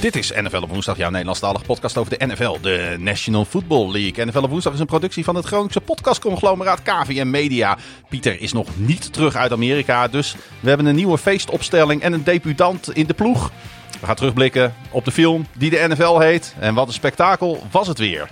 Dit is NFL op woensdag, jouw Nederlandstalige podcast over de NFL, de National Football League. NFL op woensdag is een productie van het Groningse podcastconglomeraat KVM Media. Pieter is nog niet terug uit Amerika, dus we hebben een nieuwe feestopstelling en een debutant in de ploeg. We gaan terugblikken op de film die de NFL heet. En wat een spektakel was het weer.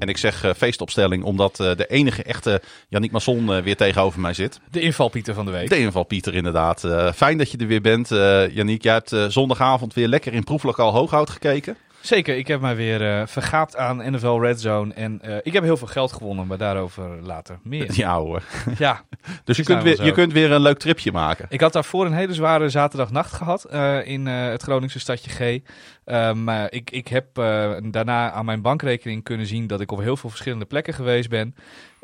En ik zeg uh, feestopstelling omdat uh, de enige echte Yannick Masson uh, weer tegenover mij zit. De invalpieter van de week. De invalpieter inderdaad. fijn dat je er weer bent, Yannick. Jij hebt zondagavond weer lekker in proeflokaal Hooghout gekeken. Zeker, ik heb mij weer uh, vergaapt aan NFL Red Zone. En uh, ik heb heel veel geld gewonnen, maar daarover later meer. Ja hoor. Ja. dus je kunt, weer, je kunt weer een leuk tripje maken. Ik had daarvoor een hele zware zaterdagnacht gehad uh, in het Groningse stadje G. maar ik, ik heb daarna aan mijn bankrekening kunnen zien dat ik op heel veel verschillende plekken geweest ben.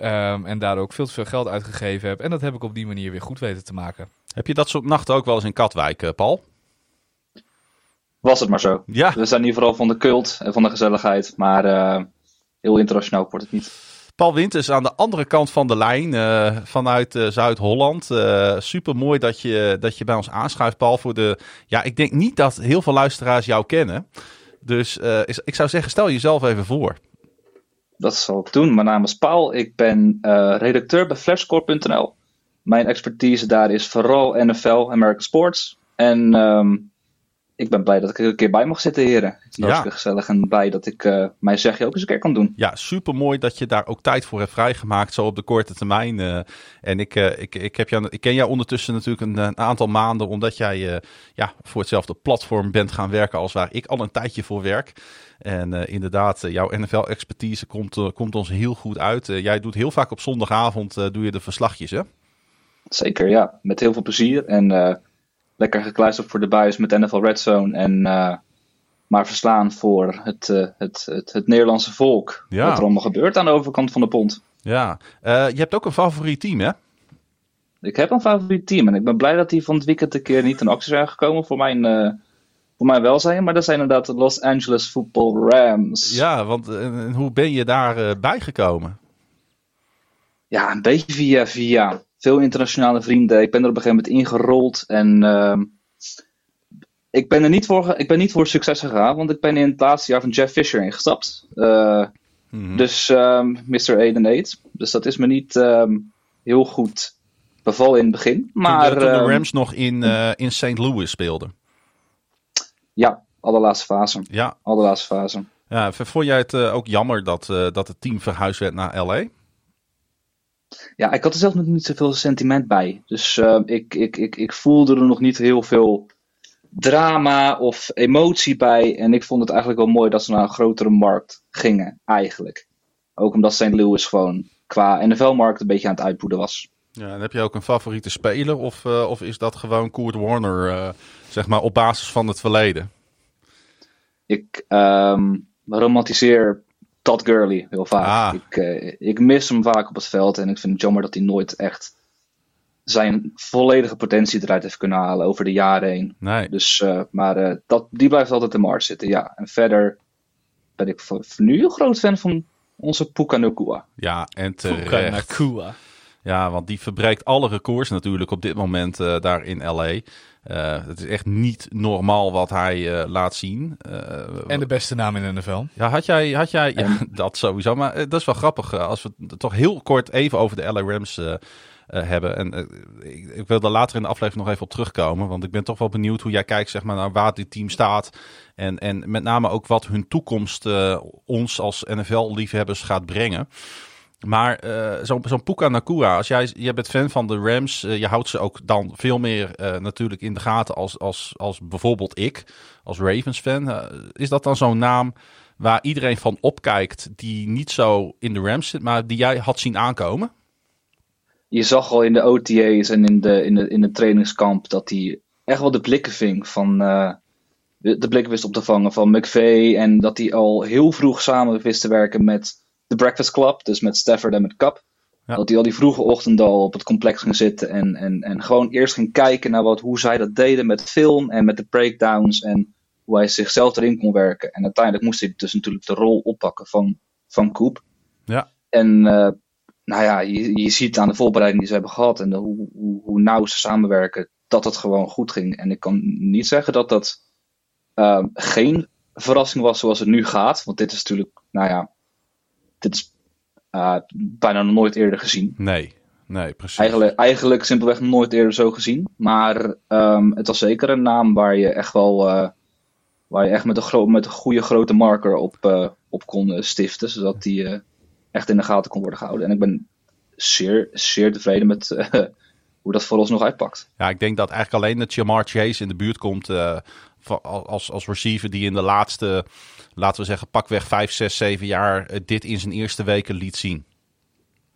Um, en daar ook veel te veel geld uitgegeven heb. En dat heb ik op die manier weer goed weten te maken. Heb je dat soort nachten ook wel eens in Katwijk, Paul? Was het maar zo. Ja. We zijn hier vooral van de cult en van de gezelligheid, maar uh, heel internationaal wordt het niet. Paul Winters aan de andere kant van de lijn, uh, vanuit uh, Zuid-Holland. super mooi dat je, dat je bij ons aanschuift, Paul. Voor de, ja, ik denk niet dat heel veel luisteraars jou kennen. Dus is, ik zou zeggen, stel jezelf even voor. Dat zal ik doen. Mijn naam is Paul. Ik ben redacteur bij Flashscore.nl. Mijn expertise daar is vooral NFL, American Sports. En um, ik ben blij dat ik er een keer bij mag zitten, heren. Het is hartstikke gezellig en blij dat ik uh, mijn zegje ook eens een keer kan doen. Ja, super mooi dat je daar ook tijd voor hebt vrijgemaakt, zo op de korte termijn. Uh, en ik, uh, ik, ik, heb jou, ik ken jou ondertussen natuurlijk een, een aantal maanden, omdat jij ja, voor hetzelfde platform bent gaan werken als waar ik al een tijdje voor werk. En inderdaad, jouw NFL-expertise komt, komt ons heel goed uit. jij doet heel vaak op zondagavond doe je de verslagjes, hè? Zeker, ja. Met heel veel plezier. En lekker gekluisterd voor de buis met NFL Red Zone. En uh, maar verslaan voor het, uh, het, het, het, Nederlandse volk. Ja. Wat er allemaal gebeurt aan de overkant van de pont. Ja, uh, je hebt ook een favoriet team, hè? Ik heb een favoriet team. En ik ben blij dat die van het weekend een keer niet in actie zijn gekomen voor mijn, voor mijn welzijn. Maar dat zijn inderdaad de Los Angeles Football Rams. Ja, want hoe ben je daar bijgekomen? Ja, een beetje via via veel internationale vrienden. Ik ben er op een gegeven moment ingerold. En uh, ik, ben er niet voor, ik ben niet voor succes gegaan, want ik ben in het laatste jaar van Jeff Fisher ingestapt. Uh, mm-hmm. Dus um, Mr. 8 and 8. Dus dat is me niet um, heel goed bevallen in het begin. Maar, toen, de, toen de Rams nog in, uh, in St. Louis speelden. Ja, allerlaatste fase. Ja. Allerlaatste fase. Ja, vond jij het uh, ook jammer dat, dat het team verhuisd werd naar LA? Ja, ik had er zelf nog niet zoveel sentiment bij. Dus uh, ik, ik, ik, ik voelde er nog niet heel veel drama of emotie bij. En ik vond het eigenlijk wel mooi dat ze naar een grotere markt gingen, eigenlijk. Ook omdat St. Louis gewoon qua NFL-markt een beetje aan het uitpoeden was. Ja, en heb je ook een favoriete speler? Of, uh, of is dat gewoon Kurt Warner, uh, zeg maar, op basis van het verleden? Ik um, romantiseer Todd Gurley heel vaak. Ah. Ik, uh, ik mis hem vaak op het veld en ik vind het jammer dat hij nooit echt zijn volledige potentie eruit heeft kunnen halen over de jaren heen. Nee. Dus, uh, maar uh, dat, die blijft altijd in Mars zitten, ja. En verder ben ik voor, voor nu een groot fan van onze Puka Nakua. Ja, en terecht. Puka Nakua. Ja, want die verbreekt alle records natuurlijk op dit moment uh, daar in LA. Uh, het is echt niet normaal wat hij uh, laat zien. Uh, en de beste naam in de NFL. Ja, had jij, had jij ja, dat sowieso. Maar dat is wel grappig als we het toch heel kort even over de LA Rams hebben. En ik, ik, wil daar later in de aflevering nog even op terugkomen. Want ik ben toch wel benieuwd hoe jij kijkt zeg maar, naar waar dit team staat. En, en met name ook wat hun toekomst ons als NFL-liefhebbers gaat brengen. Maar uh, zo'n zo Puka Nakua, als jij, jij bent fan van de Rams, uh, je houdt ze ook dan veel meer uh, natuurlijk in de gaten als, als, als bijvoorbeeld ik, als Ravens fan. is dat dan zo'n naam waar iedereen van opkijkt die niet zo in de Rams zit, maar die jij had zien aankomen? Je zag al in de OTA's en in de, in de, in de trainingskamp dat hij echt wel de blikken ving van de, de blikken wist op te vangen van McVay en dat hij al heel vroeg samen wist te werken met de Breakfast Club, dus met Stafford en met Cup. Dat hij al die vroege ochtend al op het complex ging zitten en, en, en gewoon eerst ging kijken naar wat, hoe zij dat deden met film en met de breakdowns en hoe hij zichzelf erin kon werken. En uiteindelijk moest hij dus natuurlijk de rol oppakken van, van Coop. Ja. En uh, nou ja, je, je ziet aan de voorbereiding die ze hebben gehad en de, hoe, hoe, hoe nauw ze samenwerken, dat het gewoon goed ging. En ik kan niet zeggen dat dat uh, geen verrassing was zoals het nu gaat. Want dit is natuurlijk, nou ja, dit is uh, bijna nog nooit eerder gezien. Nee, nee, precies. Eigenlijk, eigenlijk simpelweg nooit eerder zo gezien. Maar um, het was zeker een naam waar je echt wel, uh, waar je echt met een, gro met een goede grote marker op, uh, op kon stiften. Zodat die echt in de gaten kon worden gehouden. En ik ben zeer, zeer tevreden met hoe dat voor ons nog uitpakt. Ja, ik denk dat eigenlijk alleen dat Jamar Chase in de buurt komt als, als receiver die in de laatste, laten we zeggen, pakweg 5, 6, 7 jaar dit in zijn eerste weken liet zien.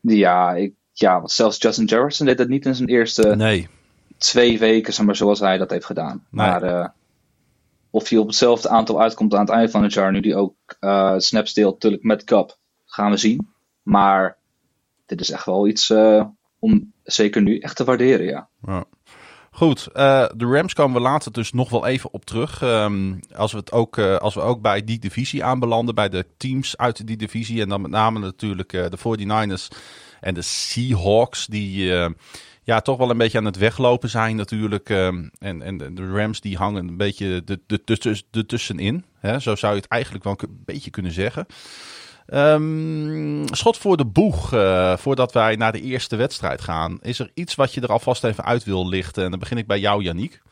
Ja, ik, ja want zelfs Justin Jefferson deed dat niet in zijn eerste nee. twee weken, zeg maar, zoals hij dat heeft gedaan. Nee. Maar uh, of hij op hetzelfde aantal uitkomt aan het einde van het jaar, nu die ook uh, snaps deelt, natuurlijk met Cup, gaan we zien. Maar dit is echt wel iets uh, om zeker nu echt te waarderen, ja. ja. Goed, uh, de Rams komen we later dus nog wel even op terug. Um, als, we het ook, uh, als we ook bij die divisie aanbelanden, bij de teams uit die divisie. En dan met name natuurlijk uh, de 49ers en de Seahawks, die ja, toch wel een beetje aan het weglopen zijn natuurlijk. Um, en, en de Rams die hangen een beetje de, de, de tussenin. Hè? Zo zou je het eigenlijk wel een beetje kunnen zeggen. Um, schot voor de boeg, uh, voordat wij naar de eerste wedstrijd gaan. Is er iets wat je er alvast even uit wil lichten? En dan begin ik bij jou, Yannick.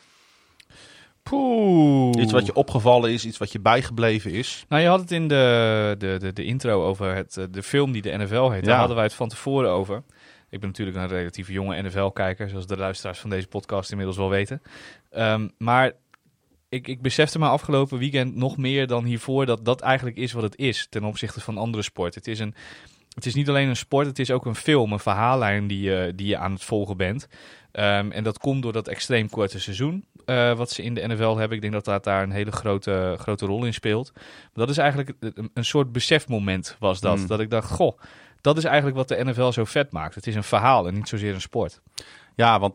Poeh. Iets wat je opgevallen is, iets wat je bijgebleven is. Nou, je had het in de, de, de, de intro over het, de film die de NFL heet. Daar hadden wij het van tevoren over. Ik ben natuurlijk een relatief jonge NFL-kijker, zoals de luisteraars van deze podcast inmiddels wel weten. Um, maar ik, ik besefte me afgelopen weekend nog meer dan hiervoor dat dat eigenlijk is wat het is ten opzichte van andere sporten. Het is, een, het is niet alleen een sport, het is ook een film, een verhaallijn die je, die je aan het volgen bent. Um, en dat komt door dat extreem korte seizoen uh, wat ze in de NFL hebben. Ik denk dat dat daar een hele grote, grote rol in speelt. Maar dat is eigenlijk een, een soort besefmoment was dat. Mm. Dat ik dacht, goh, dat is eigenlijk wat de NFL zo vet maakt. Het is een verhaal en niet zozeer een sport. Ja, want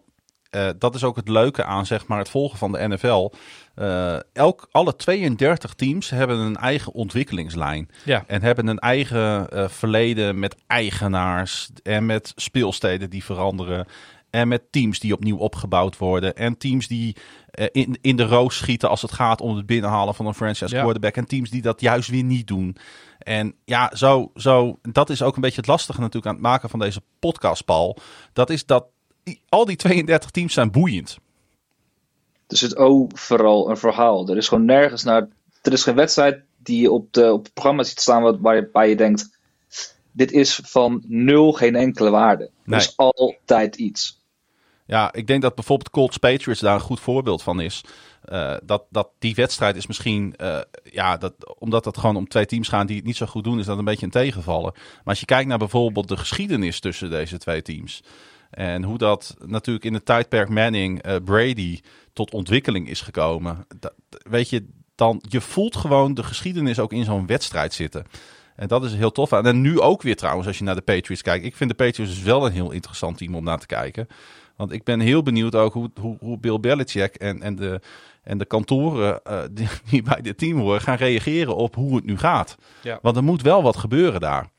uh, dat is ook het leuke aan zeg maar, het volgen van de NFL. Uh, elk, alle 32 teams hebben een eigen ontwikkelingslijn. Ja. En hebben een eigen uh, verleden met eigenaars en met speelsteden die veranderen. En met teams die opnieuw opgebouwd worden. En teams die uh, in, in de roos schieten als het gaat om het binnenhalen van een franchise Ja. quarterback. En teams die dat juist weer niet doen. En ja, zo, zo, dat is ook een beetje het lastige natuurlijk aan het maken van deze podcast, Paul. Dat is dat die, al die 32 teams zijn boeiend. Er zit overal een verhaal. Er is gewoon nergens naar. Er is geen wedstrijd die je op, de, op het programma ziet staan waar, waar, je, waar je denkt. Dit is van nul geen enkele waarde. Nee. Er is altijd iets. Ja, ik denk dat bijvoorbeeld Colts Patriots daar een goed voorbeeld van is. Uh, dat, dat die wedstrijd is misschien, uh, ja, dat, omdat het gewoon om twee teams gaan die het niet zo goed doen, is dat een beetje een tegenvallen. Maar als je kijkt naar bijvoorbeeld de geschiedenis tussen deze twee teams. En hoe dat natuurlijk in het tijdperk Manning, uh, Brady tot ontwikkeling is gekomen. Dat, weet je, dan, je voelt gewoon de geschiedenis ook in zo'n wedstrijd zitten. En dat is heel tof. En nu ook weer trouwens, als je naar de Patriots kijkt. Ik vind de Patriots dus wel een heel interessant team om naar te kijken. Want ik ben heel benieuwd ook hoe, hoe, hoe Bill Belichick en, en, de, en de kantoren uh, die, die, bij dit team horen gaan reageren op hoe het nu gaat. Ja. Want er moet wel wat gebeuren daar.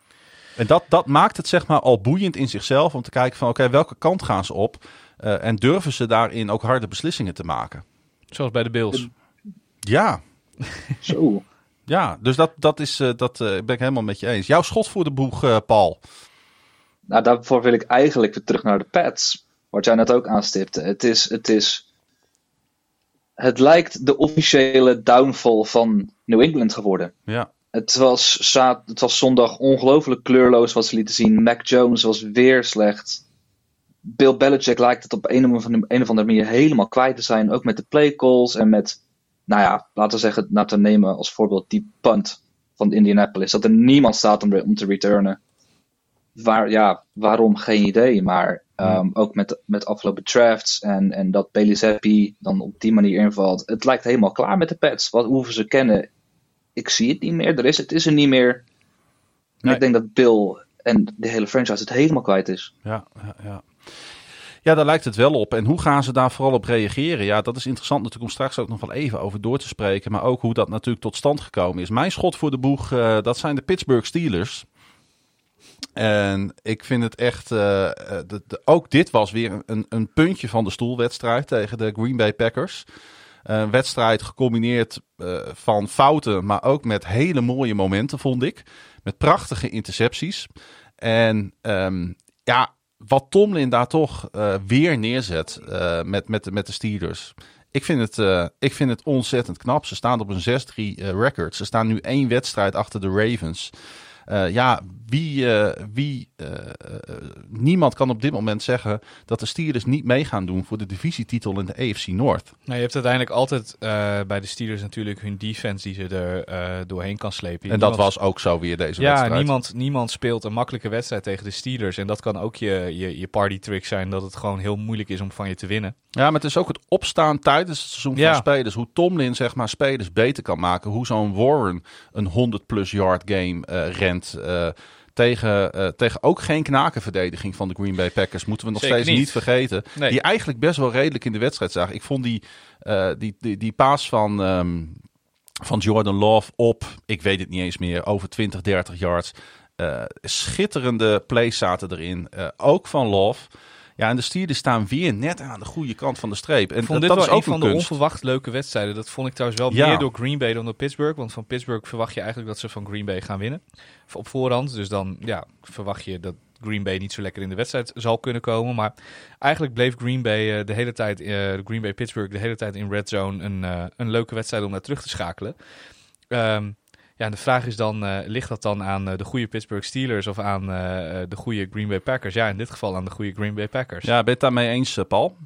En dat, dat maakt het zeg maar al boeiend in zichzelf om te kijken van oké, okay, welke kant gaan ze op? Uh, en durven ze daarin ook harde beslissingen te maken? Zoals bij de Bills. Ja. Zo. Ja, dus dat, dat is, uh, dat uh, ben ik helemaal met je eens. Jouw schot voor de boeg, uh, Paul. Nou, daarvoor wil ik eigenlijk weer terug naar de Pats. Wat jij net ook aanstipte. Het is, het is. Het lijkt de officiële downfall van New England geworden. Ja. Het was, zaad, het was zondag ongelooflijk kleurloos wat ze lieten zien. Mac Jones was weer slecht. Bill Belichick lijkt het op een of, andere, een of andere manier helemaal kwijt te zijn. Ook met de play calls en met, nou ja, laten we zeggen, laten we nemen als voorbeeld die punt van Indianapolis. Dat er niemand staat om, om te returnen. Waar, ja, waarom? Geen idee. Maar um, ook met, met afgelopen drafts en, en dat Bailey Zappi dan op die manier invalt. Het lijkt helemaal klaar met de Pets. Wat hoeven ze kennen? Ik zie het niet meer. Er is, het is er niet meer. Nee. Ik denk dat Bill en de hele franchise het helemaal kwijt is. Ja, ja, ja. Ja, daar lijkt het wel op. En hoe gaan ze daar vooral op reageren? Ja, dat is interessant natuurlijk om straks ook nog wel even over door te spreken. Maar ook hoe dat natuurlijk tot stand gekomen is. Mijn schot voor de boeg, uh, dat zijn de Pittsburgh Steelers. En ik vind het echt. Uh, de, de, ook dit was weer een, een puntje van de stoelwedstrijd tegen de Green Bay Packers. Een wedstrijd gecombineerd uh, van fouten, maar ook met hele mooie momenten, vond ik. Met prachtige intercepties. En um, ja, wat Tomlin daar toch uh, weer neerzet uh, met, met, met de Steelers. Ik vind, het, ik vind het ontzettend knap. Ze staan op een 6-3 record. Ze staan nu één wedstrijd achter de Ravens. Ja, wie, wie uh, niemand kan op dit moment zeggen dat de Steelers niet mee gaan doen voor de divisietitel in de AFC North. Nou, je hebt uiteindelijk altijd bij de Steelers natuurlijk hun defense die ze er doorheen kan slepen. En niemand... dat was ook zo weer deze ja, wedstrijd. Ja, niemand, niemand speelt een makkelijke wedstrijd tegen de Steelers. En dat kan ook je, je, je party trick zijn dat het gewoon heel moeilijk is om van je te winnen. Ja, maar het is ook het opstaan tijdens het seizoen ja. van spelers. Hoe Tomlin zeg maar spelers beter kan maken. Hoe zo'n Warren een 100 plus yard game rent. Tegen, uh, tegen ook geen knakenverdediging van de Green Bay Packers. Moeten we nog Zeker steeds niet, niet vergeten. Nee. Die eigenlijk best wel redelijk in de wedstrijd zagen. Ik vond die, uh, die, die, die paas van, um, van Jordan Love op, ik weet het niet eens meer, over 20, 30 yards. Uh, schitterende plays zaten erin. ook van Love. Ja, en de Steelers staan weer net aan de goede kant van de streep. En vond dat, dit dat wel is een ook van de onverwacht leuke wedstrijden. Dat vond ik trouwens wel Ja. meer door Green Bay dan door Pittsburgh. Want van Pittsburgh verwacht je eigenlijk dat ze van Green Bay gaan winnen. Op voorhand. Dus dan ja, verwacht je dat Green Bay niet zo lekker in de wedstrijd zal kunnen komen. Maar eigenlijk bleef Green Bay uh, de hele tijd, uh, Green Bay Pittsburgh de hele tijd in red zone een, uh, een leuke wedstrijd om naar terug te schakelen. Um, ja, en de vraag is dan, uh, ligt dat dan aan uh, de goede Pittsburgh Steelers of aan uh, de goede Green Bay Packers? Ja, in dit geval aan de goede Green Bay Packers. Ja, ben je het daarmee eens, eh, Paul?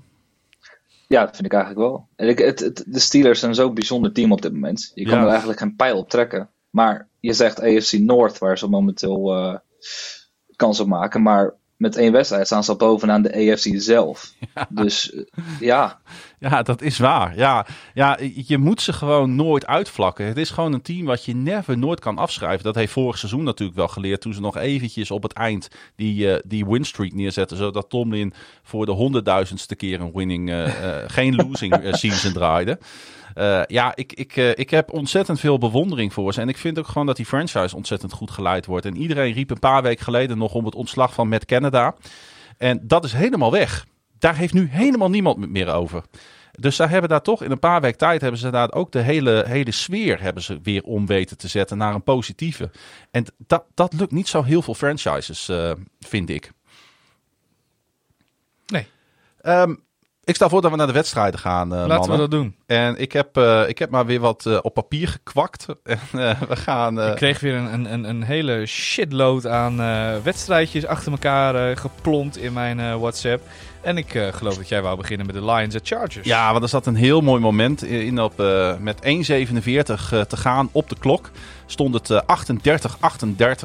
Ja, dat vind ik eigenlijk wel. En ik, het, het, de Steelers zijn zo'n bijzonder team op dit moment. Je kan Ja. er eigenlijk geen pijl op trekken. Maar je zegt AFC North, waar ze momenteel eh, kans op maken. Maar met één wedstrijd staan ze al bovenaan de AFC zelf. Dus eh, ja, Ja, dat is waar. Ja, ja, je moet ze gewoon nooit uitvlakken. Het is gewoon een team wat je never nooit kan afschrijven. Dat heeft vorig seizoen natuurlijk wel geleerd. Toen ze nog eventjes op het eind die, eh, die winstreak neerzetten. Zodat Tomlin voor de honderdduizendste keer een winning, eh, geen losing season draaide. Eh, ja, ik, ik, eh, ik heb ontzettend veel bewondering voor ze. En ik vind ook gewoon dat die franchise ontzettend goed geleid wordt. En iedereen riep een paar weken geleden nog om het ontslag van Matt Canada. En dat is helemaal weg. Daar heeft nu helemaal niemand meer over. Dus zij hebben daar toch in een paar weken tijd hebben ze daar ook de hele, hele sfeer hebben ze weer om weten te zetten naar een positieve. En dat, dat lukt niet zo heel veel franchises, eh, vind ik. Nee. Ehm, ik stel voor dat we naar de wedstrijden gaan, eh, Laten mannen. we dat doen. En ik heb, eh, ik heb maar weer wat eh, op papier gekwakt. En we gaan... Ik kreeg weer een, een, een, hele shitload aan wedstrijdjes achter elkaar geplompt in mijn WhatsApp. En ik geloof dat jij wou beginnen met de Lions at Chargers. Ja, want er zat een heel mooi moment in op met 1,47 eh, te gaan op de klok. Stond het eh,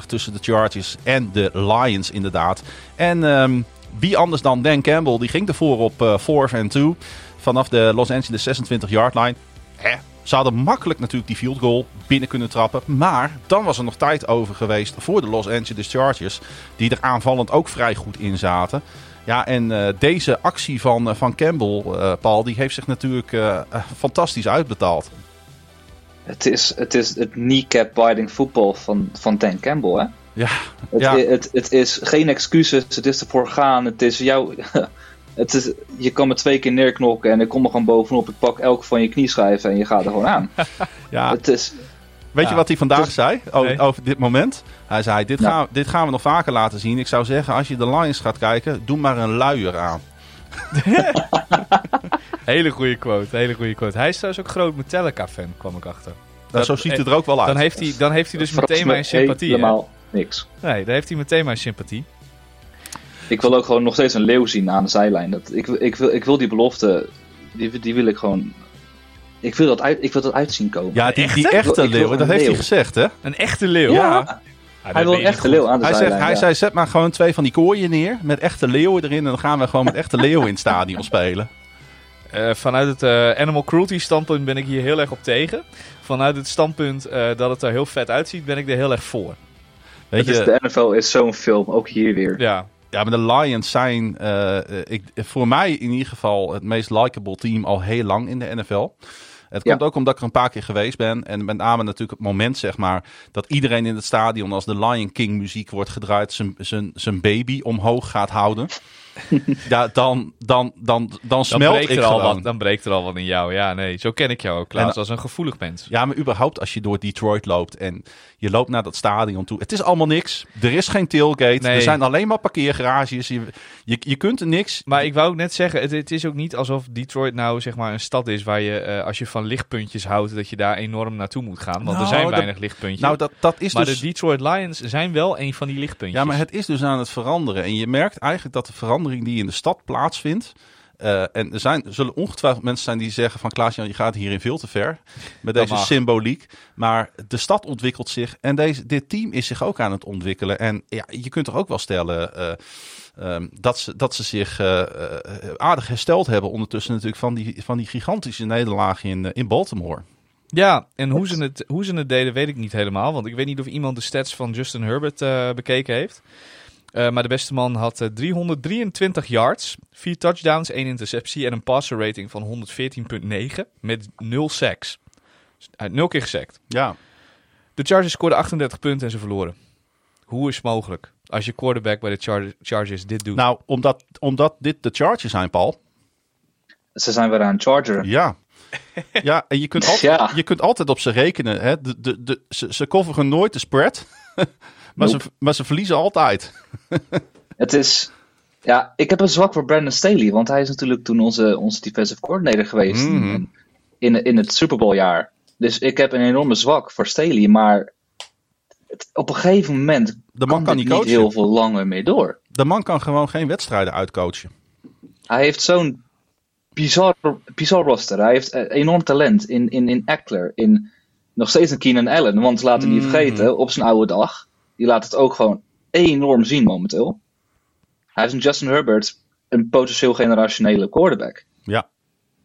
38-38 tussen de Chargers en de Lions inderdaad. En ehm, wie anders dan Dan Campbell, die ging ervoor op eh 4 en 2 vanaf de Los Angeles 26 yard line. Hè, ze hadden makkelijk natuurlijk die field goal binnen kunnen trappen. Maar dan was er nog tijd over geweest voor de Los Angeles Chargers. Die er aanvallend ook vrij goed in zaten. Ja, en eh, deze actie van, eh, van Campbell, eh, Paul, die heeft zich natuurlijk fantastisch uitbetaald. het is het, is het kneecap-biting voetbal van, van Dan Campbell, hè? Ja, Het, Ja. het, het is geen excuses, het is ervoor gaan. Het is jouw. Het is, je kan me twee keer neerknokken en ik kom er gewoon bovenop. Ik pak elke van je knieschijven en je gaat er gewoon aan. ja. Het is, weet je wat hij vandaag Dus- zei over, Nee. over dit moment? Hij zei, dit, Ja. gaan, dit gaan we nog vaker laten zien. Ik zou zeggen, als je de Lions gaat kijken, doe maar een luier aan. Hele goede quote, hele goede quote. Hij is trouwens ook groot Metallica-fan, kwam ik achter. Nou, zo ziet het er ook wel uit. Dan heeft hij, dan heeft hij dus meteen me mijn sympathie. Helemaal niks. Nee, dan heeft hij meteen mijn sympathie. Ik wil ook gewoon nog steeds een leeuw zien aan de zijlijn. Dat, ik, ik, wil, ik wil die belofte, die, die wil ik gewoon. Ik wil dat, uit, ik wil dat uitzien komen. ja, die, echte leeuw, dat heeft hij gezegd, hè? Een echte leeuw. Ja, hij wil een echte leeuw aan de Hij, zijlijn. zegt, hij ja. zei, zet maar gewoon twee van die kooien neer met echte leeuwen erin. En dan gaan we gewoon met echte leeuwen in het stadion spelen. Eh, vanuit het eh, animal cruelty standpunt ben ik hier heel erg op tegen. Vanuit het standpunt eh, dat het er heel vet uitziet, ben ik er heel erg voor. Weet is, je, de NFL is zo'n film, ook hier weer. Ja, Ja, maar de Lions zijn eh, eh, ik, voor mij in ieder geval het meest likable team al heel lang in de NFL. Het Ja. komt ook omdat ik er een paar keer geweest ben. En met name natuurlijk het moment, zeg maar, dat iedereen in het stadion als de Lion King muziek wordt gedraaid, zijn- zijn zijn baby omhoog gaat houden. ja, dan, dan, dan, dan smelt ik er al gewoon. wat, dan breekt er al wat in jou. Ja, nee, zo ken ik jou ook, Klaas, En- als een gevoelig mens. Ja, maar überhaupt als je door Detroit loopt en je loopt naar dat stadion toe. Het is allemaal niks. Er is geen tailgate. Nee. Er zijn alleen maar parkeergarages. Je, je, je kunt er niks. Maar ik wou ook net zeggen, het, het is ook niet alsof Detroit nou zeg maar een stad is waar je, eh, als je van lichtpuntjes houdt, dat je daar enorm naartoe moet gaan. Want er Nou, zijn dat- weinig lichtpuntjes. Nou, dat, dat is maar dus... de Detroit Lions zijn wel een van die lichtpuntjes. Ja, maar het is dus aan het veranderen. En je merkt eigenlijk dat de verandering die in de stad plaatsvindt. Eh, en er, zijn, er zullen ongetwijfeld mensen zijn die zeggen van Klaas-Jan, je gaat hierin veel te ver met deze symboliek. Maar de stad ontwikkelt zich en deze, dit team is zich ook aan het ontwikkelen. En ja, je kunt toch ook wel stellen eh, ehm, dat, ze, dat ze zich eh, aardig hersteld hebben ondertussen natuurlijk van die, van die gigantische nederlaag in, in Baltimore. Ja, en hoe ze, het, hoe ze het deden weet ik niet helemaal. Want ik weet niet of iemand de stats van Justin Herbert bekeken heeft. Eh, maar de beste man had eh, 323 yards, 4 touchdowns, 1 interceptie en een passer rating van 114,9 met 0 sacks. Dus Hij had 0 keer gesackt. Ja, De Chargers scoorden 38 punten en ze verloren. Hoe is het mogelijk als je quarterback bij de Char- Chargers dit doet? nou, omdat, omdat dit de Chargers zijn, Paul. Ze zijn weer aan Charger. Ja. Ja, en je kunt altijd, Ja. je kunt altijd op ze rekenen. Hè? De, de, de, ze, ze coveren nooit de spread, maar, ze, maar ze verliezen altijd. Het is. Ja, ik heb een zwak voor Brandon Staley, want hij is natuurlijk toen onze, onze defensive coordinator geweest Mhm. in, in, in het Super Bowl jaar. Dus ik heb een enorme zwak voor Staley, maar het- op een gegeven moment De man kan niet coachen. heel veel langer mee door. De man kan gewoon geen wedstrijden uitcoachen. Hij heeft zo'n bizar, bizar roster. Hij heeft eh, enorm talent in, in, in Eckler, in nog steeds een Keenan Allen. Want laten we niet Mhm. vergeten, op zijn oude dag, die laat het ook gewoon enorm zien momenteel. Hij is een Justin Herbert, een potentieel generationele quarterback. Ja.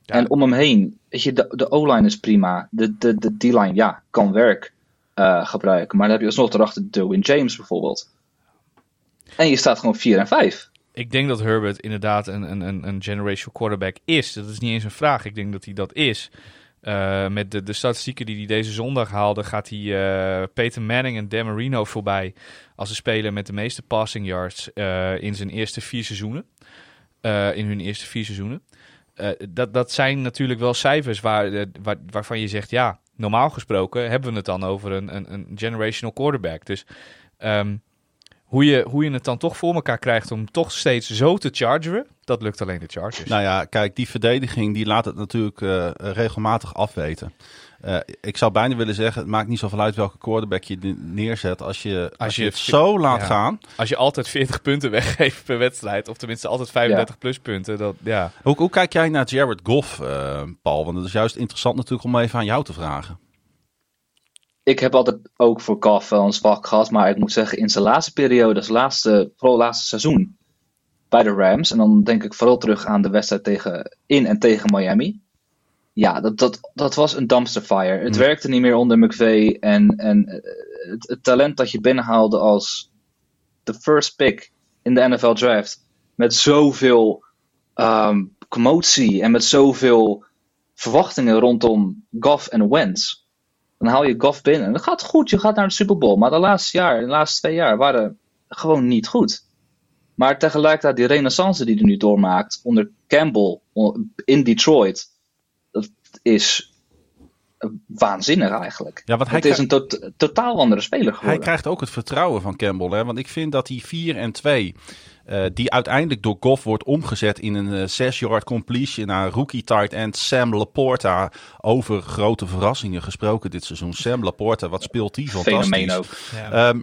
Ja. En om hem heen, weet je, de, de O-line is prima. De, de, de D-line, ja, kan werk eh, gebruiken. Maar dan heb je alsnog erachter Derwin James bijvoorbeeld. En je staat gewoon 4 en 5. Ik denk dat Herbert inderdaad een, een, een, een generational quarterback is. Dat is niet eens een vraag. Ik denk dat hij dat is. Eh, met de, de statistieken die hij deze zondag haalde, gaat hij eh Peyton Manning en Dan Marino voorbij als de speler met de meeste passing yards eh, in zijn eerste vier seizoenen. In hun eerste vier seizoenen. Dat, dat zijn natuurlijk wel cijfers waar, waar, waarvan je zegt, ja, normaal gesproken hebben we het dan over een, een, een generational quarterback. Dus ehm, hoe, je, hoe je het dan toch voor elkaar krijgt om toch steeds zo te chargeren, dat lukt alleen de Chargers. Nou ja, kijk, die verdediging die laat het natuurlijk eh, regelmatig afweten. Eh, ik zou bijna willen zeggen, het maakt niet zoveel uit welke quarterback je ne- neerzet. Als je, als je je het zo laat ja. gaan. Als je altijd 40 punten weggeeft per wedstrijd, of tenminste altijd 35 plus punten, dat, ja. Hoe, hoe kijk jij naar Jared Goff, eh, Paul? Want het is juist interessant natuurlijk om even aan jou te vragen. Ik heb altijd ook voor Goff wel een zwak gehad. Maar ik moet zeggen, in zijn laatste periode, zijn laatste, vooral laatste seizoen bij de Rams. En dan denk ik vooral terug aan de wedstrijd tegen, in en tegen Miami. Ja, dat, dat, dat was een dumpster fire. Het Mm. werkte niet meer onder McVay. En, en eh, het, het talent dat je binnenhaalde als de first pick in de NFL draft. Met zoveel ehm, commotie en met zoveel verwachtingen rondom Goff en Wentz. Dan haal je Goff binnen. En dat gaat goed. Je gaat naar de Super Bowl. Maar de laatste jaar, de laatste twee jaar waren gewoon niet goed. Maar tegelijkertijd die renaissance die hij nu doormaakt onder Campbell in Detroit. Dat is waanzinnig eigenlijk. Ja, want hij, Het is een tot- totaal andere speler hij geworden. krijgt ook het vertrouwen van Campbell. Hè? Want ik vind dat die 4 en 2, eh, die uiteindelijk door Goff wordt omgezet in een 6-yard completion naar rookie tight end Sam Laporta. Over grote verrassingen gesproken dit seizoen. Sam Laporta, wat speelt die fantastisch. Fenomeen ook. Ehm,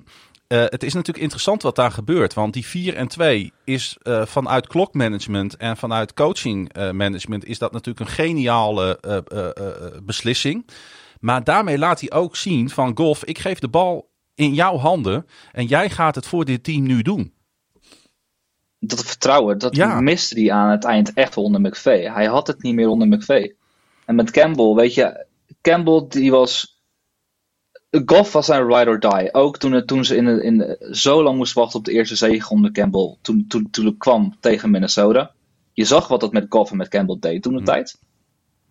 eh, het is natuurlijk interessant wat daar gebeurt. Want die 4 en 2 is eh, vanuit klokmanagement en vanuit coaching eh, management is dat natuurlijk een geniale eh, eh, eh, beslissing. Maar daarmee laat hij ook zien van golf, ik geef de bal in jouw handen en jij gaat het voor dit team nu doen. Dat vertrouwen, dat Ja. miste hij aan het eind echt onder McVay. Hij had het niet meer onder McVay. En met Campbell, weet je, Campbell die was Goff was zijn ride or die. Ook toen, toen ze in, de, in de, zo lang moesten wachten op de eerste zege onder Campbell. Toen, toen, toen het kwam tegen Minnesota. Je zag wat dat met Goff en met Campbell deed toen de Hmm. tijd.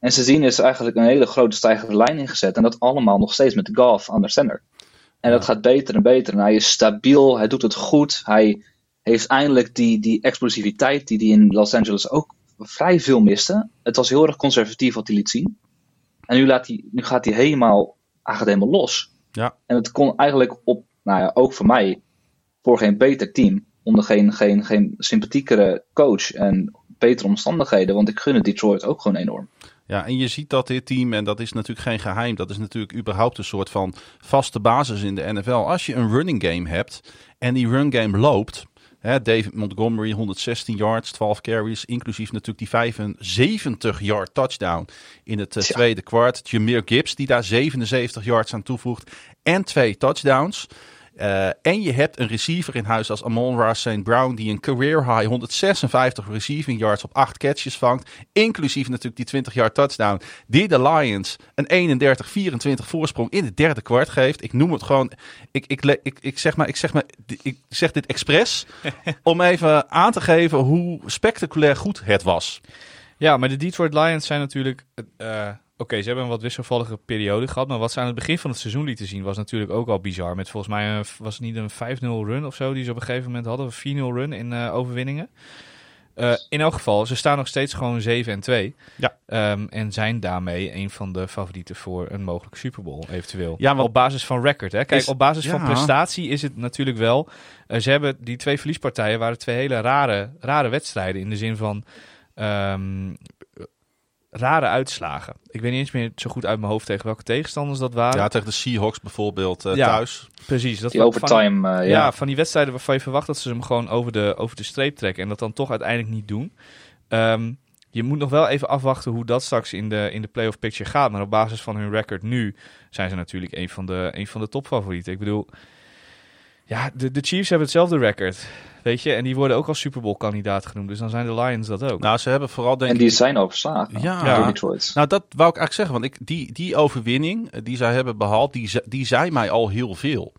En sindsdien is er eigenlijk een hele grote stijgende lijn ingezet. En dat allemaal nog steeds met Goff aan de center. En dat gaat beter en beter. En hij is stabiel, hij doet het goed. Hij heeft eindelijk die, die explosiviteit die hij in Los Angeles ook vrij veel miste. Het was heel erg conservatief wat hij liet zien. En nu, laat hij, nu gaat hij helemaal, hij gaat helemaal los. Ja. En het kon eigenlijk op, nou ja, ook voor mij, voor geen beter team. Onder geen, geen, geen sympathiekere coach en betere omstandigheden. Want ik gun het Detroit ook gewoon enorm. Ja, en je ziet dat dit team, en dat is natuurlijk geen geheim, dat is natuurlijk überhaupt een soort van vaste basis in de NFL. Als je een running game hebt en die run game loopt, hè, David Montgomery 116 yards, 12 carries, inclusief natuurlijk die 75 yard touchdown in het eh, tweede kwart. Jameer Gibbs die daar 77 yards aan toevoegt en twee touchdowns. Eh, en je hebt een receiver in huis als Amon-Ra St. Brown, die een career high 156 receiving yards op 8 catches vangt. Inclusief natuurlijk die 20 yard touchdown, die de Lions een 31-24 voorsprong in het derde kwart geeft. Ik noem het gewoon, ik, ik, ik, zeg, maar, ik, zeg, maar, ik zeg dit expres om even aan te geven hoe spectaculair goed het was. Ja, maar de Detroit Lions zijn natuurlijk... eh, Oké, ze hebben een wat wisselvallige periode gehad. Maar wat ze aan het begin van het seizoen lieten zien was natuurlijk ook al bizar. Met volgens mij een, was het niet een 5-0 run of zo die ze op een gegeven moment hadden. Een 4-0 run in eh, overwinningen. Eh, in elk geval, ze staan nog steeds gewoon 7 en 2. Ja. Ehm, en zijn daarmee een van de favorieten voor een mogelijke Super Bowl, eventueel. Ja, want- op basis van record. Hè? Kijk, Is- op basis van prestatie is het natuurlijk wel. eh, ze hebben die twee verliespartijen waren twee hele rare, rare wedstrijden. In de zin van ehm, rare uitslagen. Ik weet niet eens meer zo goed uit mijn hoofd tegen welke tegenstanders dat waren. Ja, tegen de Seahawks bijvoorbeeld eh, Ja. thuis. precies. Dat Die overtime, eh, Van, ja. ja. van die wedstrijden waarvan je verwacht dat ze hem gewoon over de, over de streep trekken. En dat dan toch uiteindelijk niet doen. Ehm, je moet nog wel even afwachten hoe dat straks in de, in de playoff picture gaat. Maar op basis van hun record nu zijn ze natuurlijk een van de, een van de topfavorieten. Ik bedoel, ja, de, de Chiefs hebben hetzelfde record. Weet je, en die worden ook als Super Bowl kandidaat genoemd. Dus dan zijn de Lions dat ook. Nou, ze hebben vooral denk En ik... die zijn overslagen Ja. door Detroit. Nou, dat wou ik eigenlijk zeggen. Want ik, die, die overwinning eh, die zij hebben behaald, die, die zei mij al heel veel.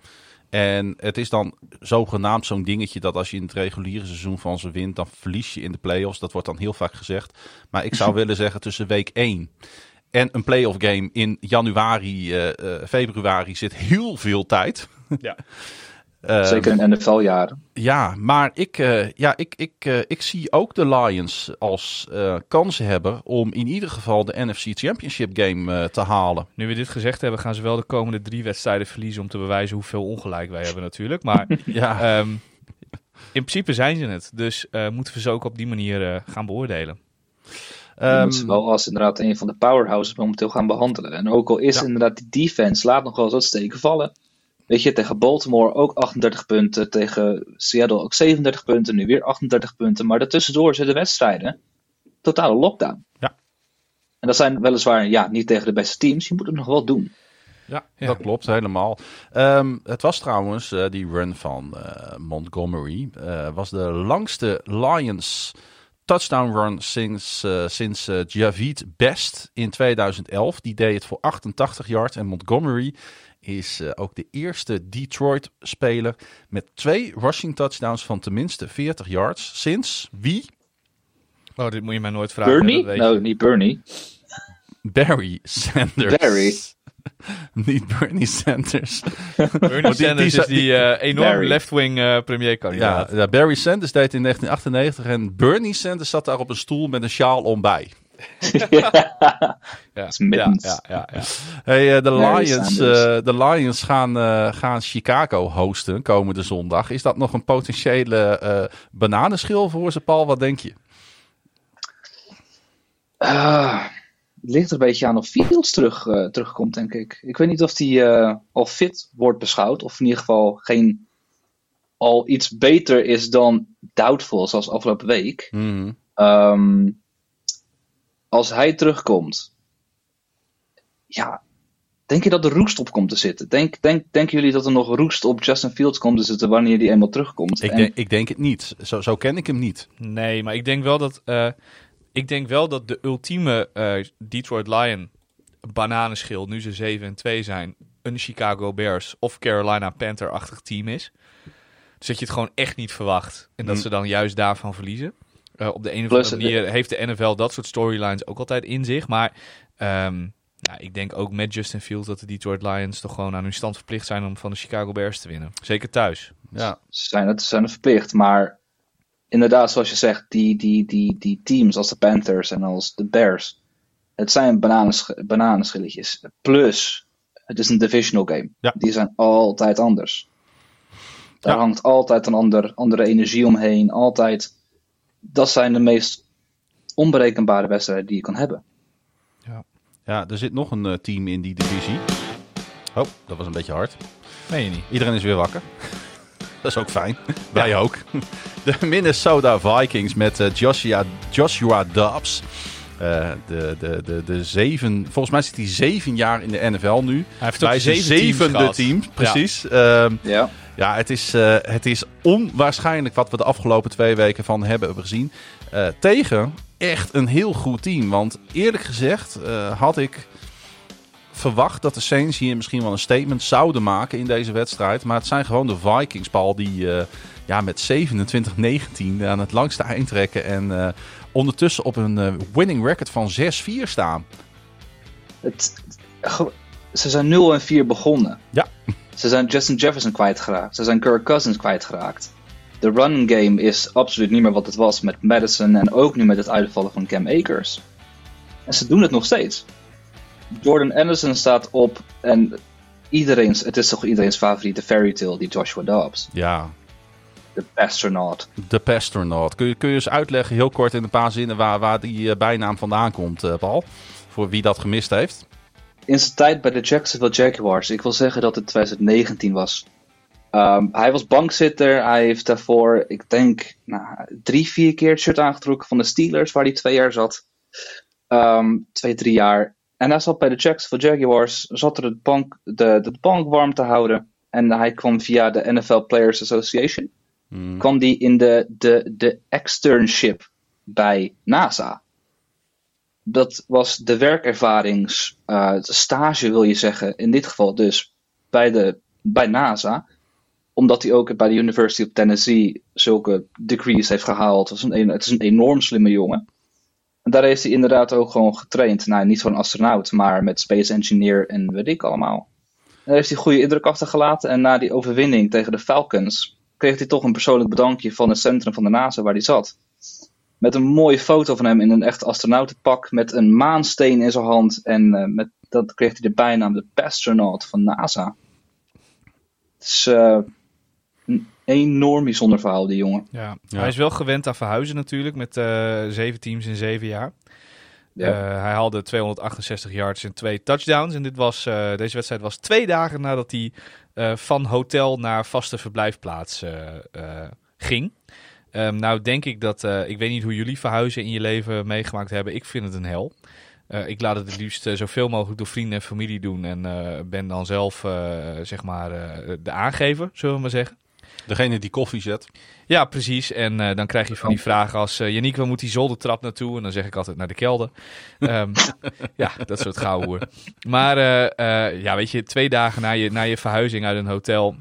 En het is dan zogenaamd zo'n dingetje dat als je in het reguliere seizoen van ze wint, dan verlies je in de playoffs. Dat wordt dan heel vaak gezegd. Maar ik zou willen zeggen tussen week 1 en een playoff game in januari, eh, eh, februari zit heel veel tijd. Ja. Eh, Zeker in NFL-jaren. ja, maar ik, eh, ja, ik, ik, eh, ik zie ook de Lions als eh kansen hebben om in ieder geval de NFC Championship game eh, te halen. Nu we dit gezegd hebben, gaan ze wel de komende drie wedstrijden verliezen om te bewijzen hoeveel ongelijk wij hebben natuurlijk. Maar Ja, Ehm, in principe zijn ze het. Dus eh, moeten we ze ook op die manier eh, gaan beoordelen. Je ehm, moet ze wel als inderdaad een van de powerhouses momenteel gaan behandelen. En ook al is Ja. inderdaad die defense, laat nog wel eens wat steken vallen. Weet je, tegen Baltimore ook 38 punten, tegen Seattle ook 37 punten, nu weer 38 punten. Maar daartussendoor zitten wedstrijden, totale lockdown. Ja. En dat zijn weliswaar, ja, niet tegen de beste teams, je moet het nog wel doen. ja, Ja. dat klopt helemaal. Ehm, het was trouwens eh, die run van eh, Montgomery. eh, was de langste Lions touchdown run sinds, sinds eh, Javid Best in 2011. Die deed het voor 88 yards. En Montgomery is eh, ook de eerste Detroit-speler met twee rushing touchdowns van tenminste 40 yards. Sinds wie? Oh, dit moet je mij nooit vragen. Bernie? weet je. Nou, niet Bernie. Barry Sanders. Barry. Niet Bernie Sanders. Bernie die- Sanders die- is die eh, enorme Barry. left-wing eh Ja, premierkandidaat. ja, Barry Sanders deed in 1998 en Bernie Sanders zat daar op een stoel met een sjaal om bij. Ja, ja, ja, ja, ja. Hey, eh, de, Lions, eh, de Lions gaan, eh, gaan Chicago hosten komende zondag. Is dat nog een potentiële bananenschil voor ze, Paul? Wat denk je? Het ligt er een beetje aan of Fields terug, terugkomt, denk ik. Ik weet niet of eh, al fit wordt beschouwd, of in ieder geval geen, al iets beter is dan doubtful, zoals afgelopen week. Ehm, als hij terugkomt, ja, denk je dat er roest op komt te zitten? Denk, denk, denken jullie dat er nog roest op Justin Fields komt te zitten wanneer hij eenmaal terugkomt? Ik, En- denk, ik denk het niet. Zo, zo ken ik hem niet. Nee, maar ik denk wel dat, eh, ik denk wel dat de ultieme eh, Detroit Lion bananenschil, nu ze 7 en 2 zijn, een Chicago Bears of Carolina Panther-achtig team is. Dus dat je het gewoon echt niet verwacht. En dat Mm. ze dan juist daarvan verliezen. Eh, op de een of andere manier heeft de NFL dat soort storylines ook altijd in zich. Maar ehm, ja, ik denk ook met Justin Fields dat de Detroit Lions toch gewoon aan hun stand verplicht zijn om van de Chicago Bears te winnen. Zeker thuis. Ja, Ze zijn het, ze zijn het verplicht. Maar inderdaad, zoals je zegt, die, die, die, die teams als de Panthers en als de Bears. Het zijn bananensch bananenschilletjes. Plus, het is een divisional game. Ja. Die zijn altijd anders. Daar Ja. hangt altijd een ander, andere energie omheen. Altijd. Dat zijn de meest onberekenbare wedstrijden die je kan hebben. ja, er zit nog een eh, team in die divisie. Oh, dat was een beetje hard. Nee, je niet. Iedereen is weer wakker. Dat is ook fijn. Wij ook. De Minnesota Vikings met eh, Joshua, Joshua Dobbs. Eh, de, de, de, de zeven, volgens mij zit hij zeven jaar in de NFL nu. Hij heeft ook Bij zijn zevende gehad. team, precies. Ehm, Ja. Ja, het is, eh, het is onwaarschijnlijk wat we de afgelopen twee weken van hebben gezien. Eh, tegen echt een heel goed team. Want eerlijk gezegd eh, had ik verwacht dat de Saints hier misschien wel een statement zouden maken in deze wedstrijd. Maar het zijn gewoon de Vikings, Paul, die ja, met 27-19 aan het langste eind trekken. En ondertussen op een winning record van 6-4 staan. Het, ze zijn 0 en 4 begonnen. Ja. Ze zijn Justin Jefferson kwijtgeraakt. Ze zijn Kirk Cousins kwijtgeraakt. De running game is absoluut niet meer wat het was met Madison en ook nu met het uitvallen van Cam Akers. En ze doen het nog steeds. Jordan Anderson staat op en iedereen's, het is toch iedereen's favoriete fairy tale, die Joshua Dobbs. Ja, De astronaut. de Pastronaut. Kun je, kun je eens uitleggen, heel kort in een paar zinnen, waar, waar die eh, bijnaam vandaan komt, eh, Paul? Voor wie dat gemist heeft. In zijn tijd bij de Jacksonville Jaguars, ik wil zeggen dat het 2019 was. Ehm, hij was bankzitter. Hij heeft daarvoor, ik denk, nou, drie, vier keer het shirt aangetrokken van de Steelers, waar hij twee jaar zat. Ehm, twee, drie jaar. En hij zat bij de Jacksonville Jaguars, zat er de bank, de, de bank warm te houden. En hij kwam via de NFL Players Association. Hmm. kwam die in de, de, de externship bij NASA. Dat was de werkervarings eh, wil je zeggen. In dit geval dus bij, de, bij NASA. Omdat hij ook bij de University of Tennessee zulke degrees heeft gehaald. Het is een, het is een enorm slimme jongen. En daar heeft hij inderdaad ook gewoon getraind. Nou, niet zo'n astronaut, maar met space engineer en weet ik allemaal. Daar heeft hij goede indruk achtergelaten. En na die overwinning tegen de Falcons kreeg hij toch een persoonlijk bedankje van het centrum van de NASA waar hij zat. Met een mooie foto van hem in een echt astronautenpak met een maansteen in zijn hand. En eh, met, dat kreeg hij de bijnaam de Pastronaut van NASA. Het is eh, een enorm bijzonder verhaal, die jongen. Ja. Ja. Hij is wel gewend aan verhuizen natuurlijk, met eh, zeven teams in zeven jaar. Ja. Hij haalde 268 yards en twee touchdowns. En dit was, eh, deze wedstrijd was twee dagen nadat hij eh, van hotel naar vaste verblijfplaats ging. Ehm, nou denk ik dat, eh, ik weet niet hoe jullie verhuizen in je leven meegemaakt hebben. Ik vind het een hel. Eh, ik laat het het liefst eh, zoveel mogelijk door vrienden en familie doen. En ben dan zelf, zeg maar, de aangever, zullen we maar zeggen. Degene die koffie zet. Ja, precies. En dan krijg je van die vragen als... eh Yannick, waar moet die zoldertrap naartoe? En dan zeg ik altijd naar de kelder. Ehm, ja, dat soort gauwhoer. Maar ja, weet je, twee dagen na je, na je verhuizing uit een hotel...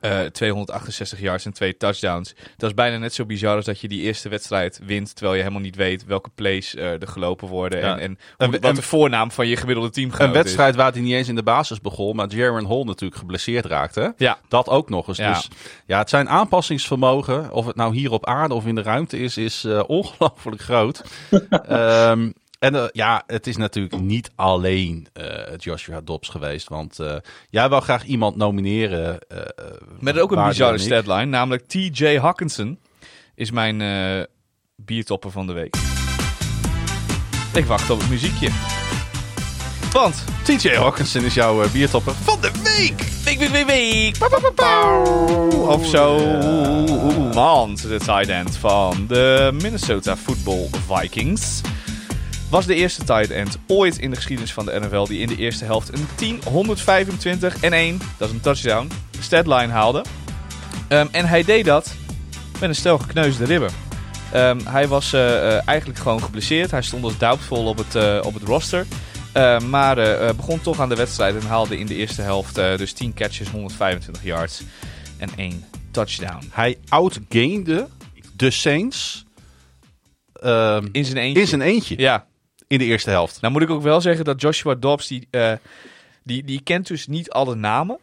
eh, 268 yards en twee touchdowns. Dat is bijna net zo bizar als dat je die eerste wedstrijd wint... terwijl je helemaal niet weet welke plays eh, er gelopen worden... Ja. en, en hoe- wat de voornaam van je gemiddelde team Een wedstrijd waar hij niet eens in de basis begon, maar Jaron Hall natuurlijk geblesseerd raakte. Ja, Dat ook nog eens. Ja. Dus ja, het zijn aanpassingsvermogen, of het nou hier op aarde of in de ruimte is, is eh, ongelooflijk groot. Ehm, en eh, ja, het is natuurlijk niet alleen eh, Joshua Dobbs geweest. Want eh, jij wil graag iemand nomineren. eh, Met ook een bizarre statline, namelijk TJ Hawkinson is mijn eh biertopper van de week. Ik wacht op het muziekje. Want, TJ Hawkinson is jouw biertopper van de week. week, week, week, week, pa, pa, pa, pa. of zo, want de tight end van de Minnesota Football Vikings was de eerste tight end ooit in de geschiedenis van de NFL die in de eerste helft een 10, 125 en 1, dat is een touchdown, statline haalde. Ehm, en hij deed dat met een stel gekneusde ribben. Ehm, hij was eh, eh, eigenlijk gewoon geblesseerd. Hij stond als doubtful op het, eh, op het roster. Uh, maar begon toch aan de wedstrijd en haalde in de eerste helft dus 10 catches, 125 yards en 1 touchdown. Hij outgainde de Saints ehm, in zijn eentje. In zijn eentje. Ja. In de eerste helft. Nou moet ik ook wel zeggen dat Joshua Dobbs, die, die, die kent dus niet alle namen.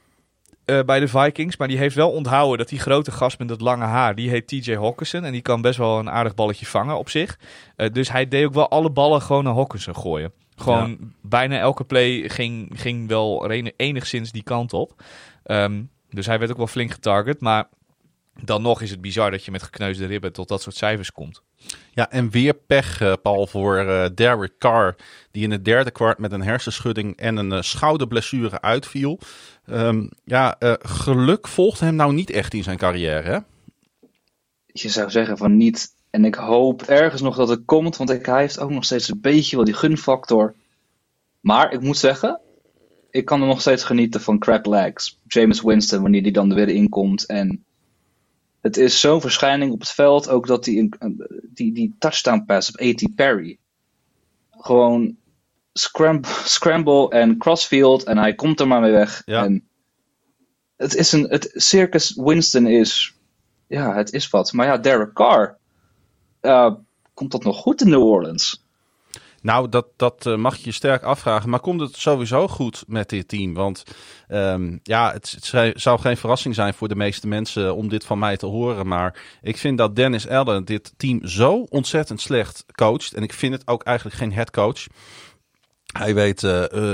Uh, bij de Vikings. Maar die heeft wel onthouden dat die grote gast met dat lange haar, die heet TJ Hawkinson. En die kan best wel een aardig balletje vangen op zich. Uh, dus hij deed ook wel alle ballen gewoon naar Hawkinson gooien. Gewoon ja. bijna elke play ging, ging wel enigszins die kant op. Um, dus hij werd ook wel flink getarget. Maar dan nog is het bizar dat je met gekneusde ribben tot dat soort cijfers komt. Ja, en weer pech, uh, Paul, voor uh, Derek Carr. Die in het derde kwart met een hersenschudding en een uh, schouderblessure uitviel. Um, ja, geluk volgt hem nou niet echt in zijn carrière, hè? Je zou zeggen van niet. En ik hoop ergens nog dat het komt, want hij heeft ook nog steeds een beetje wel die gunfactor. Maar ik moet zeggen, ik kan er nog steeds genieten van crack legs. James Winston, wanneer die dan er weer in komt. En het is zo'n verschijning op het veld. Ook dat die, die, die touchdown pass op A.T. Perry. Gewoon scramble, scramble en crossfield. En hij komt er maar mee weg. Ja. En het is een. Het Circus Winston is. Ja, het is wat. Maar ja, Derek Carr. Uh, komt dat nog goed in New Orleans? Nou, dat, dat uh, mag je sterk afvragen. Maar komt het sowieso goed met dit team? Want um, ja, het, zou geen verrassing zijn voor de meeste mensen om dit van mij te horen. Maar ik vind dat Dennis Allen dit team zo ontzettend slecht coacht. En ik vind het ook eigenlijk geen head coach. Hij weet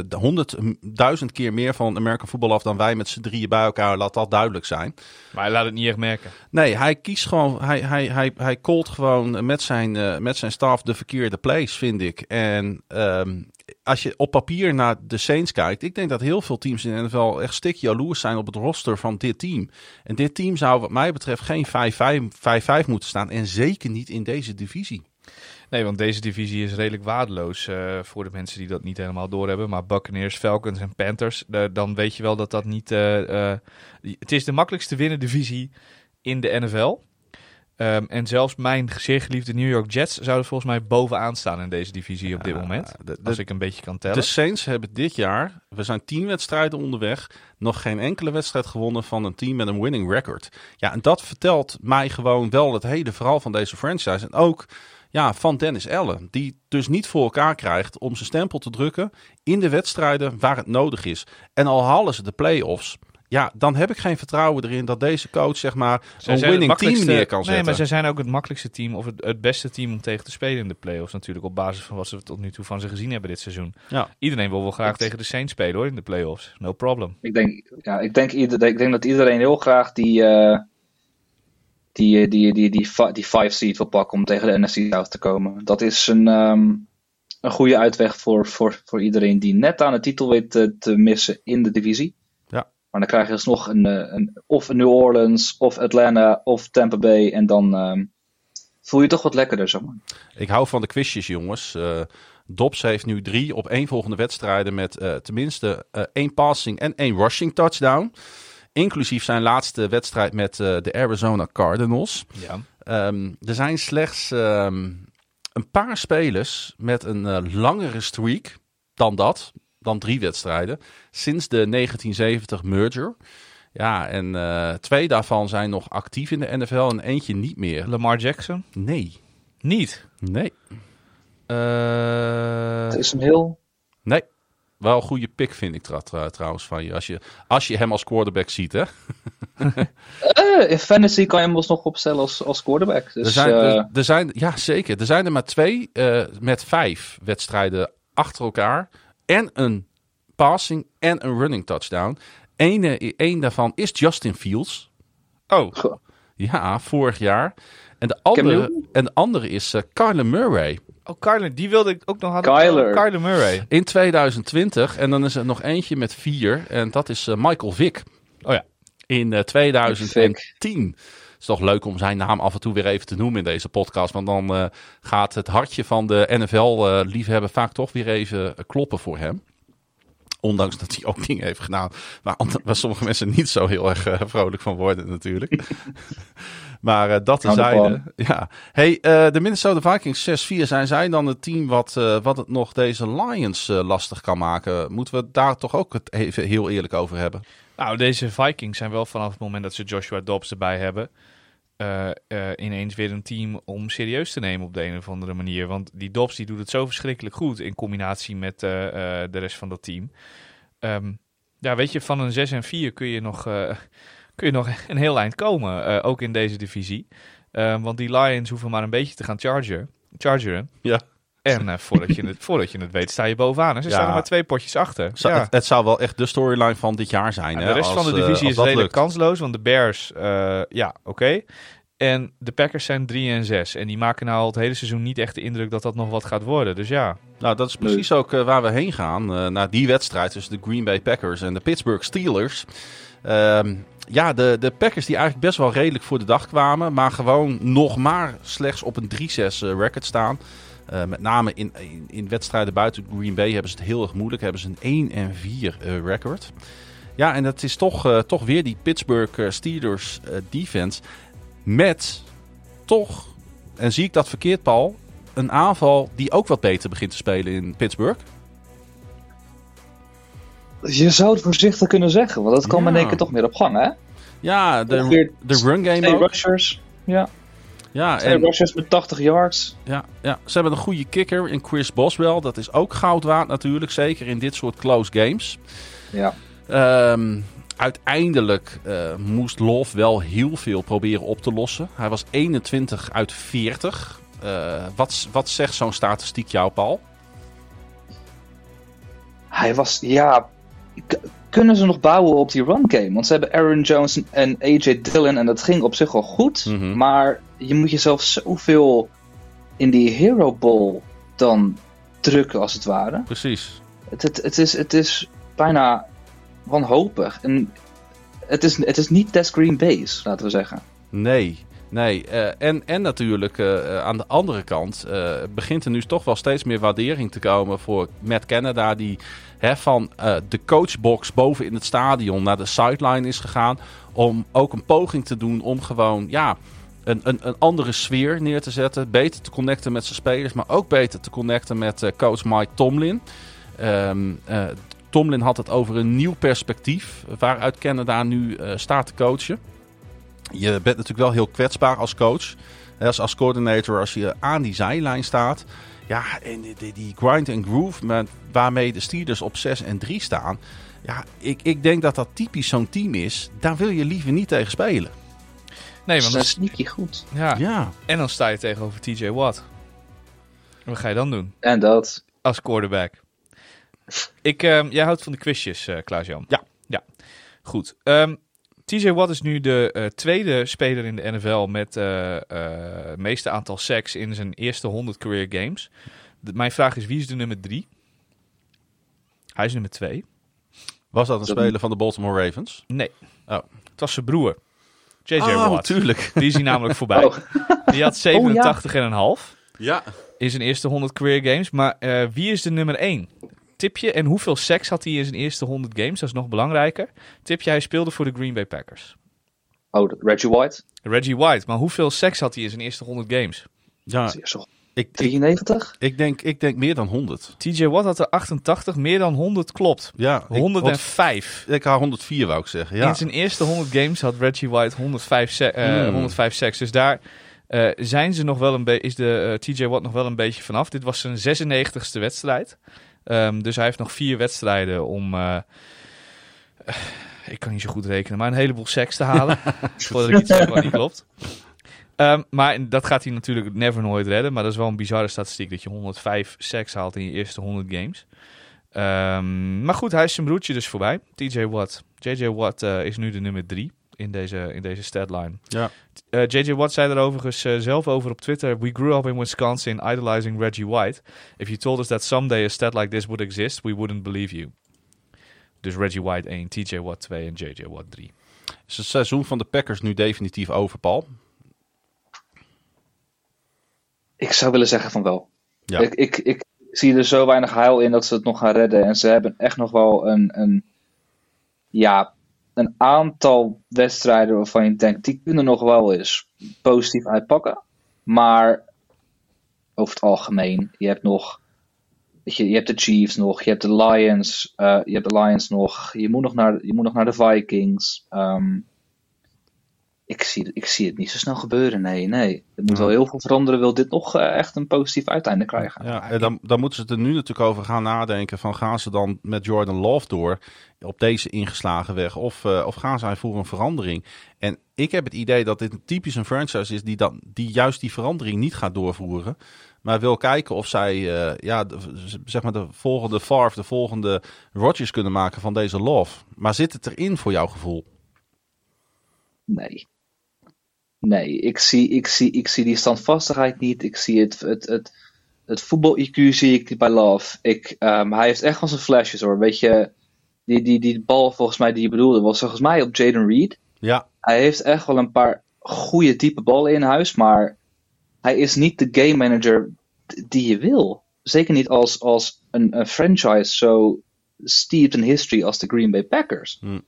honderdduizend uh, keer meer van American voetbal af dan wij met z'n drieën bij elkaar. Laat dat duidelijk zijn. Maar hij laat het niet echt merken. Nee, hij kiest gewoon. Hij, hij, hij, hij gewoon met zijn, uh, met zijn staf de verkeerde plays, vind ik. En um, als je op papier naar de Saints kijkt, ik denk dat heel veel teams in de NFL echt stik jaloers zijn op het roster van dit team. En dit team zou, wat mij betreft, geen 5-5 moeten staan. En zeker niet in deze divisie. Nee, want deze divisie is redelijk waardeloos uh, voor de mensen die dat niet helemaal doorhebben. Maar Buccaneers, Falcons en Panthers, uh, dan weet je wel dat dat niet... Uh, het is de makkelijkste winnen divisie in de NFL. Um, en zelfs mijn zeer geliefde New York Jets zouden volgens mij bovenaan staan in deze divisie op dit moment. De, de, als ik een beetje kan tellen. De Saints hebben dit jaar, we zijn tien wedstrijden onderweg, nog geen enkele wedstrijd gewonnen van een team met een winning record. Ja, en dat vertelt mij gewoon wel het hele verhaal van deze franchise. En ook ja, van Dennis Allen. Die dus niet voor elkaar krijgt om zijn stempel te drukken in de wedstrijden waar het nodig is. En al halen ze de play-offs. Ja, dan heb ik geen vertrouwen erin dat deze coach zeg maar zij een winning team neer kan zetten. Nee, maar zij zijn ook het makkelijkste team of het, het, beste team om tegen te spelen in de playoffs natuurlijk. Op basis van wat ze tot nu toe van ze gezien hebben dit seizoen. Ja. Iedereen wil wel graag tegen de Saints spelen hoor in de playoffs. No problem. Ik denk, ja, ik denk, ieder, ik denk dat iedereen heel graag die... Uh die, die, die, die, die five seed wil pakken om tegen de NFC South te komen. Dat is een, um, een goede uitweg voor, voor, voor iedereen die net aan de titel weet te, te missen in de divisie. Ja. Maar dan krijg je alsnog een, een, of New Orleans, of Atlanta, of Tampa Bay. En dan um, voel je toch wat lekkerder, zeg maar. Ik hou van de quizjes, jongens. Uh, Dobbs heeft nu drie op één volgende wedstrijden met uh, tenminste uh, één passing en één rushing touchdown. Inclusief zijn laatste wedstrijd met uh, de Arizona Cardinals. Ja. Um, er zijn slechts um, een paar spelers met een uh, langere streak dan dat. Dan drie wedstrijden. Sinds de 1970 merger. Ja, en uh, twee daarvan zijn nog actief in de NFL en eentje niet meer. Lamar Jackson? Nee. Niet? Nee. Het is een heel... Nee. Wel een goede pick vind ik tra trouwens van je. Als, je. als je hem als quarterback ziet, hè? uh, in fantasy kan je hem alsnog opstellen als, als quarterback. Dus, er, zijn, uh... er, er, zijn, ja, zeker. Er zijn er maar twee uh, met vijf wedstrijden achter elkaar. En een passing en een running touchdown. Eén een daarvan is Justin Fields. Oh. Ja, vorig jaar. En de andere, en de andere is uh, Kyler Murray. Oh, Kyler, die wilde ik ook nog hadden. Kyler. Kyler Murray. In 2020. En dan is er nog eentje met vier. En dat is uh, Michael Vick. Oh ja. In uh, 2010. Het is toch leuk om zijn naam af en toe weer even te noemen in deze podcast. Want dan uh, gaat het hartje van de NFL-liefhebber vaak toch weer even kloppen voor hem. Ondanks dat hij ook dingen heeft gedaan waar, waar sommige mensen niet zo heel erg vrolijk van worden natuurlijk. Maar uh, dat tezijde. Ja. Hey, uh, de Minnesota Vikings 6-4 zijn zij dan het team wat, uh, wat het nog deze Lions lastig kan maken? Moeten we daar toch ook het even heel eerlijk over hebben? Nou, deze Vikings zijn wel vanaf het moment dat ze Joshua Dobbs erbij hebben... ineens weer een team om serieus te nemen op de een of andere manier. Want die Dobbs die doet het zo verschrikkelijk goed in combinatie met de rest van dat team. Um, ja, weet je, van een 6 en 4 kun je nog kun je nog een heel eind komen, ook in deze divisie. Uh, want die Lions hoeven maar een beetje te gaan charger, chargeren. Ja. En uh, voordat, je het, voordat je het weet, sta je bovenaan. En ze ja. staan er maar twee potjes achter. Ja. het, het, zou wel echt de storyline van dit jaar zijn. Hè, de rest als, van de divisie is redelijk lukt. kansloos. Want de Bears, ja, oké. Okay. En de Packers zijn 3 en 6. En die maken nou al het hele seizoen niet echt de indruk dat dat nog wat gaat worden. Dus ja. Nou, dat is precies ook uh, waar we heen gaan. Uh, naar die wedstrijd tussen de Green Bay Packers en de Pittsburgh Steelers. Uh, ja, de, de Packers die eigenlijk best wel redelijk voor de dag kwamen. Maar gewoon nog maar slechts op een 3-6 uh, record staan. Uh, met name in, in, in, wedstrijden buiten Green Bay hebben ze het heel erg moeilijk. Hebben ze een 1 en 4 uh, record. Ja, en dat is toch, uh, toch weer die Pittsburgh Steelers defense. Met toch, en zie ik dat verkeerd Paul, een aanval die ook wat beter begint te spelen in Pittsburgh. Je zou het voorzichtig kunnen zeggen, want dat kwam Ja. in één keer toch meer op gang, hè? Ja, de, de run game rushers. Ja, Ja, en, rushers met 80 yards. ja, ja, ze hebben een goede kicker in Chris Boswell. Dat is ook goud waard natuurlijk, zeker in dit soort close games. Ja. Ehm, uiteindelijk eh, moest Love wel heel veel proberen op te lossen. Hij was 21 uit 40. Eh, wat, wat zegt zo'n statistiek jou, Paul? Hij was, ja... Kunnen ze nog bouwen op die run game? Want ze hebben Aaron Jones en AJ Dillon en dat ging op zich wel goed. Mhm. Maar je moet jezelf zoveel in die Hero Bowl dan drukken, als het ware. Precies. Het, het, het, is, het is bijna wanhopig. En het is, het is niet Des Green Bay's, laten we zeggen. Nee, nee. Eh, en, en natuurlijk eh, aan de andere kant eh, begint er nu toch wel steeds meer waardering te komen voor Matt Canada. Die hè, van eh, de coachbox boven in het stadion naar de sideline is gegaan. Om ook een poging te doen om gewoon ja, een, een, een andere sfeer neer te zetten. Beter te connecten met zijn spelers, maar ook beter te connecten met eh, coach Mike Tomlin. Ehm, eh, Tomlin had het over een nieuw perspectief waaruit Canada nu eh, staat te coachen. Je bent natuurlijk wel heel kwetsbaar als coach. Als, als coördinator, als je aan die zijlijn staat. Ja, en die, die, die grind and groove met, waarmee de Steelers op 6 en 3 staan. Ja, ik, ik denk dat dat typisch zo'n team is. Daar wil je liever niet tegen spelen. Nee, Ze want zijn dan, sneaky goed. ja. Ja, En dan sta je tegenover TJ Watt. Wat ga je dan doen En dat. als quarterback? Ik, ehm, jij houdt van de quizjes, eh Klaas-Jan. Ja. Ja, goed. Ehm, TJ Watt is nu de eh, tweede speler in de NFL met eh, eh, het meeste aantal sacks in zijn eerste 100 career games. De- mijn vraag is, wie is de nummer drie? Hij is nummer twee. was dat een speler van de Baltimore Ravens? Nee. Oh. Het was zijn broer. JJ oh, Watt. tuurlijk. Die is hij namelijk voorbij. Oh. Die had 87 en een half Ja. in zijn eerste 100 career games. Maar eh, wie is de nummer 1? Tipje en hoeveel seks had hij in zijn eerste 100 games? Dat is nog belangrijker. Tipje, hij speelde voor de Green Bay Packers. Oh, Reggie White. Reggie White, maar hoeveel seks had hij in zijn eerste 100 games? ja Ik, ik, 93? ik, denk, ik denk meer dan 100. TJ Watt had er 88, meer dan 100 klopt. Ja, ik, 105. Ik had 104 wou ik zeggen. Ja. In zijn eerste 100 games had Reggie White 105, se- eh, Hmm. 105 seks. Dus daar eh, zijn ze nog wel een is de eh, TJ Watt nog wel een beetje vanaf. Dit was zijn 96ste wedstrijd. Ehm, dus hij heeft nog vier wedstrijden om. eh, eh, ik kan niet zo goed rekenen, maar een heleboel seks te halen. voordat ik iets zeg wat niet klopt. Ehm, maar dat gaat hij natuurlijk never nooit redden. Maar dat is wel een bizarre statistiek dat je 105 seks haalt in je eerste 100 games. Ehm, maar goed, hij is zijn broertje dus voorbij. TJ Watt. JJ Watt eh, is nu de nummer 3 in deze, in deze statline. Ja. Eh, JJ Watt zei er overigens eh, zelf over op Twitter. We grew up in Wisconsin idolizing Reggie White. If you told us that someday a stat like this would exist, we wouldn't believe you. Dus Reggie White 1, TJ Watt 2 en JJ Watt 3. Is het seizoen van de Packers nu definitief over, Paul? Ik zou willen zeggen van wel. Ja. Ik, ik, ik zie er zo weinig heil in dat ze het nog gaan redden. En ze hebben echt nog wel een, een ja, een aantal wedstrijden waarvan je denkt, die kunnen nog wel eens positief uitpakken. Maar over het algemeen, je hebt nog, je, je hebt de Chiefs nog, je hebt de Lions, uh, je hebt de Lions nog, je moet nog naar, je moet nog naar de Vikings. Um, ik zie, ik zie het niet zo snel gebeuren. Nee, nee. Er moet wel heel veel veranderen. Wil dit nog uh, echt een positief uiteinde krijgen? Ja, en dan, dan moeten ze er nu natuurlijk over gaan nadenken. Van gaan ze dan met Jordan Love door op deze ingeslagen weg? Of, uh, of gaan zij voor een verandering? En ik heb het idee dat dit typisch een franchise is die, dan, die juist die verandering niet gaat doorvoeren. Maar wil kijken of zij uh, ja, de, zeg maar de volgende Favre, de volgende Rodgers kunnen maken van deze Love. Maar zit het erin voor jouw gevoel? Nee. Nee, ik zie, ik, zie, ik zie die standvastigheid niet. Ik zie het, het, het, het voetbal-IQ zie ik bij Love. Ik, um, hij heeft echt wel zijn flashes hoor. Weet je, die, die, die bal volgens mij die je bedoelde was volgens mij op Jaden Reed. Ja. Hij heeft echt wel een paar goede diepe ballen in huis, maar hij is niet de game manager die je wil. Zeker niet als, als een, een franchise zo steeped in history als de Green Bay Packers. Hm.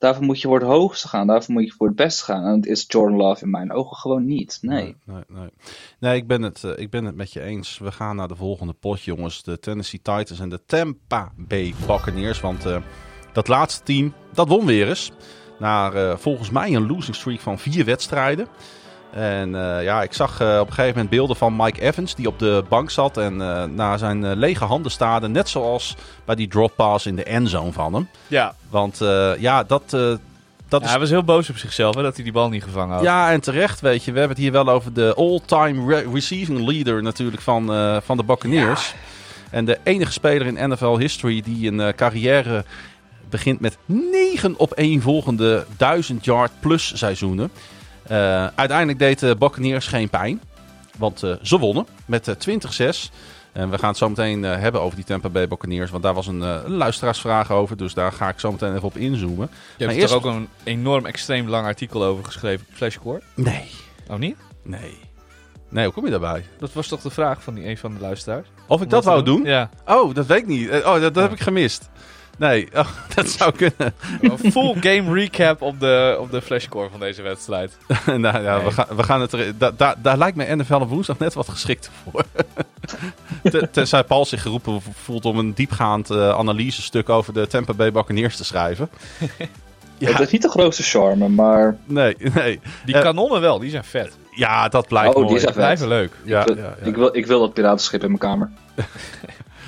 Daarvoor moet je voor het hoogste gaan. Daarvoor moet je voor het beste gaan. En dat is Jordan Love in mijn ogen gewoon niet. Nee. Nee, nee, nee. nee ik, ben het, uh, ik ben het met je eens. We gaan naar de volgende pot, jongens. De Tennessee Titans en de Tampa Bay Buccaneers. Want uh, dat laatste team, dat won weer eens. Na uh, volgens mij een losing streak van vier wedstrijden. En uh, ja, ik zag uh, op een gegeven moment beelden van Mike Evans die op de bank zat en uh, naar zijn lege handen staarde. Net zoals bij die drop pass in de endzone van hem. Ja. Want ja, dat, dat ja, is... Hij was heel boos op zichzelf hè, dat hij die bal niet gevangen had. Ja, en terecht, weet je. We hebben het hier wel over de all-time re receiving leader natuurlijk van, van de Buccaneers. Ja. En de enige speler in NFL history die een carrière begint met negen op één volgende 1000 yard plus seizoenen. Uh, uiteindelijk deed de Buccaneers geen pijn. Want uh, ze wonnen met uh, 20-6. En we gaan het zo meteen hebben over die Tampa Bay Buccaneers. Want daar was een, luisteraarsvraag over. Dus daar ga ik zo meteen even op inzoomen. Je hebt eerst... er ook een enorm extreem lang artikel over geschreven op Flashcore? Nee. Oh niet? Nee. Nee, hoe kom je daarbij? Dat was toch de vraag van die, een van de luisteraars? Of ik dat, dat wou doen? Ja. Oh, dat weet ik niet. Oh, dat, dat ja. heb ik gemist. Nee, oh, dat zou kunnen. Een full game recap op de, op de flashcore van deze wedstrijd. nou ja, nee. we, gaan, we gaan het er. Da, da, daar lijkt me NFL op woensdag net wat geschikt voor. Tenzij Paul zich geroepen voelt om een diepgaand uh, analysestuk over de Tampa Bay Buccaneers te schrijven. ja. Het is niet de grootste charme, maar. Nee, nee. Die uh, kanonnen wel, die zijn vet. Ja, dat blijft oh, mooi. Die zijn blijven leuk. Ja, ik, wil, ja, ja. Ik, wil, ik wil dat piratenschip in mijn kamer.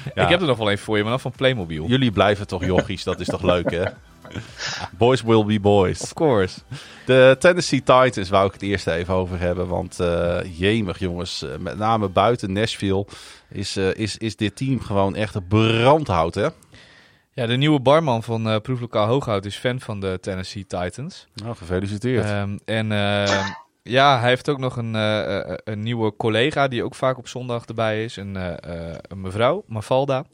Ik heb er nog wel een voor je, maar dan van Playmobil. Jullie blijven toch jochies, dat is toch leuk hè? Boys will be boys. Of course. De Tennessee Titans wou ik het eerst even over hebben. Want uh, jemig jongens, uh, met name buiten Nashville is, uh, is, is dit team gewoon echt brandhout hè? Ja, de nieuwe barman van uh, Proeflokaal Hooghout is fan van de Tennessee Titans. Nou, gefeliciteerd. Um, en ja, hij heeft ook nog een, uh, een nieuwe collega die ook vaak op zondag erbij is. Een, uh, een mevrouw, Mafalda.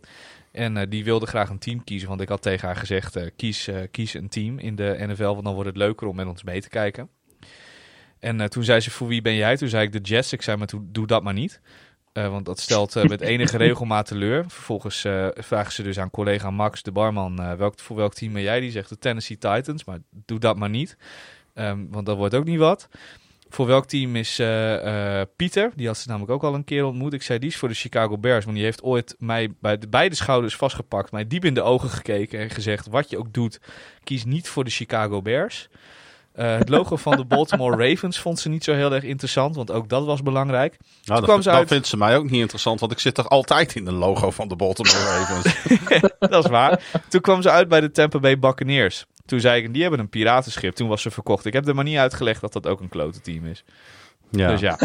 En die wilde graag een team kiezen. Want ik had tegen haar gezegd, kies, kies een team in de NFL. Want dan wordt het leuker om met ons mee te kijken. En toen zei ze, voor wie ben jij? Toen zei ik de Jets. Ik zei, maar doe dat maar niet. want dat stelt met enige regelmaat teleur. Vervolgens vragen ze dus aan collega Max, de barman, welk, voor welk team ben jij? Die zegt de Tennessee Titans. Maar doe dat maar niet. Um, want dat wordt ook niet wat. Voor welk team is uh, uh, Pieter? Die had ze namelijk ook al een keer ontmoet. Ik zei, die is voor de Chicago Bears. Want die heeft ooit mij bij de beide schouders vastgepakt. Mij diep in de ogen gekeken en gezegd... wat je ook doet, kies niet voor de Chicago Bears. Uh, het logo van de Baltimore Ravens vond ze niet zo heel erg interessant. Want ook dat was belangrijk. Nou, dat, dat uit... vindt ze mij ook niet interessant. Want ik zit toch altijd in de logo van de Baltimore Ravens. dat is waar. Toen kwam ze uit bij de Tampa Bay Buccaneers. Toen zei ik, die hebben een piratenschip. Toen was ze verkocht. Ik heb er maar niet uitgelegd dat dat ook een klote team is. Ja. Dus ja.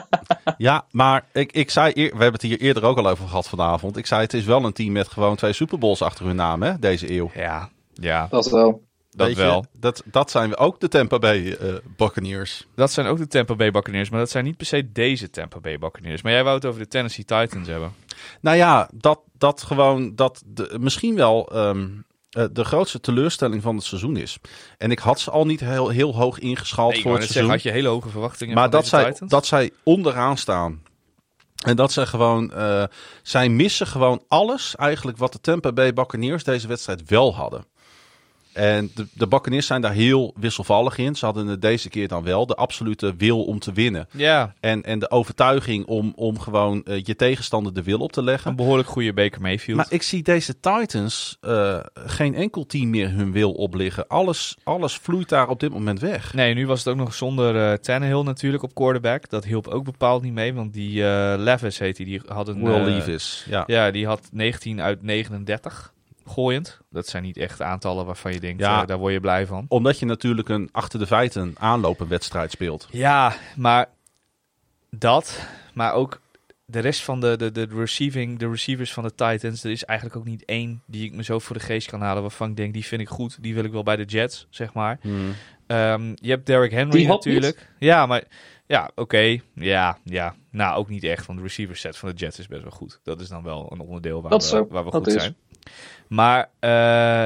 ja, maar ik, ik zei, eer, we hebben het hier eerder ook al over gehad vanavond. Ik zei, het is wel een team met gewoon twee Super Bowls achter hun naam, hè, deze eeuw. Ja, ja. Dat wel. Dat Weet wel. Je, dat, dat zijn ook de Tampa Bay uh, Buccaneers. Dat zijn ook de Tampa Bay Buccaneers, maar dat zijn niet per se deze Tampa Bay Buccaneers. Maar jij wou het over de Tennessee Titans hebben. Nou ja, dat, dat gewoon, dat de, misschien wel um, uh, de grootste teleurstelling van het seizoen is. En ik had ze al niet heel, heel hoog ingeschaald nee, voor het seizoen. Zeggen, had je hele hoge verwachtingen maar dat zij, Titans? dat zij onderaan staan. En dat ze gewoon, uh, zij missen gewoon alles eigenlijk wat de Tampa Bay Buccaneers deze wedstrijd wel hadden. En de, de Buccaneers zijn daar heel wisselvallig in. Ze hadden het deze keer dan wel de absolute wil om te winnen. Ja, En, en de overtuiging om, om gewoon eh, je tegenstander de wil op te leggen. een behoorlijk goede Baker Mayfield. Maar ik zie deze Titans eh, geen enkel team meer hun wil opliggen. Alles, alles vloeit daar op dit moment weg. Nee, nu was het ook nog zonder eh Tannehill natuurlijk op quarterback. Dat hielp ook bepaald niet mee, want die Levis heet hij. Die had een... Will Levis, ja. Ja, die had 19 uit 39 gooiend. Dat zijn niet echt aantallen waarvan je denkt, Ja. eh, daar word je blij van. Omdat je natuurlijk een achter de feiten aanlopen wedstrijd speelt. Ja, maar dat, maar ook de rest van de, de, de, receiving, de receivers van de Titans, er is eigenlijk ook niet één die ik me zo voor de geest kan halen waarvan ik denk, die vind ik goed, die wil ik wel bij de Jets, zeg maar. Ehm, je hebt Derrick Henry natuurlijk. Ja, maar ja, oké. Ja, ja. Nou, ook niet echt, want de receiver set van de Jets is best wel goed. Dat is dan wel een onderdeel waar we, waar we dat goed is. zijn. Maar eh,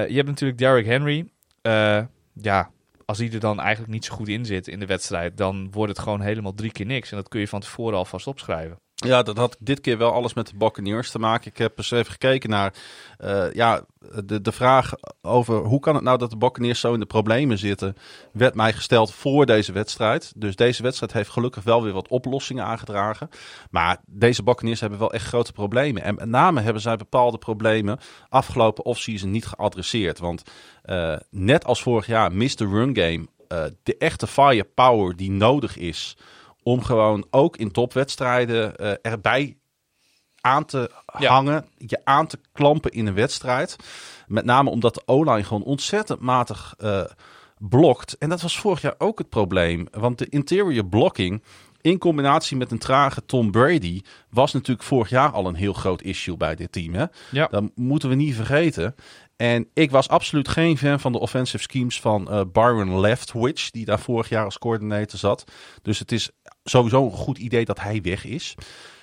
je hebt natuurlijk Derrick Henry. Eh, ja, als hij er dan eigenlijk niet zo goed in zit in de wedstrijd, dan wordt het gewoon helemaal drie keer niks. En dat kun je van tevoren alvast opschrijven. Ja, dat had dit keer wel alles met de Buccaneers te maken. Ik heb eens even gekeken naar eh, ja, de, de vraag over hoe kan het nou dat de Buccaneers zo in de problemen zitten, werd mij gesteld voor deze wedstrijd. Dus deze wedstrijd heeft gelukkig wel weer wat oplossingen aangedragen. Maar deze Buccaneers hebben wel echt grote problemen. En met name hebben zij bepaalde problemen afgelopen offseason niet geadresseerd. Want eh, net als vorig jaar mist de run game eh, de echte firepower die nodig is om gewoon ook in topwedstrijden eh, erbij aan te Ja. hangen, je aan te klampen in een wedstrijd. Met name omdat de O-line gewoon ontzettend matig eh, blokt. En dat was vorig jaar ook het probleem. Want de interior blocking in combinatie met een trage Tom Brady was natuurlijk vorig jaar al een heel groot issue bij dit team. Hè? Ja. Dat moeten we niet vergeten. En ik was absoluut geen fan van de offensive schemes van eh, Byron Leftwich, die daar vorig jaar als coördinator zat. Dus het is sowieso een goed idee dat hij weg is.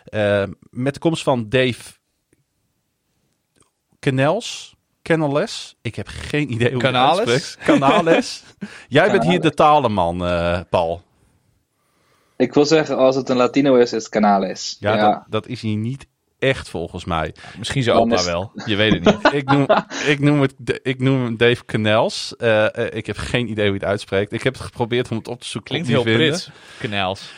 Eh, met de komst van Dave Canels, Canales, ik heb geen idee hoe je het Canales? uitspreekt. Canales. Jij bent hier de talenman, eh, Paul. Ik wil zeggen, als het een Latino is, is het Canales. Ja, Ja, Dat, dat is hier niet echt volgens mij. Misschien zijn opa wel. Je weet het niet. ik, noem, ik, noem het, ik noem hem Dave Canels. Eh, eh, ik heb geen idee hoe je het uitspreekt. Ik heb het geprobeerd om het op te zoeken. Klinkt heel vinden. Brits.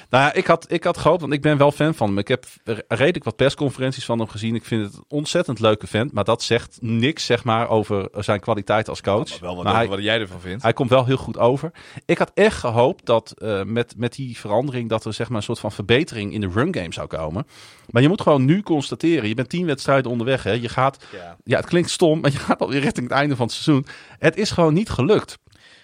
Nou ja, ik had, ik had gehoopt, want ik ben wel fan van hem. Ik heb redelijk wat persconferenties van hem gezien. Ik vind het een ontzettend leuke vent. Maar dat zegt niks, zeg maar, over zijn kwaliteit als coach. Maar wel wat, Maar hij, wat jij ervan vindt. hij komt wel heel goed over. Ik had echt gehoopt dat eh, met, met die verandering... dat er zeg maar, een soort van verbetering in de run game zou komen. Maar je moet gewoon nu constateren. Je bent tien wedstrijden onderweg. Hè. Je gaat, Ja. ja, het klinkt stom, maar je gaat alweer richting het einde van het seizoen. Het is gewoon niet gelukt.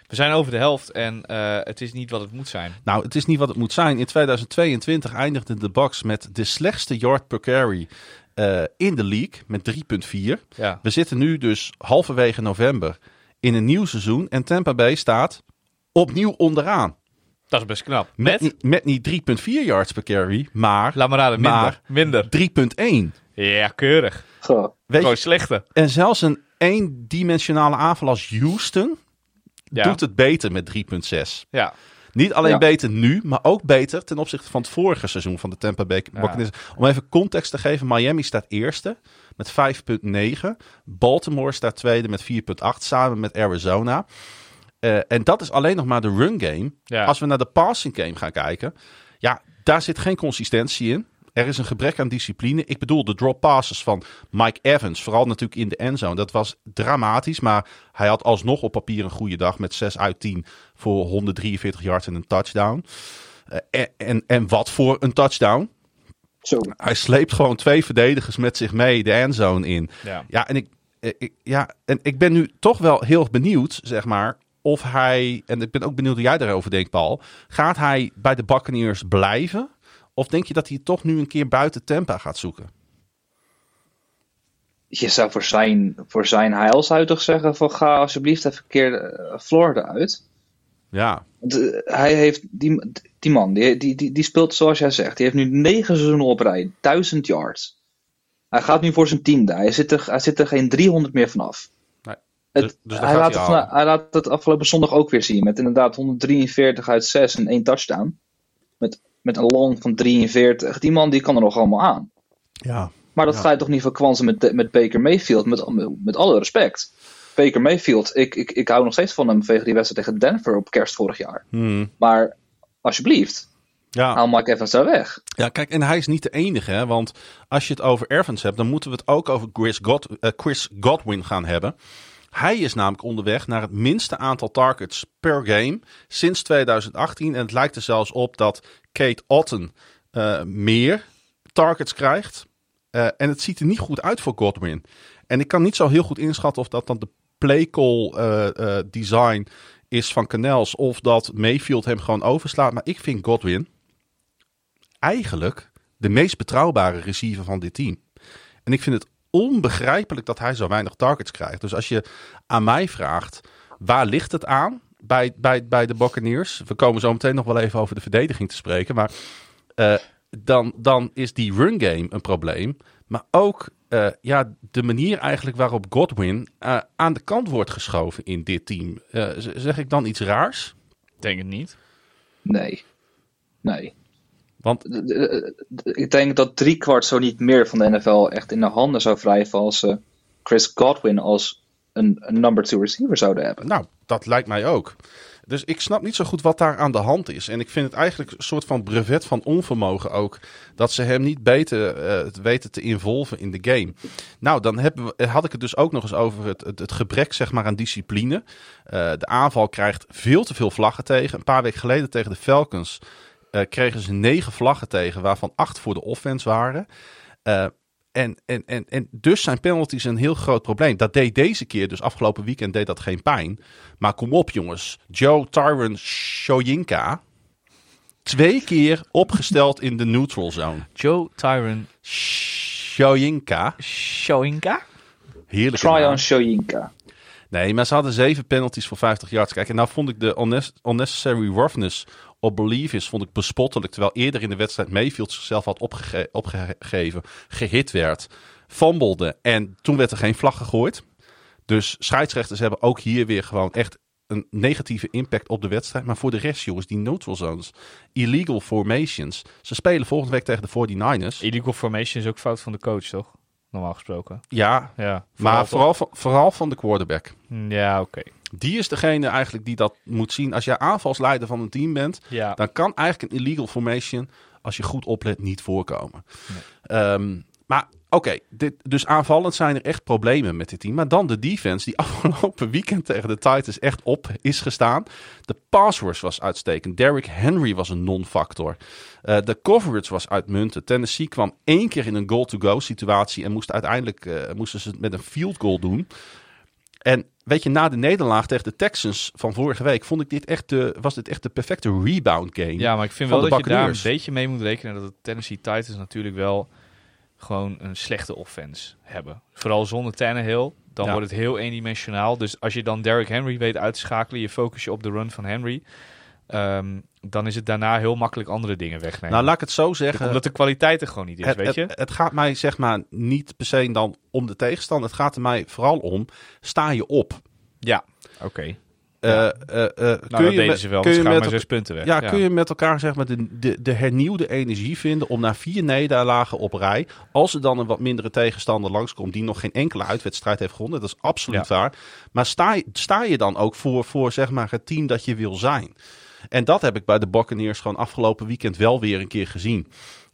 We zijn over de helft en eh, het is niet wat het moet zijn. Nou, het is niet wat het moet zijn. In 2022 eindigde de Bucks met de slechtste yard per carry eh, in de league met 3,4. Ja. We zitten nu dus halverwege november in een nieuw seizoen en Tampa Bay staat opnieuw onderaan. Dat is best knap. Met, Met? niet- met niet 3,4 yards per carry, maar Laat maar raden, minder. Maar- minder. 3,1. Ja, keurig. Goh. Weet slechte. en zelfs een eendimensionale aanval als Houston Ja. doet het beter met 3,6. Ja. Niet alleen Ja. beter nu, maar ook beter ten opzichte van het vorige seizoen van de Tampa Bay Ja. Buccaneers. Om even context te geven, Miami staat eerste met 5,9. Baltimore staat tweede met 4,8 samen met Arizona. Eh, en dat is alleen nog maar de run game. Ja. Als we naar de passing game gaan kijken, ja, daar zit geen consistentie in. Er is een gebrek aan discipline. Ik bedoel, de drop passes van Mike Evans, vooral natuurlijk in de endzone, dat was dramatisch. Maar hij had alsnog op papier een goede dag met 6 uit 10 voor 143 yards en een touchdown. Eh, en, en, en wat voor een touchdown. Zo. Hij sleept gewoon twee verdedigers met zich mee de endzone in. Ja. Ja, en ik, eh, ik, ja, en ik ben nu toch wel heel benieuwd, zeg maar, of hij, en ik ben ook benieuwd hoe jij daarover denkt, Paul. Gaat hij bij de Buccaneers blijven? Of denk je dat hij toch nu een keer buiten Tampa gaat zoeken? Je zou voor zijn, voor zijn heil zou je toch zeggen van ga alsjeblieft even een keer eh, Florida uit. Ja, eh, hij heeft, die, die man, die, die, die, die speelt zoals jij zegt. Die heeft nu negen seizoenen op rij, 1000 yards. Hij gaat nu voor zijn tiende. Hij zit er, hij zit er geen 300 meer vanaf. Het, Dus- dus hij, laat hij het, hij laat het afgelopen zondag ook weer zien. Met inderdaad 143 uit 6 en één touchdown. Met, met een long van 43. Die man die kan er nog allemaal aan. ja. Maar dat Ja. ga je toch niet verkwansen met, met Baker Mayfield, met, met alle respect. Baker Mayfield, ik, ik, ik hou nog steeds van hem vanwege die wedstrijd tegen Denver op kerst vorig jaar. Hmm. Maar alsjeblieft, Ja. haal Mike Evans daar weg. ja, kijk, en hij is niet de enige, hè? want als je het over Evans hebt, dan moeten we het ook over Chris, God, eh, Chris Godwin gaan hebben. Hij is namelijk onderweg naar het minste aantal targets per game sinds 2018. En het lijkt er zelfs op dat Kate Otten eh, meer targets krijgt. Eh, en het ziet er niet goed uit voor Godwin. En ik kan niet zo heel goed inschatten of dat dan de playcall eh, eh, design is van Canels. Of dat Mayfield hem gewoon overslaat. Maar ik vind Godwin eigenlijk de meest betrouwbare receiver van dit team. En ik vind het onbegrijpelijk dat hij zo weinig targets krijgt. Dus als je aan mij vraagt, waar ligt het aan bij, bij, bij de Buccaneers? We komen zo meteen nog wel even over de verdediging te spreken. Maar eh, dan, dan is die run game een probleem. Maar ook eh, ja, de manier eigenlijk waarop Godwin eh, aan de kant wordt geschoven in dit team. Eh, zeg ik dan iets raars? Denk het niet. Nee. Nee. Want Ik denk dat driekwart zo niet meer van de NFL echt in de handen zou wrijven als ze Chris Godwin als een, een number two receiver zouden hebben. Nou, dat lijkt mij ook. Dus ik snap niet zo goed wat daar aan de hand is. En ik vind het eigenlijk een soort van brevet van onvermogen ook. Dat ze hem niet beter eh, weten te involven in de game. Nou, dan we, had ik het dus ook nog eens over het, het, het gebrek zeg maar, aan discipline. Eh, de aanval krijgt veel te veel vlaggen tegen. Een paar weken geleden tegen de Falcons eh, kregen ze negen vlaggen tegen, waarvan acht voor de offense waren. Eh, en, en, en, en dus zijn penalties een heel groot probleem. Dat deed deze keer, dus afgelopen weekend, deed dat geen pijn. Maar kom op, jongens. Joe Tyron Shoyinka. Twee keer opgesteld in de neutral zone. Joe Tyron Shoyinka. Shoinka? Heerlijke naam. Tryon Shoyinka. Nee, maar ze hadden zeven penalties voor 50 yards. Kijk, en nou vond ik de unnecessary roughness op Believe vond ik bespottelijk. Terwijl eerder in de wedstrijd Mayfield zichzelf had opgege- opgegeven, gehit werd, fumblede en toen werd er geen vlag gegooid. Dus scheidsrechters hebben ook hier weer gewoon echt een negatieve impact op de wedstrijd. Maar voor de rest, jongens, die neutral zones, illegal formations. Ze spelen volgende week tegen de 49ers. Illegal formation is ook fout van de coach, toch? Normaal gesproken. Ja, Ja. maar vooral, van- vooral van de quarterback. Ja, oké. Die is degene eigenlijk die dat moet zien. Als jij aanvalsleider van een team bent, Ja. dan kan eigenlijk een illegal formation, als je goed oplet, niet voorkomen. Ehm, maar oké, dit- dus aanvallend zijn er echt problemen met dit team. Maar dan de defense, die afgelopen weekend tegen de Titans echt op is gestaan. De pass rush was uitstekend. Derrick Henry was een non-factor. Eh, de coverage was uitmuntend. Tennessee kwam één keer in een goal-to-go situatie en moest uiteindelijk eh, moesten ze het met een field goal doen. En weet je, na de nederlaag tegen de Texans van vorige week vond ik dit echt de, was dit echt de perfecte rebound game. Ja, maar ik vind wel dat je daar een beetje mee moet rekenen dat de Tennessee Titans natuurlijk wel gewoon een slechte offense hebben. Vooral zonder Tannehill, dan Ja. wordt het heel eendimensionaal. Dus als je dan Derrick Henry weet uit te schakelen, je focus je op de run van Henry, ehm, dan is het daarna heel makkelijk andere dingen wegnemen. Nou, laat ik het zo zeggen. Omdat de kwaliteit er gewoon niet is, het, weet je? Het, het gaat mij zeg maar niet per se dan om de tegenstander. Het gaat er mij vooral om, sta je op? ja, oké. Eh, eh, eh, Nou, kun dat je deden met- ze wel. kun je gaan met maar zes punten weg. Ja, kun je met elkaar zeg maar de, de, de hernieuwde energie vinden om na vier nederlagen op rij, als er dan een wat mindere tegenstander langskomt die nog geen enkele uitwedstrijd heeft gewonnen, dat is absoluut waar. Maar sta, je- sta je dan ook voor, voor zeg maar het team dat je wil zijn? En dat heb ik bij de Buccaneers gewoon afgelopen weekend wel weer een keer gezien.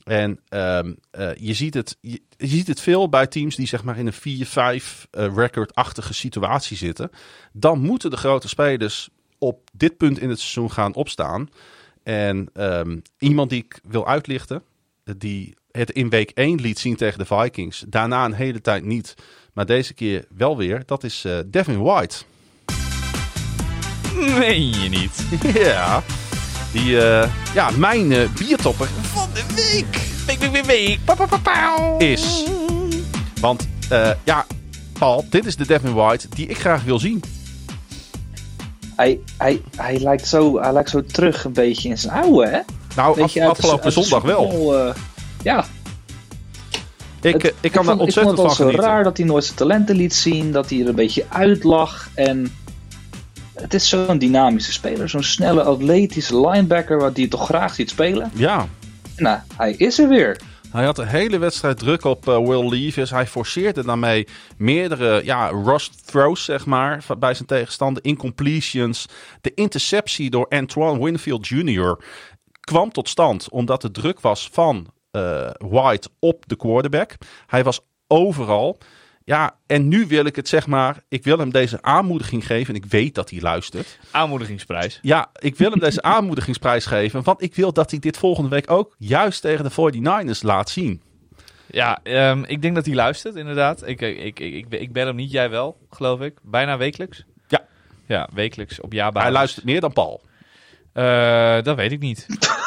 En ehm, eh, je, ziet het, je, ziet het veel bij teams die zeg maar in een 4-5 eh, record-achtige situatie zitten. Dan moeten de grote spelers op dit punt in het seizoen gaan opstaan. En ehm, iemand die ik wil uitlichten, die het in week 1 liet zien tegen de Vikings. Daarna een hele tijd niet, maar deze keer wel weer. Dat is eh, Devin White. Meen je niet? ja, die, eh, ja, mijn eh, biertopper van de week Week, week, week, week. Pa, pa, pa, is. Want eh, ja, Paul, dit is de Devin White die ik graag wil zien. Hij, hij, hij, lijkt zo, hij lijkt zo terug een beetje in zijn oude, hè? Nou, af- je, afgelopen zondag wel. Eh, ja, Ik, Het- ik kan daar vond, ontzettend ik vond van het wel zo raar dat hij nooit zijn talenten liet zien, dat hij er een beetje uitlag. En het is zo'n dynamische speler, zo'n snelle, atletische linebacker, wat die je toch graag ziet spelen. Ja, Nou, hij is er weer. Hij had de hele wedstrijd druk op uh, Will Levis. Hij forceerde daarmee meerdere ja, rush throws, zeg maar, bij zijn tegenstander. Incompletions. De interceptie door Antoine Winfield Jr. kwam tot stand omdat de druk was van uh, White op de quarterback. Hij was overal. Ja, en nu wil ik het zeg maar. Ik wil hem deze aanmoediging geven. En ik weet dat hij luistert. Aanmoedigingsprijs. Ja, ik wil hem deze aanmoedigingsprijs geven. Want ik wil dat hij dit volgende week ook juist tegen de 49ers laat zien. Ja, um, ik denk dat hij luistert, inderdaad. Ik, ik, ik, ik, ik ben hem niet, jij wel, geloof ik. Bijna wekelijks. Ja. Ja, wekelijks op jaarbasis. Hij luistert meer dan Paul. Uh, dat weet ik niet.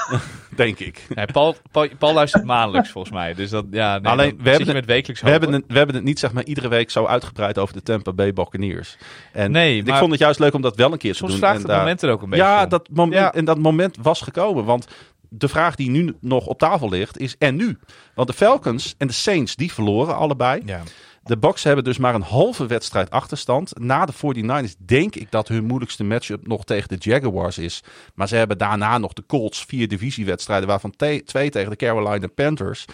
Denk ik. Nee, Paul, Paul, Paul, luistert maandelijks volgens mij. Dus dat, ja, nee, Alleen, we hebben, het, wekelijks we, hebben het, we hebben het niet zeg maar, iedere week zo uitgebreid over de Tampa Bay Buccaneers. En nee, ik vond het juist leuk om dat wel een keer te doen. Soms vraagt het moment er ook een beetje Ja, dat moment, ja. en dat moment was gekomen. Want de vraag die nu nog op tafel ligt is en nu? Want de Falcons en de Saints, die verloren allebei. Ja. De Bucks hebben dus maar een halve wedstrijd achterstand. Na de 49ers denk ik dat hun moeilijkste matchup nog tegen de Jaguars is. Maar ze hebben daarna nog de Colts, vier divisiewedstrijden, waarvan twee tegen de Carolina Panthers.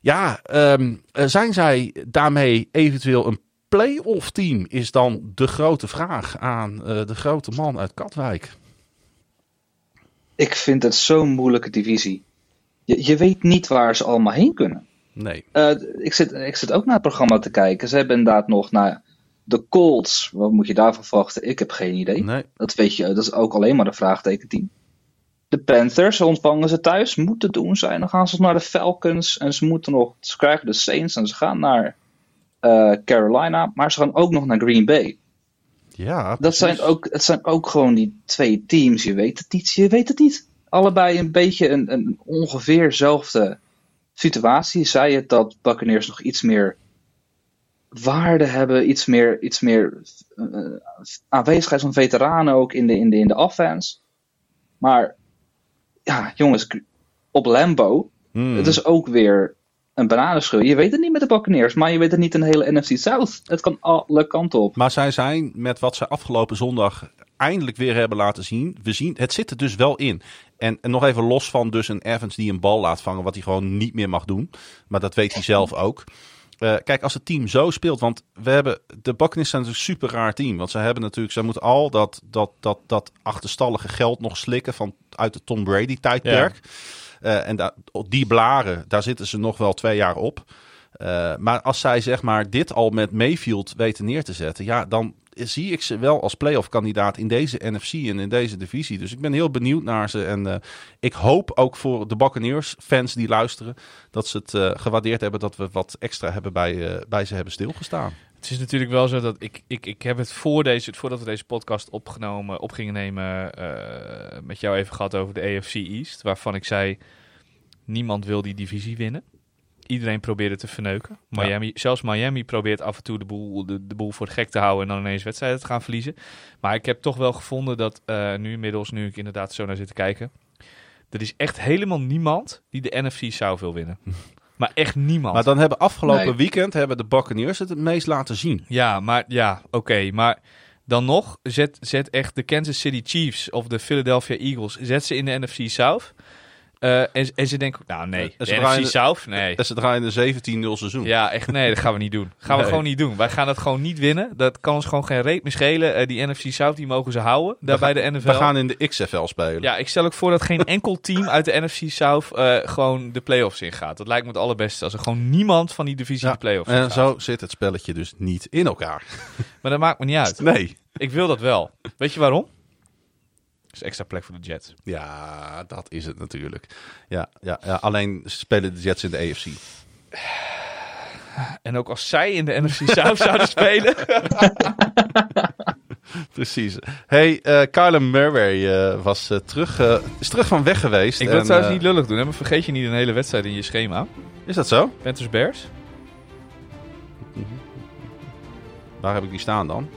Ja, um, zijn zij daarmee eventueel een playoff team? Is dan de grote vraag aan uh, de grote man uit Katwijk. Ik vind het zo'n moeilijke divisie. Je, je weet niet waar ze allemaal heen kunnen. Nee. Uh, ik, zit, ik zit ook naar het programma te kijken. Ze hebben inderdaad nog naar de Colts. Wat moet je daarvan verwachten? Ik heb geen idee. Nee. Dat weet je, dat is ook alleen maar een vraagtekenteam. De Panthers ontvangen ze thuis, moeten doen zijn. Dan gaan ze naar de Falcons en ze moeten nog, ze krijgen de Saints en ze gaan naar uh, Carolina, maar ze gaan ook nog naar Green Bay. Ja, dat zijn ook, het zijn ook gewoon die twee teams. Je weet het niet, je weet het niet. Allebei een beetje een, een ongeveerzelfde situatie. Zij het dat Buccaneers nog iets meer waarde hebben, iets meer, iets meer uh, aanwezigheid van veteranen ook in de, in, de, in de offense. Maar ja, jongens, op Lambo, hmm. het is ook weer een bananenschil. Je weet het niet met de Buccaneers, maar je weet het niet in de hele NFC South. Het kan alle kanten op. Maar zij zijn met wat ze afgelopen zondag eindelijk weer hebben laten zien. We zien, het zit er dus wel in. En, en nog even los van dus een Evans die een bal laat vangen, wat hij gewoon niet meer mag doen. Maar dat weet hij zelf ook. Uh, kijk, als het team zo speelt, want we hebben de Buccaneers zijn natuurlijk een super raar team, want ze hebben natuurlijk, ze moeten al dat dat dat dat achterstallige geld nog slikken van uit de Tom Brady tijdperk. Ja. Uh, en da, die blaren, daar zitten ze nog wel twee jaar op. Uh, maar als zij zeg maar dit al met Mayfield weten neer te zetten, ja, dan zie ik ze wel als playoff kandidaat in deze NFC en in deze divisie. Dus ik ben heel benieuwd naar ze. En uh, ik hoop ook voor de Buccaneers fans die luisteren, dat ze het uh, gewaardeerd hebben dat we wat extra hebben bij, uh, bij ze hebben stilgestaan. Het is natuurlijk wel zo dat ik, ik, ik heb het voor deze, voordat we deze podcast opgenomen, op gingen nemen, met jou even gehad over de AFC East. Waarvan ik zei, niemand wil die divisie winnen iedereen probeerde te verneuken. Miami, Zelfs Miami probeert af en toe de boel, de, de boel voor het gek te houden en dan ineens wedstrijden te gaan verliezen. Maar ik heb toch wel gevonden dat uh, nu inmiddels, nu ik inderdaad zo naar zit te kijken, er is echt helemaal niemand die de NFC zou wil winnen. Maar echt niemand. Maar dan hebben afgelopen nee. weekend hebben de Buccaneers het het meest laten zien. Ja, maar ja, oké. Okay, maar dan nog, zet, zet echt de Kansas City Chiefs of de Philadelphia Eagles, zet ze in de NFC South. Uh, en, en, ze denken, nou nee, draaien South, nee. En ze draaien een 17-0 seizoen. Ja, echt nee, dat gaan we niet doen. Gaan nee. we gewoon niet doen. Wij gaan het gewoon niet winnen. Dat kan ons gewoon geen reet meer schelen. Uh, die NFC South, die mogen ze houden, daar bij de NFL. We gaan in de XFL spelen. Ja, ik stel ook voor dat geen enkel team uit de NFC South uh, gewoon de playoffs ingaat. Dat lijkt me het allerbeste. Als er gewoon niemand van die divisie ja, de playoffs En zo zit het spelletje dus niet in elkaar. Maar dat maakt me niet uit. Nee. Ik wil dat wel. Weet je waarom? Is extra plek voor de Jets. Ja, dat is het natuurlijk. Ja, ja, ja, alleen spelen de Jets in de AFC. En ook als zij in de NFC South zouden spelen. Precies. Hey, uh, Kyler Murray uh, was uh, terug, is terug van weg geweest. Ik wil het trouwens niet lullig doen, hè, maar vergeet je niet een hele wedstrijd in je schema. Is dat zo? Panthers Bears. Waar heb ik die staan dan?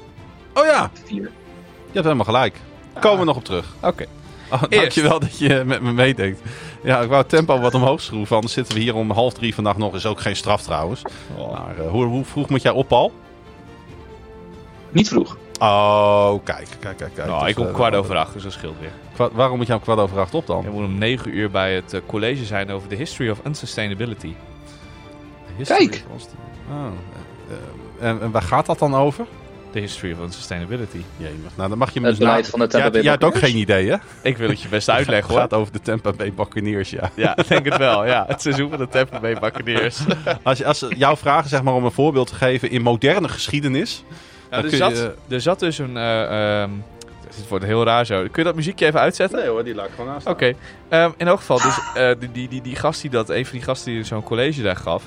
Oh ja! Vier. Je hebt helemaal gelijk. Komen we nog op terug. Oké. Okay. Oh, dankjewel dat je met me meedenkt. Ja, ik wou het tempo wat omhoog schroeven. Anders zitten we hier om half drie vandaag nog. Is ook geen straf trouwens. Oh. Maar uh, hoe, hoe, vroeg moet jij op, Paul? Niet vroeg. Oh, kijk, kijk, kijk. kijk. Nou, Dus, ik kom eh, kwart over acht, dus dat scheelt weer. kwa- waarom moet je om kwart over acht op dan? Je moet om negen uur bij het eh, college zijn over de history of unsustainability. History Kijk. Oh, eh, eh, en, en waar gaat dat dan over? De history of unsustainability. Jemig. Nou, dan mag je me Het dus beleid van de Tampa Ja, Bay jij ook geen idee, hè? Ik wil het je best uitleggen Het hoor. gaat over de Tampa Bay Buccaneers, ja. Ja, ik denk het wel. Ja, het seizoen van de Tampa Bay Buccaneers. Als, je, als ze jou vragen, zeg maar, om een voorbeeld te geven in moderne geschiedenis. Ja, Dan er, kun zat, je- er zat dus een... eh, ehm, dit wordt heel raar zo. Kun je dat muziekje even uitzetten? Nee hoor, die laat ik gewoon naast. Oké. Ehm, in elk geval, dus eh, die, die, die, die gast die dat, een van die gasten die zo'n college daar gaf,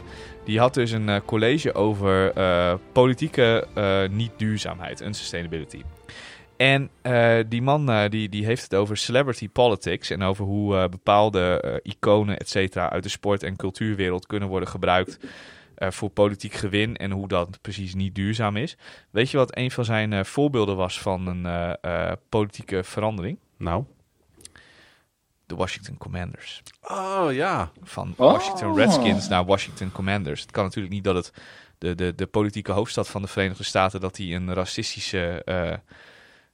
die had dus een eh, college over eh, politieke eh, niet-duurzaamheid. En eh, die man die, die heeft het over celebrity politics en over hoe bepaalde iconen, et cetera, uit de sport- en cultuurwereld kunnen worden gebruikt voor politiek gewin en hoe dat precies niet duurzaam is. Weet je wat een van zijn voorbeelden was van een politieke verandering? Nou. De Washington Commanders. Oh ja. Van Oh. Washington Redskins naar Washington Commanders. Het kan natuurlijk niet dat het de, de, de politieke hoofdstad van de Verenigde Staten... dat die een racistische eh,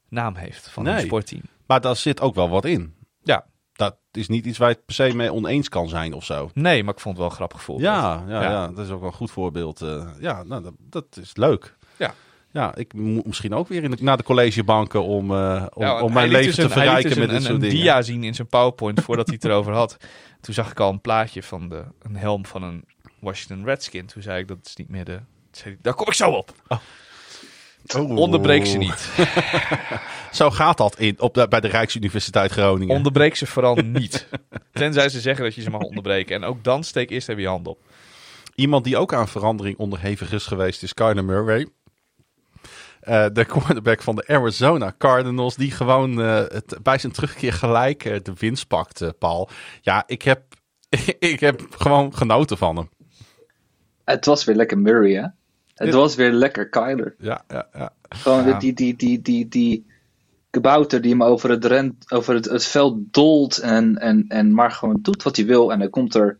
naam heeft van een sportteam. Maar daar zit ook wel wat in. Ja. Dat is niet iets waar je het per se mee oneens kan zijn of zo. Nee, maar ik vond het wel een grappig voorbeeld. Ja, ja, Ja. ja. dat is ook wel een goed voorbeeld. eh. ja, nou, dat, dat is leuk. Ja. Ja, ik moet misschien ook weer in de, naar de collegebanken om, eh, om, Ja, om mijn leven dus te een- verrijken dus met een, dit soort een dingen. dia zien in zijn PowerPoint voordat hij het erover had. Toen zag ik al een plaatje van de, een helm van een Washington Redskin. Toen zei ik, dat is niet meer de... zei Daar kom ik zo op. Oh. Onderbreek ze niet. Zo gaat dat in, op de, bij de Rijksuniversiteit Groningen. Onderbreek ze vooral niet. Tenzij ze zeggen dat je ze mag onderbreken. En ook dan steek eerst even je hand op. Iemand die ook aan verandering onderhevig is geweest is Kyler Murray. Eh, de quarterback van de Arizona Cardinals, die gewoon eh, het, bij zijn terugkeer gelijk eh, de winst pakt, eh, Paul. Ja, ik heb, ik heb gewoon genoten van hem. Het was weer lekker Murray, hè? Het Ja. was weer lekker Kyler. Ja, ja, ja. Gewoon Ja. die, die, die, die, die kabouter die hem over het, rent, over het, het veld dolt en, en, en maar gewoon doet wat hij wil. En hij komt er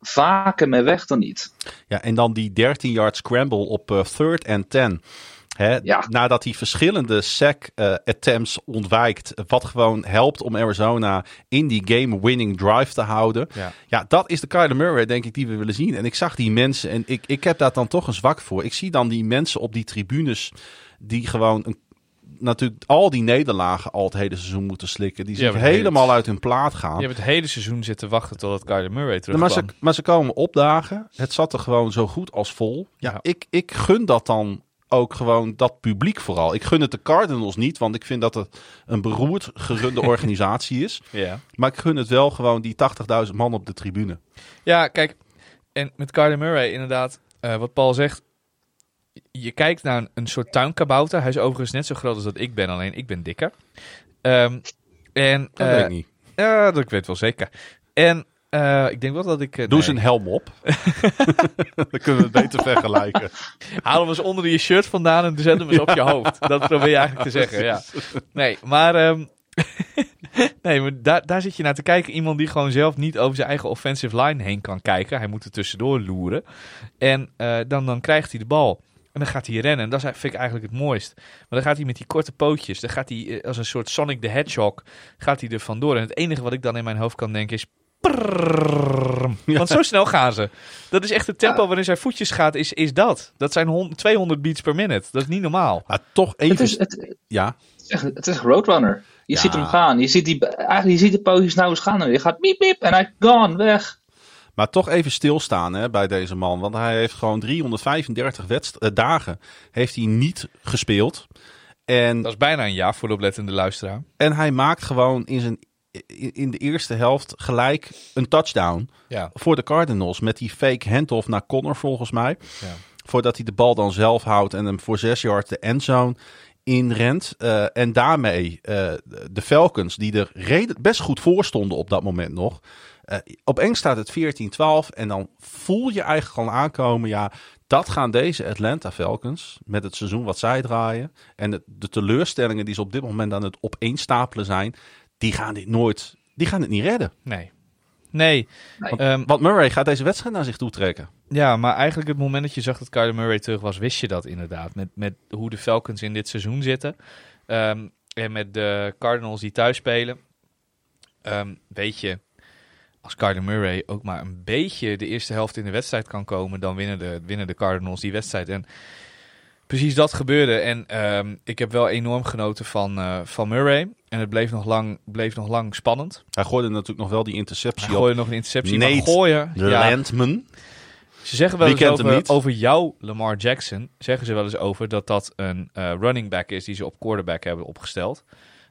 vaker mee weg dan niet. ja en dan die 13-yard scramble op third and 10. Hè, Ja. Nadat hij verschillende sack eh, attempts ontwijkt, wat gewoon helpt om Arizona in die game-winning drive te houden. Ja. Ja, dat is de Kyler Murray, denk ik, die we willen zien. En ik zag die mensen en ik, ik heb daar dan toch een zwak voor. Ik zie dan die mensen op die tribunes die gewoon een, natuurlijk al die nederlagen al het hele seizoen moeten slikken. Die zich het- helemaal uit hun plaat gaan. Je hebt het hele seizoen zitten wachten totdat Kyler Murray terugkwam. maar, ze, maar ze komen opdagen. Het zat er gewoon zo goed als vol. Ja, Ja. Ik, ik gun dat dan ook gewoon dat publiek vooral. Ik gun het de Cardinals niet, want ik vind dat het een beroerd gerunde organisatie is. Ja. Maar ik gun het wel gewoon die 80.000 man op de tribune. ja, kijk. En met Kyler Murray inderdaad, eh, wat Paul zegt. Je kijkt naar een, een soort tuinkabouter. Hij is overigens net zo groot als dat ik ben, alleen ik ben dikker. Ehm, en, Dat eh, weet ik niet. Ja, dat ik weet wel zeker. En eh, ik denk wel dat ik... eh, Doe nee. een helm op. Dan kunnen we het beter vergelijken. Haal hem eens onder je shirt vandaan en zet hem eens op je hoofd. Dat probeer je eigenlijk te zeggen, ja. Nee, maar... ehm, nee, maar daar, daar zit je naar te kijken. Iemand die gewoon zelf niet over zijn eigen offensive line heen kan kijken. Hij moet er tussendoor loeren. En eh, dan, dan krijgt hij de bal. En dan gaat hij rennen. En dat vind ik eigenlijk het mooist. Maar dan gaat hij met die korte pootjes. Dan gaat hij als een soort Sonic the Hedgehog. Gaat hij er vandoor. En het enige wat ik dan in mijn hoofd kan denken is... Want zo snel gaan ze. Dat is echt het tempo waarin zijn voetjes gaat. Is, is dat. Dat zijn hon- 200 beats per minute. Dat is niet normaal. Maar toch even... Het is, het, Ja, het is Roadrunner. Je ziet hem gaan. Je ziet, die, eigenlijk, je ziet de pootjes nou eens gaan. En je gaat miep miep en hij gone, weg. maar toch even stilstaan hè, bij deze man. Want hij heeft gewoon 335 wedst- dagen heeft hij niet gespeeld. En Dat is bijna een jaar voor de oplettende luisteraar. En hij maakt gewoon in, zijn, in de eerste helft gelijk een touchdown Ja. voor de Cardinals. Met die fake handoff naar Connor volgens mij. Ja. Voordat hij de bal dan zelf houdt en hem voor zes yards de endzone inrent. Eh, en daarmee eh, de Falcons, die er reden, best goed voor stonden op dat moment nog. Eh, op eng staat het 14-12 en dan voel je eigenlijk al aankomen, ja, dat gaan deze Atlanta Falcons met het seizoen wat zij draaien en de, de teleurstellingen die ze op dit moment aan het opeenstapelen zijn, die gaan dit nooit, die gaan het niet redden. Nee. Nee. Nee. Ehm, Want Murray gaat deze wedstrijd naar zich toe trekken. ja, maar eigenlijk het moment dat je zag dat Kyler Murray terug was, wist je dat inderdaad. Met, met hoe de Falcons in dit seizoen zitten. Ehm, en met de Cardinals die thuis spelen. Ehm, weet je, als Kyler Murray ook maar een beetje de eerste helft in de wedstrijd kan komen, dan winnen de, winnen de Cardinals die wedstrijd. En precies dat gebeurde. En ehm, ik heb wel enorm genoten van, eh, van Murray. En het bleef nog, lang, bleef nog lang spannend. Hij gooide natuurlijk nog wel die interceptie Hij op gooide nog een interceptie. Nate maar gooien, ja, Landman. ze zeggen wel eens over, over jou, Lamar Jackson, zeggen ze wel eens over dat dat een eh, running back is die ze op quarterback hebben opgesteld.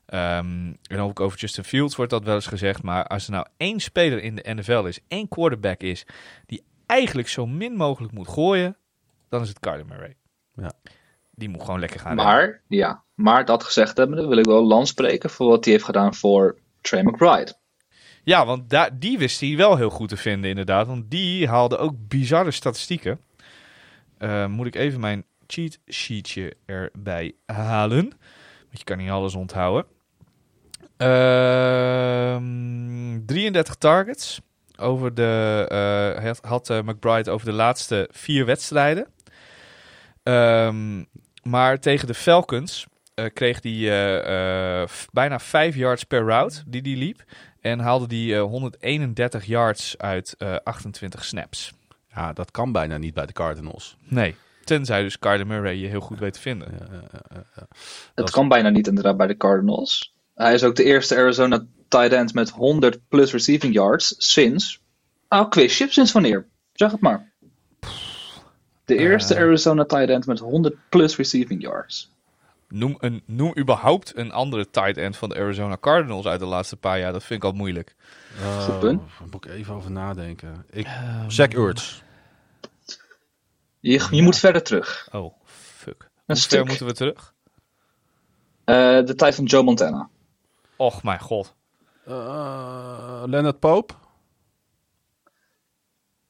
Ehm, en ook over Justin Fields wordt dat wel eens gezegd. Maar als er nou één speler in de NFL is, één quarterback is, die eigenlijk zo min mogelijk moet gooien, dan is het Kyler Murray. Ja. Die moet gewoon lekker gaan. Maar, ja, maar dat gezegd hebben, wil ik wel land spreken voor wat hij heeft gedaan voor Trey McBride. Ja, want daar, die wist hij wel heel goed te vinden, inderdaad. Want die haalde ook bizarre statistieken. Eh, moet ik even mijn cheat sheetje erbij halen. Want je kan niet alles onthouden. Ehm 33 targets. Over de, eh, had, had eh, McBride over de laatste vier wedstrijden. Ehm, maar tegen de Falcons eh, kreeg hij eh, eh, bijna 5 yards per route die hij liep. En haalde die eh, 131 yards uit eh, 28 snaps. Ja, dat kan bijna niet bij de Cardinals. Nee. Tenzij dus Kyler Murray je heel goed weet te vinden. Het is- kan bijna niet inderdaad bij de Cardinals. Hij is ook de eerste Arizona tight end met 100 plus receiving yards sinds... Ah, quizje, sinds wanneer? Zeg het maar. De eerste Eh. Arizona tight end met 100 plus receiving yards. Noem, een, noem überhaupt een andere tight end van de Arizona Cardinals uit de laatste paar jaar. Dat vind ik al moeilijk. Goed punt. Daar moet ik even over nadenken. Ik, Ehm, Zach Ertz. Je, je moet verder terug. Oh, fuck. Een Hoe ver moeten we terug? Eh, de tijd van Joe Montana. Och, mijn god. Eh, Leonard Pope.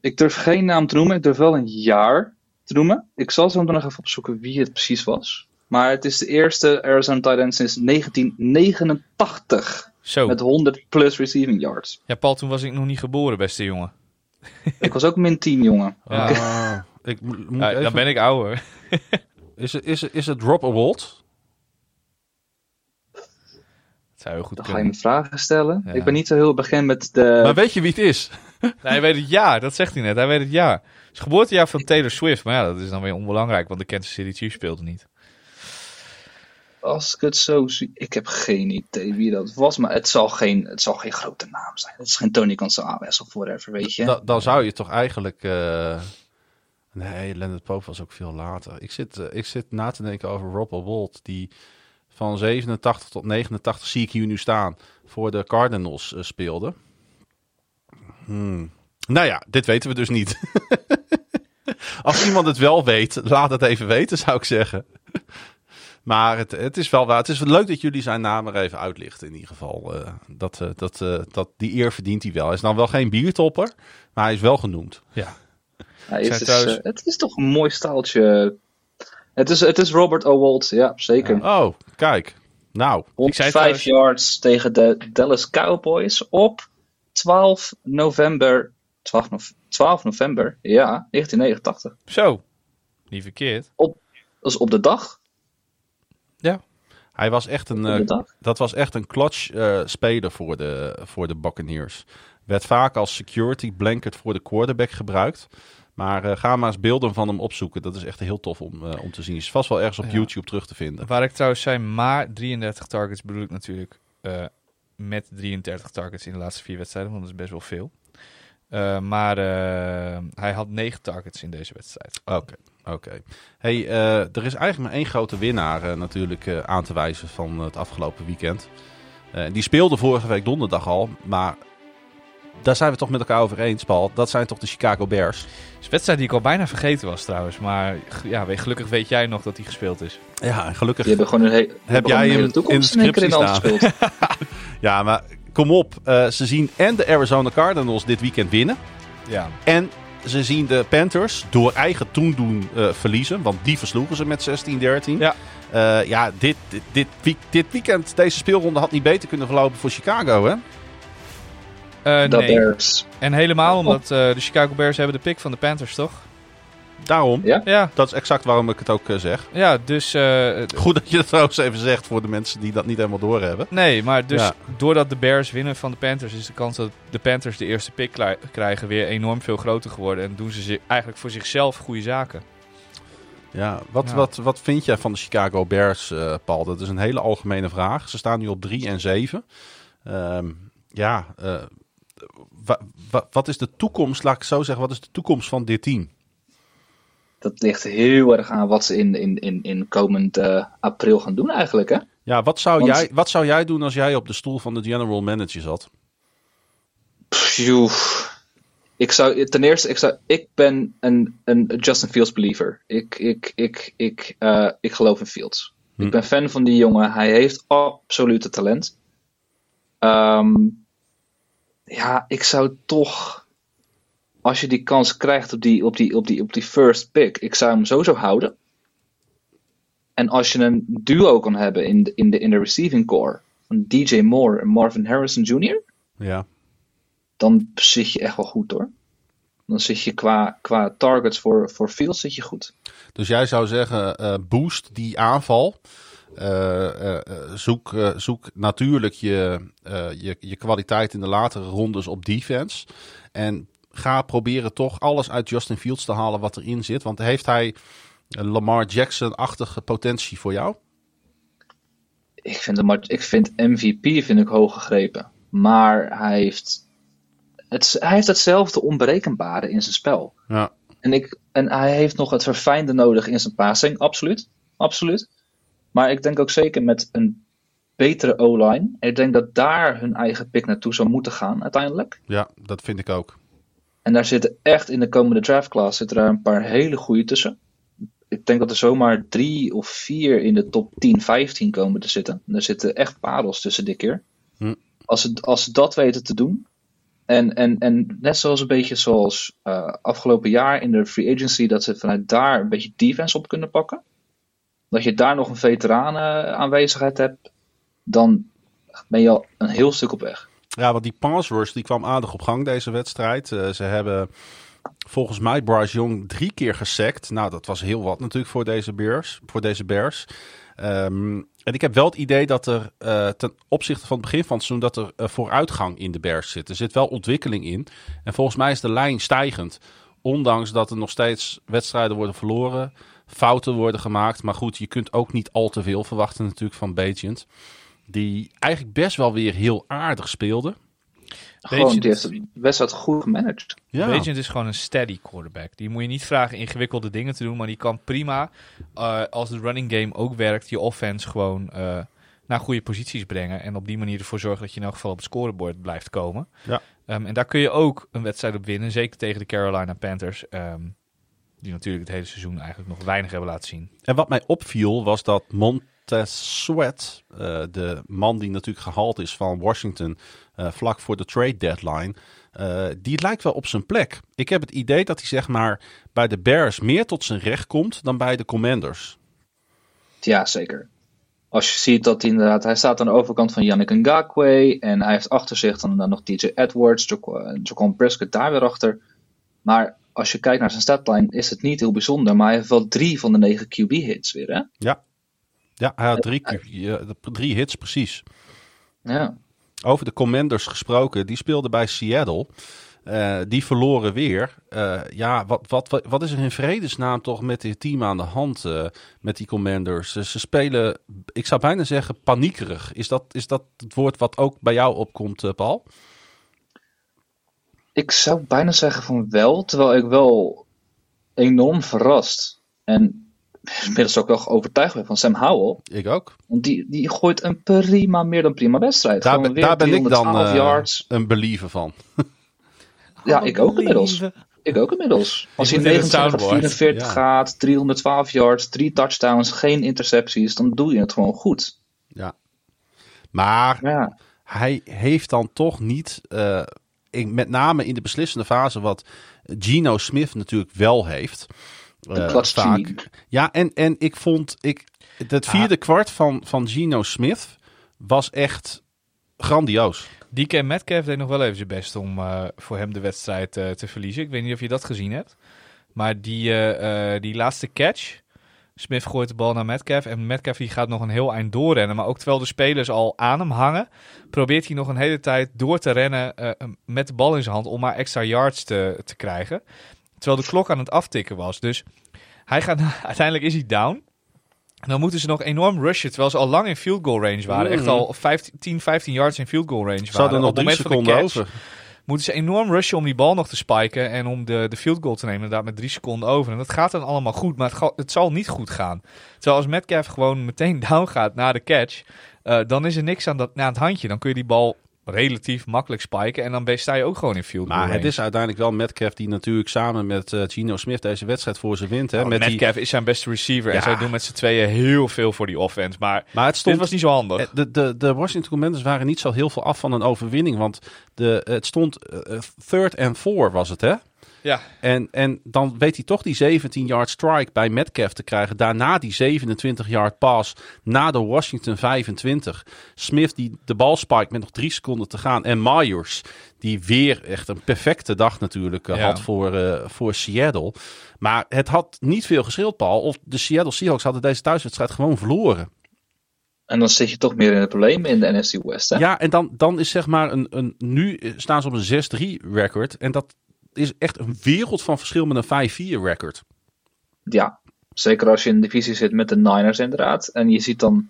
Ik durf geen naam te noemen. Ik durf wel een jaar te noemen. Ik zal zo nog even opzoeken wie het precies was. Maar het is de eerste Arizona tight end sinds 1989. Zo. Met 100 plus receiving yards. Ja, Paul, toen was ik nog niet geboren, beste jongen. Ik was ook min 10, jongen. Ja. Ah, ik mo- moet Ja, even... dan ben ik ouder. is, het, is, het, is het Rob Award? Het zou heel goed Dan ga je me kunnen. vragen stellen. Ja. Ik ben niet zo heel bekend met de... maar weet je wie het is? Nee, hij weet het jaar, dat zegt hij net. Hij weet het jaar. Het is het geboortejaar van Taylor Swift. Maar ja, dat is dan weer onbelangrijk, want de Kansas City Chiefs speelde niet. Als ik het zo zie... Ik heb geen idee wie dat was. Maar het zal geen, het zal geen grote naam zijn. Het is geen Tony Gonzalez of whatever, weet je. Da- dan zou je toch eigenlijk... eh, Nee, Leonard Pope was ook veel later. Ik zit, eh, ik zit na te denken over Rob Award, die van 87 tot 89 zie ik hier nu staan, voor de Cardinals eh, speelde. Hmm. Nou ja, dit weten we dus niet. Als iemand het wel weet, laat het even weten, zou ik zeggen. Maar het, het is wel waar. Het is leuk dat jullie zijn naam er even uitlichten, in ieder geval. Eh, dat, eh, dat, eh, dat, die eer verdient hij wel. Hij is dan wel geen biertopper, maar hij is wel genoemd. Ja. Hij is, dus, het is toch een mooi staaltje. Het is, het is Robert O'Wald, ja, zeker. Oh, kijk. Nou, Ik zei 105 trouwens- yards tegen de Dallas Cowboys op 12 november. 12, nov- 12 november, ja, 1989. Zo. Niet verkeerd. Dat is op de dag. hij was echt een, Op eh, dat was echt een clutch eh, speler voor de, voor de Buccaneers. Werd vaak als security blanket voor de quarterback gebruikt. Maar eh, ga maar eens beelden van hem opzoeken. Dat is echt heel tof om, om te zien. Is vast wel ergens op Ja. YouTube terug te vinden. Waar ik trouwens zei, maar 33 targets bedoel ik natuurlijk eh, met 33 targets in de laatste vier wedstrijden, want dat is best wel veel. Eh, maar eh, hij had 9 targets in deze wedstrijd. Oké, oké. Hey, eh, er is eigenlijk maar één grote winnaar natuurlijk aan te wijzen van het afgelopen weekend. Die speelde vorige week donderdag al, maar daar zijn we toch met elkaar over eens, Paul. Dat zijn toch de Chicago Bears? Het is een wedstrijd die ik al bijna vergeten was trouwens, maar ja, we- gelukkig weet jij nog dat hij gespeeld is. Ja, en gelukkig. Die hebben gewoon een, he die hebben jij een hele in toekomst de in keer in de hand scriptie gespeeld. Ja, maar kom op. Eh, ze zien en de Arizona Cardinals dit weekend winnen. Ja. En ze zien de Panthers door eigen toendoen eh verliezen. Want die versloegen ze met 16-13. Ja. Eh, ja, dit, dit, dit, dit weekend, deze speelronde had niet beter kunnen verlopen voor Chicago, hè? Eh, De nee. Bears. En helemaal omdat eh, de Chicago Bears hebben de pick van de Panthers, toch? Daarom, Ja? Ja, dat is exact waarom ik het ook eh, zeg. ja dus... eh, Goed dat je het trouwens even zegt voor de mensen die dat niet helemaal doorhebben. nee, maar dus Ja. doordat de Bears winnen van de Panthers... is de kans dat de Panthers de eerste pick krijgen weer enorm veel groter geworden. En doen ze zi- eigenlijk voor zichzelf goede zaken. Ja, wat, Ja. Wat, wat vind jij van de Chicago Bears, eh, Paul? Dat is een hele algemene vraag. Ze staan nu op 3 en 7. Ehm, ja, eh, wat is de toekomst, laat ik zo zeggen, wat is de toekomst van dit team? Dat ligt heel erg aan wat ze in, in, in, in komend eh, april gaan doen eigenlijk, hè? Ja, wat zou, Want- jij, wat zou jij doen als jij op de stoel van de general manager zat? Pjoe. Ik zou ten eerste, ik, zou, ik ben een, een Justin Fields believer. Ik, ik, ik, ik, eh, ik geloof in Fields. Hm. Ik ben fan van die jongen. Hij heeft absolute talent. Ehm, ja, ik zou toch, als je die kans krijgt op die, op die, op die, op die first pick, ik zou hem sowieso houden. En als je een duo kan hebben in de, in de, in de receiving core van DJ Moore en Marvin Harrison Jr., Ja, dan zit je echt wel goed hoor. Dan zit je qua, qua targets voor, voor Fields zit je goed. dus jij zou zeggen, eh, boost die aanval. Eh, eh, eh, zoek, zoek natuurlijk je, je, je kwaliteit in de latere rondes op defense. En ga proberen toch alles uit Justin Fields te halen wat erin zit. Want heeft hij een Lamar Jackson-achtige potentie voor jou? Ik vind, hem, ik vind MVP vind ik hoog gegrepen. Maar hij heeft, het, hij heeft hetzelfde onberekenbare in zijn spel. Ja, En, ik, en hij heeft nog het verfijnde nodig in zijn passing. Absoluut. Absoluut. Maar ik denk ook zeker met een betere O-line. Ik denk dat daar hun eigen pick naartoe zou moeten gaan uiteindelijk. ja, dat vind ik ook. En daar zitten echt in de komende draftclass zitten daar een paar hele goede tussen. Ik denk dat er zomaar drie of vier in de top 10, 15 komen te zitten. En er zitten echt parels tussen dit keer. Hm. Als, ze, als ze dat weten te doen. En, en, en net zoals een beetje zoals eh, afgelopen jaar in de free agency, dat ze vanuit daar een beetje defense op kunnen pakken. Dat je daar nog een veteranen aanwezigheid hebt, dan ben je al een heel stuk op weg. Ja, want die pass die kwam aardig op gang deze wedstrijd. Eh, ze hebben volgens mij Bryce Young drie keer gesackt. Nou, dat was heel wat natuurlijk voor deze Bears. Voor deze Bears. Ehm, en ik heb wel het idee dat er eh, ten opzichte van het begin van het seizoen... dat er eh, vooruitgang in de Bears zit. Er zit wel ontwikkeling in. En volgens mij is de lijn stijgend. Ondanks dat er nog steeds wedstrijden worden verloren. Fouten worden gemaakt. Maar goed, je kunt ook niet al te veel verwachten natuurlijk van Bagent. Die eigenlijk best wel weer heel aardig speelde. Gewoon, Beetje- die heeft de wedstrijd goed gemanaged. Ja. Bagent is gewoon een steady quarterback. Die moet je niet vragen ingewikkelde dingen te doen, maar die kan prima, eh, als de running game ook werkt, je offense gewoon eh, naar goede posities brengen. En op die manier ervoor zorgen dat je in elk geval op het scorebord blijft komen. Ja. Ehm, en daar kun je ook een wedstrijd op winnen, zeker tegen de Carolina Panthers. ehm, die natuurlijk het hele seizoen eigenlijk nog weinig hebben laten zien. En wat mij opviel was dat Montez Sweat, eh, de man die natuurlijk gehaald is van Washington eh, vlak voor de trade deadline, eh, die lijkt wel op zijn plek. Ik heb het idee dat hij zeg maar bij de Bears meer tot zijn recht komt dan bij de Commanders. Ja, zeker. Als je ziet dat hij inderdaad, hij staat aan de overkant van Yannick Ngakwe en hij heeft achter zich dan, dan nog DJ Edwards, Jaquan Prescott daar weer achter. Maar als je kijkt naar zijn statline is het niet heel bijzonder, maar hij heeft wel drie van de negen QB hits weer, hè? Ja, ja hij had drie, hits precies. Ja. Over de Commanders gesproken, die speelden bij Seattle. Eh, die verloren weer. Eh, ja, wat, wat, wat, is er in vredesnaam toch met dit team aan de hand eh, met die Commanders? Ze- spelen, ik zou bijna zeggen, paniekerig. Is dat, is dat het woord wat ook bij jou opkomt, eh, Paul? Ik zou bijna zeggen van wel, terwijl ik wel enorm verrast en inmiddels ook wel overtuigd ben van Sam Howell. Ik ook. Want die, die gooit een prima, meer dan prima wedstrijd. Daar, ben- weer daar ben ik dan 312 eh, yards. een believer van. Ja, ik ook inmiddels. Ik ook inmiddels. Als hij moet in het 29 soundboard. 44 Ja. gaat, 312 yards, 3 touchdowns, geen intercepties, dan doe je het gewoon goed. Ja. Maar ja, hij heeft dan toch niet, eh, in- met name in de beslissende fase, wat Gino Smith natuurlijk wel heeft. een eh, clutch vaak. Ja, en, en ik vond, ik, het vierde kwart van, van Gino Smith was echt grandioos. DK Metcalf deed nog wel even zijn best om uh, voor hem de wedstrijd uh, te verliezen. Ik weet niet of je dat gezien hebt. Maar die, uh, die laatste catch. Smith gooit de bal naar Metcalf. En Metcalf die gaat nog een heel eind doorrennen. Maar ook terwijl de spelers al aan hem hangen. Probeert hij nog een hele tijd door te rennen. met de bal in zijn hand. Om maar extra yards te, te krijgen. Terwijl de klok aan het aftikken was. Dus hij gaat, uiteindelijk is hij down. En dan moeten ze nog enorm rushen, terwijl ze al lang in field goal range waren. Echt al 15, 10, 15 yards in field goal range waren. Zouden er nog drie seconden over. Moeten ze enorm rushen om die bal nog te spiken en om de, de field goal te nemen. Inderdaad, met drie seconden over. En dat gaat dan allemaal goed, maar het, het zal niet goed gaan. Terwijl als Metcalf gewoon meteen down gaat na de catch, uh, dan is er niks aan, dat, aan het handje. Dan kun je die bal relatief makkelijk spiken. En dan sta je ook gewoon in field Maar het is uiteindelijk wel Metcalf die natuurlijk samen met uh, Gino Smith deze wedstrijd voor ze wint. Hè? Oh, met Metcalf die... is zijn beste receiver. En zij doen met z'n tweeën heel veel voor die offense. Maar, maar het stond... dit was niet zo handig. Eh, de, de, de Washington Commanders waren niet zo heel veel af van een overwinning. Want de, het stond uh, third and four was het hè? Ja. En, en dan weet hij toch die 17-yard strike bij Metcalf te krijgen. Daarna die 27-yard pass na de Washington 25. Smith die de bal spike met nog drie seconden te gaan. En Myers die weer echt een perfecte dag natuurlijk uh, had voor, uh, voor Seattle. Maar het had niet veel geschild, Paul. Of de Seattle Seahawks hadden deze thuiswedstrijd gewoon verloren. En dan zit je toch meer in het probleem in de NFC West. Hè? Ja, en dan, dan is zeg maar een, een. Nu staan ze op een 6-3 record. En dat, is echt een wereld van verschil met een 5-4 record. Ja, zeker als je in de divisie zit met de Niners inderdaad. En je ziet dan,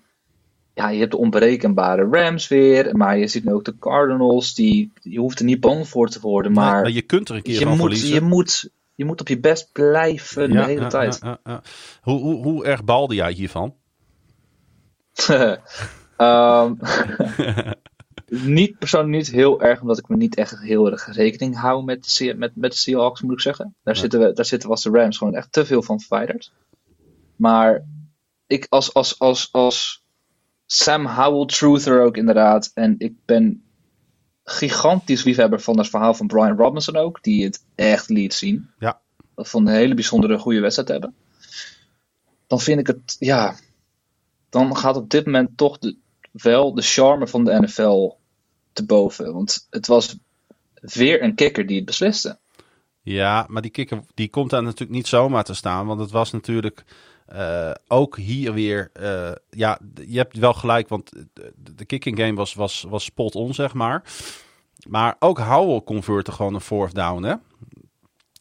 ja, je hebt de onberekenbare Rams weer. Maar je ziet nu ook de Cardinals. Die, je hoeft er niet bang voor te worden. Maar, je kunt er een keer je van moet, verliezen. Je moet, je moet op je best blijven de hele ja, tijd. Ja, hoe, hoe, hoe erg balde jij hiervan? um, niet persoonlijk niet heel erg, omdat ik me niet echt heel erg rekening hou met de, met, met de Seahawks, moet ik zeggen. Daar, zitten we, daar zitten was de Rams gewoon echt te veel van verwijderd. Maar ik als, als, als, als Sam Howell truther ook inderdaad. En ik ben gigantisch liefhebber van het verhaal van Brian Robinson ook, die het echt liet zien. Ja. Dat vond een hele bijzondere goede wedstrijd hebben. Dan vind ik het, ja, dan gaat op dit moment toch de, wel de charme van de NFL te boven. Want het was weer een kikker die het besliste. Ja, maar die kikker die komt daar natuurlijk niet zomaar te staan. Want het was natuurlijk uh, ook hier weer. Uh, ja, je hebt wel gelijk, want de, kicking game was, was, was spot on, zeg maar. Maar ook Howell convertte gewoon een fourth down, hè?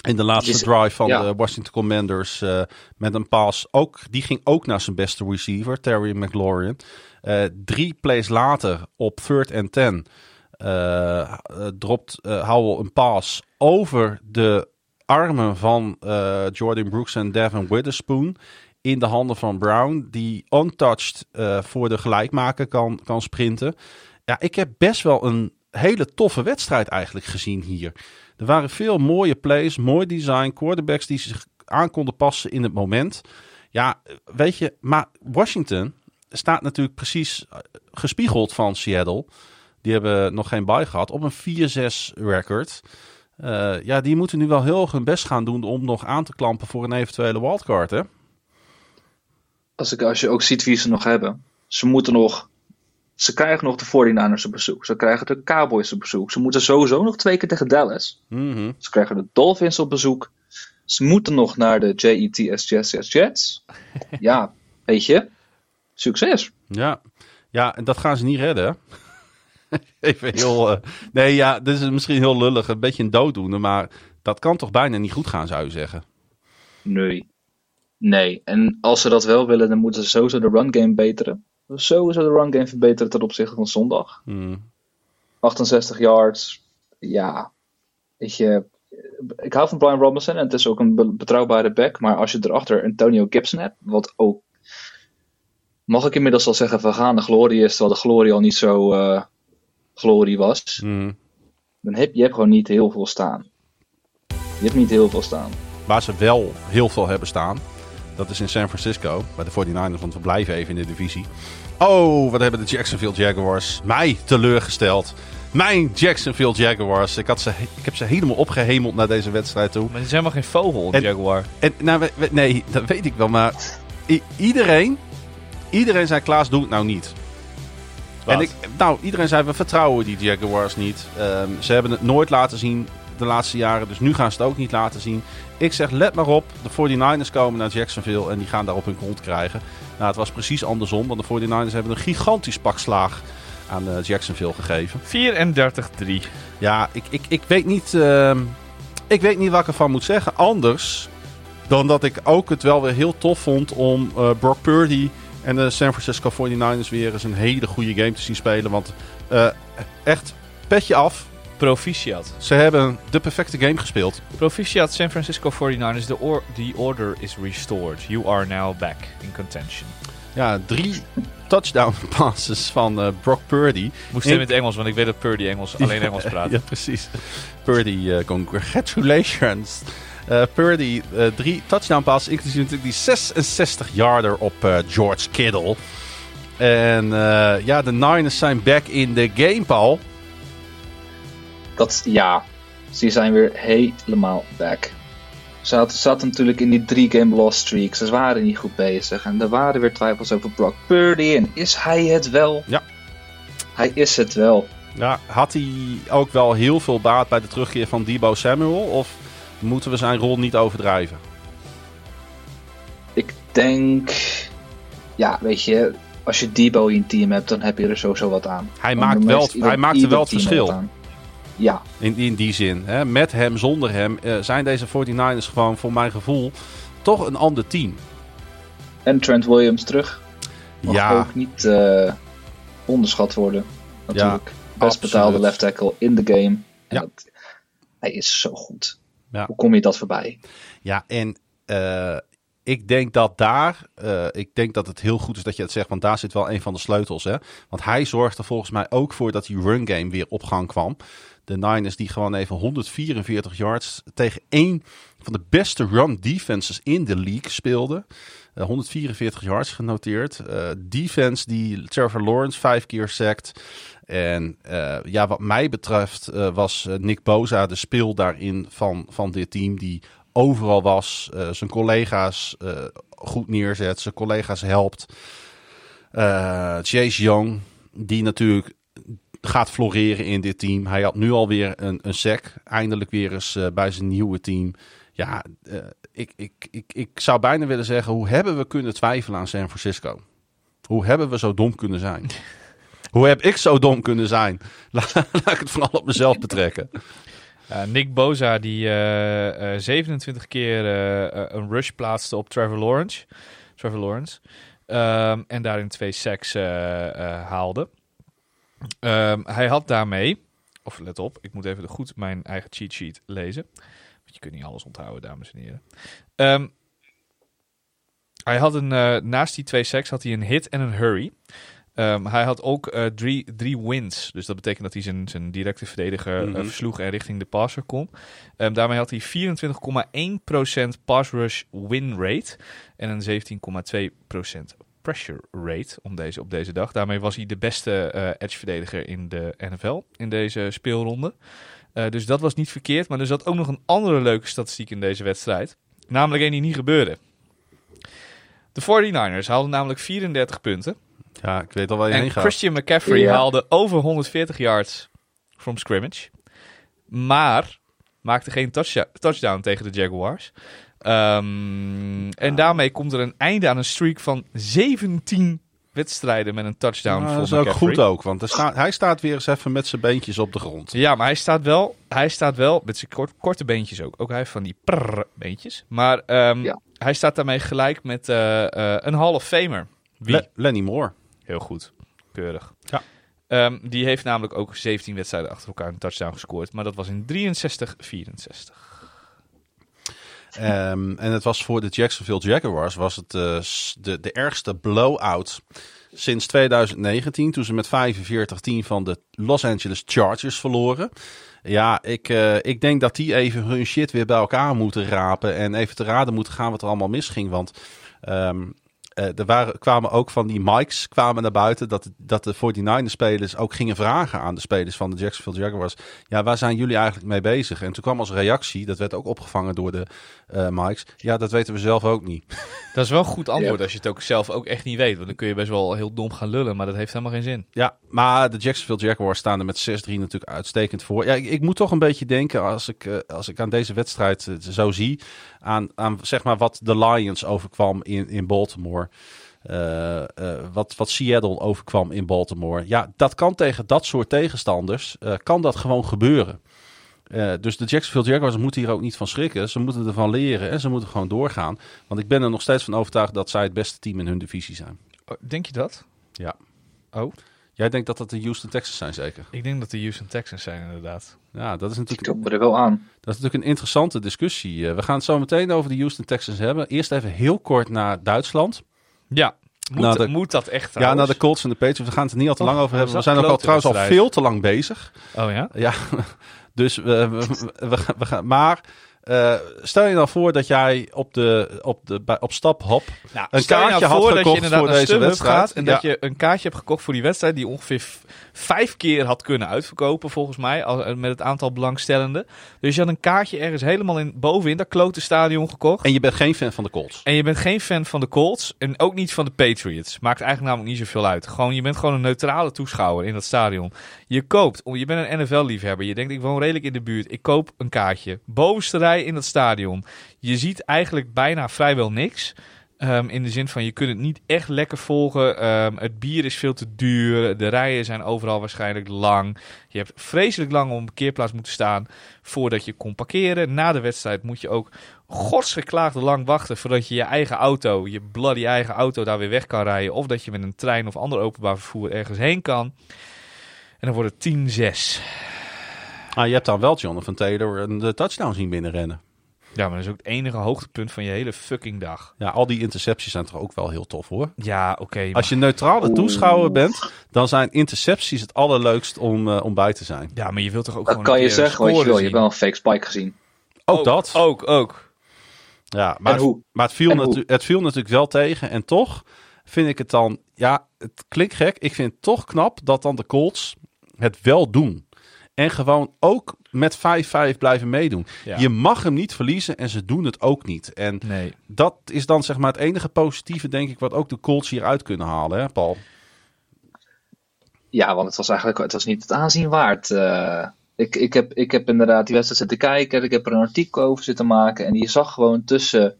In de laatste Is- drive van ja. de Washington Commanders uh, met een pass. Ook, die ging ook naar zijn beste receiver, Terry McLaurin. Uh, drie plays later op third and ten uh, dropt Howell een pass over de armen van Jordan Brooks en Devin Witherspoon. In de handen van Brown, die untouched voor de gelijkmaker kan, kan sprinten. Ja, ik heb best wel een hele toffe wedstrijd eigenlijk gezien hier. Er waren veel mooie plays, mooi design, quarterbacks die zich aan konden passen in het moment. Ja, weet je, maar Washington staat natuurlijk precies uh, gespiegeld van Seattle. Die hebben nog geen bye gehad op een 4-6 record. Uh, ja, die moeten nu wel heel hun best gaan doen om nog aan te klampen voor een eventuele wildcard, hè? Als, ik, als je ook ziet wie ze nog hebben. Ze moeten nog. Ze krijgen nog de 49ers op bezoek. Ze krijgen de Cowboys op bezoek. Ze moeten sowieso nog twee keer tegen Dallas. Mm -hmm. Ze krijgen de Dolphins op bezoek. Ze moeten nog naar de JETS Jets Jets Jets. ja, weet je. Succes. Ja. ja, en dat gaan ze niet redden. Even heel. Uh, nee, ja, dit is misschien heel lullig. Een beetje een dooddoende. Maar dat kan toch bijna niet goed gaan, zou je zeggen? Nee. Nee. En als ze dat wel willen, dan moeten ze sowieso de run game beteren. Sowieso de run game verbeteren ten opzichte van zondag. Hmm. 68 yards. Ja. Weet je. Ik hou van Brian Robinson en het is ook een betrouwbare back. Maar als je erachter Antonio Gibson hebt, wat ook. Mag ik inmiddels al zeggen, vergaande glorie is, terwijl de glorie al niet zo. Uh, glorie was, mm. dan heb je hebt gewoon niet heel veel staan. Je hebt niet heel veel staan. Waar ze wel heel veel hebben staan, dat is in San Francisco, bij de 49ers, want we blijven even in de divisie. Oh, wat hebben de Jacksonville Jaguars mij teleurgesteld. Mijn Jacksonville Jaguars. Ik, had ze, ik heb ze helemaal opgehemeld naar deze wedstrijd toe. Maar het is helemaal geen vogel, een Jaguar. En, nou, we, we, nee, dat weet ik wel. Maar i- iedereen, iedereen zei Klaas, doe het nou niet. En ik, nou, iedereen zei, we vertrouwen die Jaguars niet. Ehm, ze hebben het nooit laten zien de laatste jaren, dus nu gaan ze het ook niet laten zien. Ik zeg, let maar op, de 49ers komen naar Jacksonville en die gaan daarop hun kont krijgen. Nou, het was precies andersom, want de 49ers hebben een gigantisch pak slaag aan uh, Jacksonville gegeven. 34-3. Ja, ik, ik, ik, weet niet, uh, ik weet niet wat ik ervan moet zeggen. Anders dan dat ik ook het wel weer heel tof vond om uh, Brock Purdy en de San Francisco 49ers weer eens een hele goede game te zien spelen. Want uh, echt, petje af. Proficiat. Ze hebben de perfecte game gespeeld. Proficiat San Francisco 49ers. The, or the order is restored. You are now back in contention. Ja, drie touchdown passes van uh, Brock Purdy. Moest in het Engels, want ik weet dat Purdy Engels, alleen Engels praat. ja, precies. Purdy, uh, congratulations. Uh, Purdy, drie touchdown passes, inclusief natuurlijk die 66-yarder op George Kittle. En ja, de Niners zijn back in the game, Paul. Dat, ja, ze zijn weer helemaal back. Ze zaten, zaten natuurlijk in die drie game loss streak. Ze waren niet goed bezig. En er waren weer twijfels over Brock Purdy. En is hij het wel? Ja. Hij is het wel. Ja, had hij ook wel heel veel baat bij de terugkeer van Debo Samuel? Of moeten we zijn rol niet overdrijven? Ik denk... Ja, weet je... Als je Debo in je team hebt, dan heb je er sowieso wat aan. Hij, maakt wel, hij maakte wel het verschil. Ja. In, in die zin. Hè? Met hem, zonder hem, uh, zijn deze 49ers gewoon voor mijn gevoel toch een ander team. En Trent Williams terug. Mag ja. ook niet uh, onderschat worden. Natuurlijk. Ja, Best betaalde left tackle in de game. En ja. dat, hij is zo goed. Ja. Hoe kom je dat voorbij? Ja, en uh, ik denk dat daar, uh, ik denk dat het heel goed is dat je het zegt, want daar zit wel een van de sleutels. Hè? Want hij zorgde volgens mij ook voor dat die run game weer op gang kwam. De Niners die gewoon even 144 yards tegen één van de beste run defenses in de league speelde. Uh, 144 yards genoteerd. Uh, defense die Trevor Lawrence vijf keer sackt. En uh, ja, wat mij betreft was Nick Boza de speel daarin van, van dit team. Die overal was, zijn collega's goed neerzet, zijn collega's helpt. Chase Young, die natuurlijk gaat floreren in dit team. Hij had nu alweer een, een sec. Eindelijk weer eens uh, bij zijn nieuwe team. Ja, uh, ik, ik, ik, ik zou bijna willen zeggen, hoe hebben we kunnen twijfelen aan San Francisco? Hoe hebben we zo dom kunnen zijn? hoe heb ik zo dom kunnen zijn? Laat ik het vooral op mezelf betrekken. Uh, Nick Boza die uh, uh, 27 keer uh, een rush plaatste op Trevor Lawrence. Trevor Lawrence. Um, en daarin twee sacks haalde. Um, hij had daarmee, of let op, ik moet even goed mijn eigen cheat sheet lezen. Want je kunt niet alles onthouden, dames en heren. Um, hij had een, naast die twee sacks had hij een hit en een hurry. Um, hij had ook uh, drie, drie wins. Dus dat betekent dat hij zijn, zijn directe verdediger mm -hmm. uh, versloeg en richting de passer kon. Um, daarmee had hij 24,1% pass rush win rate. En een 17,2% pressure rate om deze, op deze dag. Daarmee was hij de beste uh, edge verdediger in de NFL in deze speelronde. Uh, dus dat was niet verkeerd. Maar er zat ook nog een andere leuke statistiek in deze wedstrijd. Namelijk één die niet gebeurde. De 49ers haalden namelijk 34 punten. Ja, ik weet al waar je en heen gaat. Christian McCaffrey ja. haalde over 140 yards from scrimmage. Maar maakte geen touchdown tegen de Jaguars. Um, en daarmee komt er een einde aan een streak van 17 wedstrijden met een touchdown nou, Dat is ook goed ook, want sta hij staat weer eens even met zijn beentjes op de grond. Ja, maar hij staat wel, hij staat wel met zijn kort, korte beentjes ook. Ook hij heeft van die prrr beentjes. Maar um, ja. hij staat daarmee gelijk met uh, uh, een Hall of Famer. Wie? Le Lenny Moore. Heel goed. Keurig. Ja. Um, die heeft namelijk ook 17 wedstrijden achter elkaar een touchdown gescoord. Maar dat was in 63-64. Um, en het was voor de Jacksonville Jaguars was het uh, de, de ergste blowout sinds 2019. Toen ze met 45-10 van de Los Angeles Chargers verloren. Ja, ik, uh, ik denk dat die even hun shit weer bij elkaar moeten rapen. En even te raden moeten gaan wat er allemaal misging. Want um, eh, er waren, kwamen ook van die mics kwamen naar buiten. Dat, dat de 49ers-spelers ook gingen vragen aan de spelers van de Jacksonville Jaguars. Ja, waar zijn jullie eigenlijk mee bezig? En toen kwam als reactie, dat werd ook opgevangen door de uh. Ja, dat weten we zelf ook niet. Dat is wel een goed antwoord als je het ook zelf ook echt niet weet. Want dan kun je best wel heel dom gaan lullen, maar dat heeft helemaal geen zin. Ja, maar de Jacksonville Jaguars staan er met 6-3 natuurlijk uitstekend voor. Ja, ik, ik, moet toch een beetje denken als ik, uh, als ik aan deze wedstrijd uh, zo zie. Aan, aan zeg maar wat de Lions overkwam in, in Baltimore. Uh, wat, wat Seattle overkwam in Baltimore. Ja, dat kan tegen dat soort tegenstanders. kan dat gewoon gebeuren. Uh, dus de Jacksonville Jaguars moeten hier ook niet van schrikken. Ze moeten ervan leren en ze moeten gewoon doorgaan. Want ik ben er nog steeds van overtuigd dat zij het beste team in hun divisie zijn. Oh, denk je dat? Ja. Oh? Jij denkt dat dat de Houston Texans zijn, zeker? Ik denk dat de Houston Texans zijn, inderdaad. Ja, dat is natuurlijk. Ik er wel aan. Dat is natuurlijk een interessante discussie. Uh, we gaan het zo meteen over de Houston Texans hebben. Eerst even heel kort naar Duitsland. Ja. Moet, nou, de, moet dat echt? Trouwens? Ja, naar de Colts en de Patriots. We gaan het er niet al te lang over hebben. We zijn ook al trouwens al veel te lang bezig. Oh ja? Ja. Dus we, we, we, we gaan. Maar uh, stel je dan voor dat jij op, de, op, de, op stap hop nou, een kaartje nou had gekocht voor deze wedstrijd. En ja. dat je een kaartje hebt gekocht voor die wedstrijd die ongeveer vijf keer had kunnen uitverkopen, volgens mij, al, met het aantal belangstellenden. Dus je had een kaartje ergens helemaal in, bovenin dat klote stadion gekocht. En je bent geen fan van de Colts. En je bent geen fan van de Colts en ook niet van de Patriots. Maakt eigenlijk namelijk niet zoveel uit. Gewoon, je bent gewoon een neutrale toeschouwer in dat stadion. Je koopt, je bent een NFL-liefhebber. Je denkt, ik woon redelijk in de buurt. Ik koop een kaartje. Bovenste rij in dat stadion. Je ziet eigenlijk bijna vrijwel niks. Um, in de zin van je kunt het niet echt lekker volgen. Um, het bier is veel te duur. De rijen zijn overal waarschijnlijk lang. Je hebt vreselijk lang op een parkeerplaats moeten staan voordat je kon parkeren. Na de wedstrijd moet je ook godsgeklaagde lang wachten voordat je je eigen auto, je bloody eigen auto, daar weer weg kan rijden. Of dat je met een trein of ander openbaar vervoer ergens heen kan. En dan wordt het 10-6. Ah, je hebt dan wel Jonathan Taylor een touchdown zien binnenrennen. Ja, maar dat is ook het enige hoogtepunt van je hele fucking dag. Ja, al die intercepties zijn toch ook wel heel tof hoor. Ja, oké. Okay, Als je neutrale toeschouwer bent, dan zijn intercepties het allerleukst om, uh, om bij te zijn. Ja, maar je wilt toch ook dat gewoon kan je zeggen wat je wil. Je hebt wel een fake spike gezien. Ook, ook dat. Ook, ook. Ja, maar, het, maar het, viel natu- het viel natuurlijk wel tegen. En toch vind ik het dan, ja, het klinkt gek. Ik vind het toch knap dat dan de Colts het wel doen. En gewoon ook met 5-5 blijven meedoen. Ja. Je mag hem niet verliezen en ze doen het ook niet. En nee. dat is dan zeg maar het enige positieve, denk ik, wat ook de Colts hieruit kunnen halen, hè, Paul? Ja, want het was eigenlijk het was niet het aanzien waard. Uh, ik, ik, heb, ik heb inderdaad die wedstrijd zitten kijken. Ik heb er een artikel over zitten maken. En je zag gewoon tussen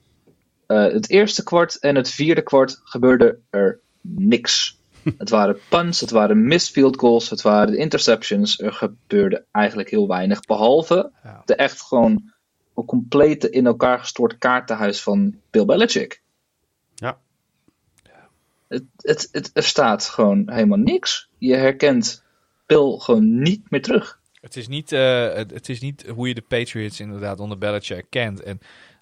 uh, het eerste kwart en het vierde kwart gebeurde er niks. Het waren punts, het waren missed field goals, het waren interceptions. Er gebeurde eigenlijk heel weinig. Behalve ja. de echt gewoon een complete in elkaar gestoord kaartenhuis van Bill Belichick. Ja. Het, het, het, er staat gewoon helemaal niks. Je herkent Bill gewoon niet meer terug. Het is niet, uh, het, het, is niet hoe je de Patriots inderdaad onder Belichick kent. En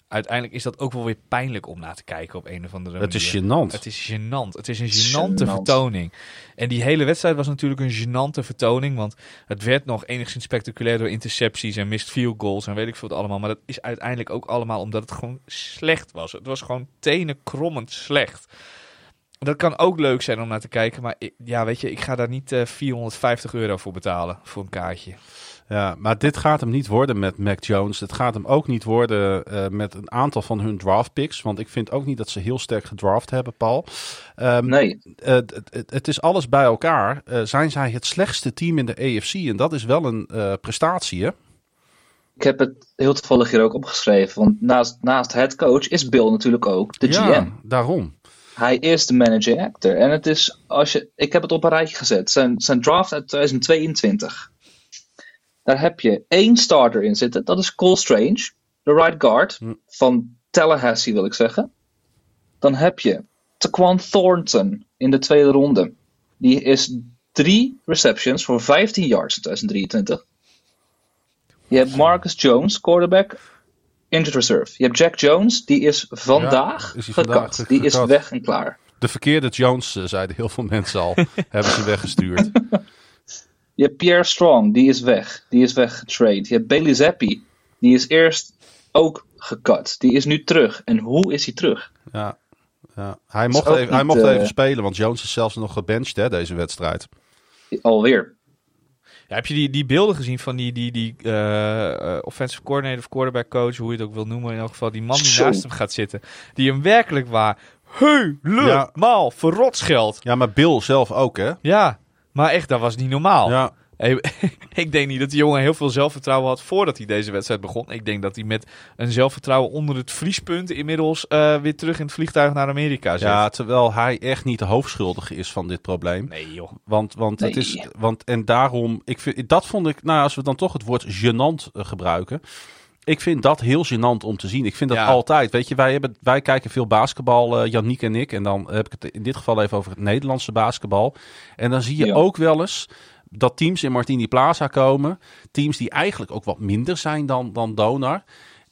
uiteindelijk is dat ook wel weer pijnlijk om naar te kijken op een of andere manier. Het is gênant. Het is gênant. Het is een gênante gênant. vertoning. En die hele wedstrijd was natuurlijk een gênante vertoning. Want het werd nog enigszins spectaculair door intercepties en missed field goals en weet ik veel wat allemaal. Maar dat is uiteindelijk ook allemaal omdat het gewoon slecht was. Het was gewoon tenenkrommend slecht. Dat kan ook leuk zijn om naar te kijken. Maar ik, ja, weet je, ik ga daar niet uh, 450 euro voor betalen. Voor een kaartje. Ja, maar dit gaat hem niet worden met Mac Jones. Het gaat hem ook niet worden uh, met een aantal van hun draft picks. Want ik vind ook niet dat ze heel sterk gedraft hebben, Paul. Um, nee. Uh, het, is alles bij elkaar. Uh, zijn zij het slechtste team in de AFC? En dat is wel een prestatie, hè? Ik heb het heel toevallig hier ook opgeschreven. Want naast, naast head coach is Bill natuurlijk ook de ja, GM. daarom. Hij is de managing actor. En het is, als je, ik heb het op een rijtje gezet. Zijn, zijn draft uit 2022. Daar heb je één starter in zitten. Dat is Cole Strange, de right guard hm. van Tallahassee wil ik zeggen. Dan heb je Taquan Thornton in de tweede ronde. Die is drie receptions voor 15 yards in 2023. Je hebt Marcus Jones, quarterback, injured reserve. Je hebt Jack Jones, die is vandaag ja, gekat. Die is weg en klaar. De verkeerde Jones, uh, zeiden heel veel mensen al. hebben ze weggestuurd. Je hebt Pierre Strong, die is weg. Die is weggetrade. Je hebt Bailey Zappi, die is eerst ook gekat. Die is nu terug. En hoe is hij terug? Ja. Ja. Hij, mocht even, hij niet, mocht eh, even spelen, want Jones is zelfs nog gebenched hè, deze wedstrijd. Alweer. Ja, heb je die, die beelden gezien van die, die, die eh, eh, offensive coordinator of quarterback coach, hoe je het ook wil noemen, in elk geval die man die Zo. naast hem gaat zitten, die hem werkelijk waar helemaal verrot scheldt. Ja, maar Bill zelf ook, hè? Ja, maar echt, dat was niet normaal. Ja, Hey, ik denk niet dat die jongen heel veel zelfvertrouwen had voordat hij deze wedstrijd begon. Ik denk dat hij met een zelfvertrouwen onder het vriespunt inmiddels eh, weer terug in het vliegtuig naar Amerika zit. ja, terwijl hij echt niet de hoofdschuldige is van dit probleem. Nee joh. Want, want het is. Want, en daarom. Ik vind, dat vond ik. Nou, als we dan toch het woord gênant eh, gebruiken. Ik vind dat heel gênant om te zien. Ik vind dat Ja. altijd. Weet je, wij, hebben, wij kijken veel basketbal, eh Yannick en ik. En dan heb ik het in dit geval even over het Nederlandse basketbal. En dan zie je Ja. ook wel eens dat teams in Martini Plaza komen. Teams die eigenlijk ook wat minder zijn dan, dan Donar.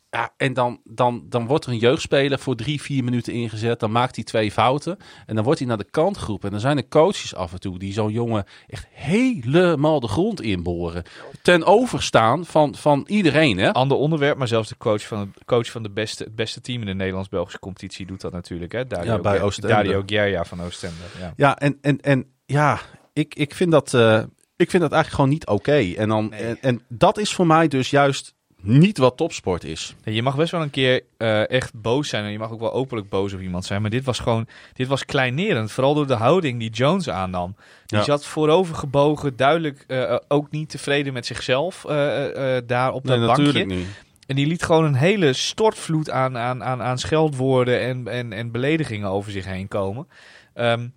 Ja, en dan, dan, dan wordt er een jeugdspeler voor drie, vier minuten ingezet. Dan maakt hij twee fouten. En dan wordt hij naar de kant geroepen. En dan zijn er coaches af en toe die zo'n jongen echt helemaal de grond inboren. Ten overstaan van, van iedereen. Hè? Ander onderwerp, maar zelfs de coach van, het, coach van de beste, het beste team in de Nederlands-Belgische competitie doet dat natuurlijk. Hè? Dario, Ja, bij Oostende. Dario Gerja van Oostende. Ja. Ja, en, en, en ja, ik, ik, vind dat, eh, ik vind dat eigenlijk gewoon niet oké. En, dan Nee. en, en dat is voor mij dus juist niet wat topsport is. Je mag best wel een keer eh, echt boos zijn en je mag ook wel openlijk boos op iemand zijn. Maar dit was gewoon, dit was kleinerend. Vooral door de houding die Jones aannam. Die Ja. zat voorover gebogen, duidelijk eh, eh, ook niet tevreden met zichzelf eh, daar op dat bankje. niet. En die liet gewoon een hele stortvloed aan, aan, aan, aan scheldwoorden en, en, en beledigingen over zich heen komen. Ehm,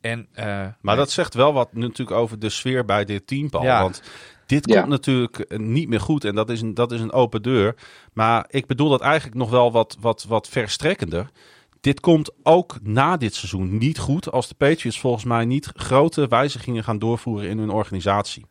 en, Maar dat zegt wel wat natuurlijk over de sfeer bij dit team, Paul. Ja. Want dit Ja. komt natuurlijk eh, niet meer goed en dat is, een, dat is een open deur. Maar ik bedoel dat eigenlijk nog wel wat, wat, wat verstrekkender. Dit komt ook na dit seizoen niet goed als de Patriots volgens mij niet grote wijzigingen gaan doorvoeren in hun organisatie.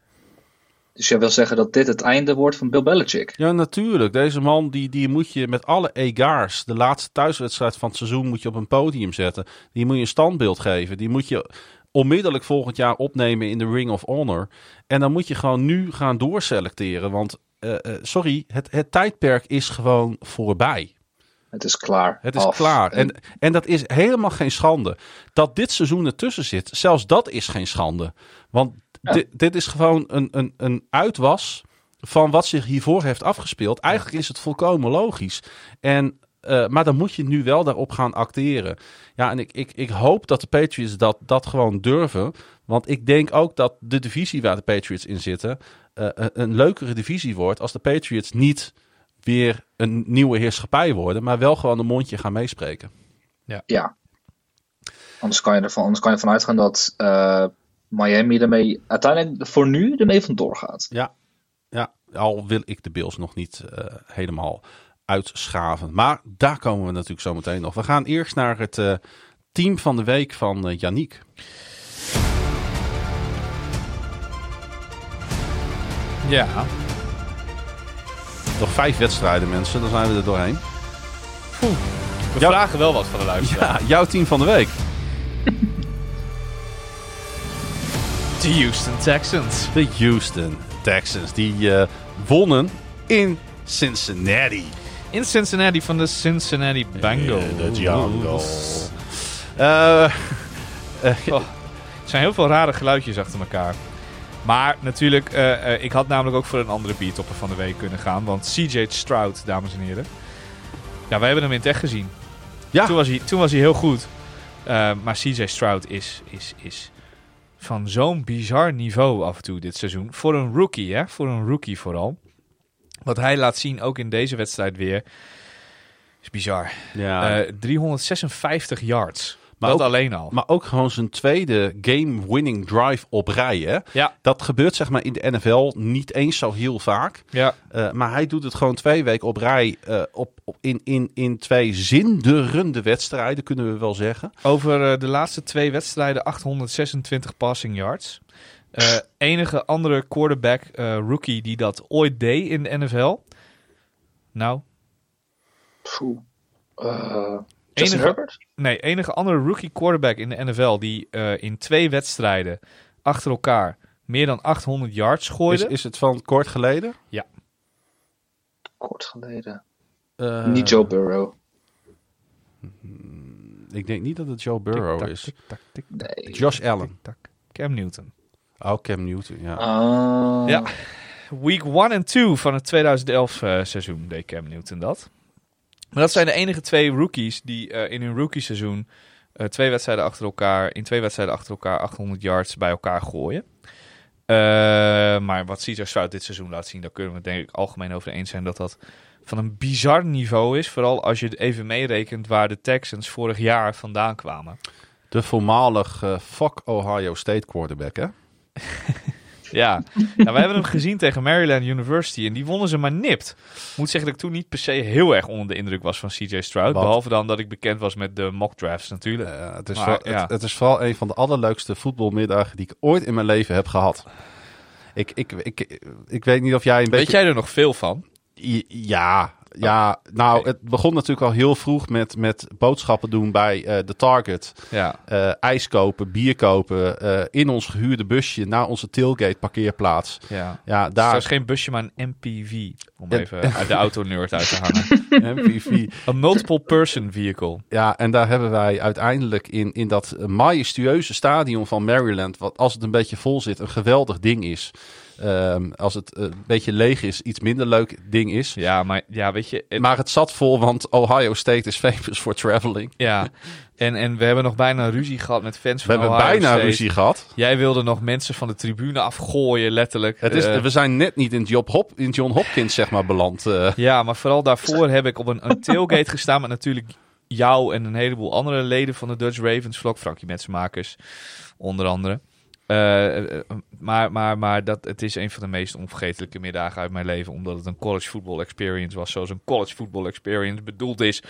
Dus jij wil zeggen dat dit het einde wordt van Bill Belichick? Ja, natuurlijk. Deze man die, die moet je met alle egaars, de laatste thuiswedstrijd van het seizoen, moet je op een podium zetten. Die moet je een standbeeld geven. Die moet je onmiddellijk volgend jaar opnemen in de Ring of Honor. En dan moet je gewoon nu gaan doorselecteren. Want, eh, eh, sorry, het, het tijdperk is gewoon voorbij. Het is klaar. Het is Af. klaar. En, en dat is helemaal geen schande. Dat dit seizoen ertussen zit, zelfs dat is geen schande. Want Ja. dit, dit is gewoon een, een, een uitwas van wat zich hiervoor heeft afgespeeld. Eigenlijk is het volkomen logisch. En, eh, maar dan moet je nu wel daarop gaan acteren. Ja, en ik, ik, ik hoop dat de Patriots dat, dat gewoon durven. Want ik denk ook dat de divisie waar de Patriots in zitten... eh, een- een leukere divisie wordt als de Patriots niet weer een nieuwe heerschappij worden, maar wel gewoon een mondje gaan meespreken. Ja. Anders kan je ervan, anders kan je ervan uitgaan dat eh, Miami ermee uiteindelijk voor nu ermee vandoor gaat. Ja, ja al wil ik de Bills nog niet eh, helemaal uitschaven. Maar daar komen we natuurlijk zo meteen nog. We gaan eerst naar het eh, team van de week van eh Yannick. Ja, Nog vijf wedstrijden, mensen. Dan zijn we er doorheen. we vragen wel wat van de luisteraar. Ja, jouw team van de week. De Houston Texans. De Houston Texans. Die eh, wonnen in Cincinnati. In Cincinnati van de Cincinnati Bengals. De Jungles. Eh, eh, Oh, er zijn heel veel rare geluidjes achter elkaar. Maar natuurlijk, eh, ik had namelijk ook voor een andere beatopper van de week kunnen gaan. Want CJ Stroud, dames en heren. Ja, wij hebben hem in het echt gezien. Ja. Toen was hij, toen was hij heel goed. Maar CJ Stroud is, is, is van zo'n bizar niveau af en toe dit seizoen. Voor een rookie, hè? Voor een rookie vooral. Wat hij laat zien, ook in deze wedstrijd weer, is bizar. ja. Eh, 356 yards. Maar dat ook- alleen al. Maar ook gewoon zijn tweede game-winning drive op rij. Hè? ja, Dat gebeurt zeg maar in de NFL niet eens zo heel vaak. ja. Eh, maar hij doet het gewoon twee weken op rij eh, op, op, in, in, in twee zinderende wedstrijden, kunnen we wel zeggen. Over eh, de laatste twee wedstrijden 826 passing yards. Eh, enige andere quarterback eh, rookie die dat ooit deed in de NFL. Nou. Eh, Justin enige, Herbert? nee, enige andere rookie quarterback in de NFL die eh, in twee wedstrijden achter elkaar meer dan 800 yards Is, gooide. is het van kort geleden? Kort geleden. Eh, Niet Joe Burrow. Ik denk niet dat het Joe Burrow is. Nee. Josh Allen. Cam Newton. Oh, Cam Newton, ja. Ah. Ja. Week 1 en 2 van het 2011 eh, seizoen deed Cam Newton dat. Maar dat zijn de enige twee rookies die eh, in hun rookie seizoen eh, twee wedstrijden achter elkaar, in twee wedstrijden achter elkaar 800 yards bij elkaar gooien. Eh, maar wat CJ Stroud dit seizoen laat zien, daar kunnen we het denk ik algemeen over eens zijn dat dat van een bizar niveau is. Vooral als je het even meerekent waar de Texans vorig jaar vandaan kwamen. De voormalig fuck Ohio State quarterback, hè? Ja, nou, we hebben hem gezien tegen Maryland University en die wonnen ze maar nipt. Moet zeggen dat ik toen niet per se heel erg onder de indruk was van CJ Stroud. Wat? Behalve dan dat ik bekend was met de mock drafts natuurlijk. Eh, het, is Maar, vooral, ja. het, het is vooral een van de allerleukste voetbalmiddagen die ik ooit in mijn leven heb gehad. Ik, ik, ik, ik weet niet of jij een Weet beetje... jij er nog veel van? Ja, ja. Nou, Oké. het begon natuurlijk al heel vroeg met, met boodschappen doen bij eh, de Target. Ja, Eh, ijs kopen, bier kopen, eh, in ons gehuurde busje naar onze tailgate parkeerplaats. ja. Daar is geen busje, maar een MPV. Om even uit de auto-nerd uit te hangen. MPV. Een multiple person vehicle. Ja, en daar hebben wij uiteindelijk in, in dat majestueuze stadion van Maryland, wat als het een beetje vol zit, een geweldig ding is. Ehm, als het eh, een beetje leeg is, iets minder leuk ding is. Ja, maar ja, weet je... het- Maar het zat vol, want Ohio State is famous for traveling. ja, en, en we hebben nog bijna ruzie gehad met fans We van hebben Ohio bijna State. ruzie gehad. Jij wilde nog mensen van de tribune afgooien, letterlijk. Het is, Eh, we zijn net niet in, Job Hop, in John Hopkins zeg maar, beland. eh. Ja, maar vooral daarvoor heb ik op een, een tailgate gestaan met natuurlijk jou en een heleboel andere leden van de Dutch Ravens vlog, Frankie Metsenmakers onder andere. Eh, eh, maar maar, maar dat, het is een van de meest onvergetelijke middagen uit mijn leven, omdat het een college football experience was, zoals een college football experience bedoeld is.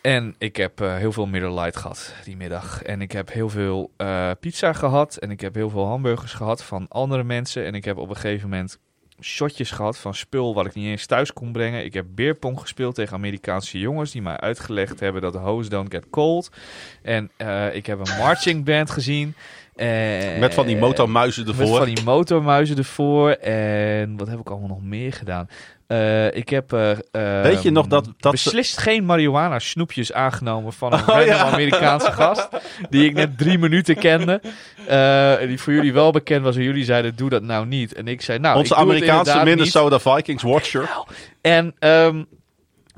En ik heb eh, heel veel Miller Lite gehad die middag. En ik heb heel veel pizza gehad. En ik heb heel veel hamburgers gehad van andere mensen. En ik heb op een gegeven moment shotjes gehad van spul wat ik niet eens thuis kon brengen. Ik heb beerpong gespeeld tegen Amerikaanse jongens die mij uitgelegd hebben dat hose don't get cold. En ik heb een marching band gezien. En, met van die motormuizen met ervoor. van die motormuizen ervoor. En wat heb ik allemaal nog meer gedaan? Eh, ik heb eh, Weet je nog dat- dat ze- beslist geen marihuana snoepjes aangenomen van een Oh, ja. Amerikaanse gast. Die ik net drie minuten kende. Eh, die voor jullie wel bekend was. En jullie zeiden, doe dat nou niet. En ik zei, nou, Onze ik doe het Amerikaanse. Minnesota Vikings watcher. En ehm,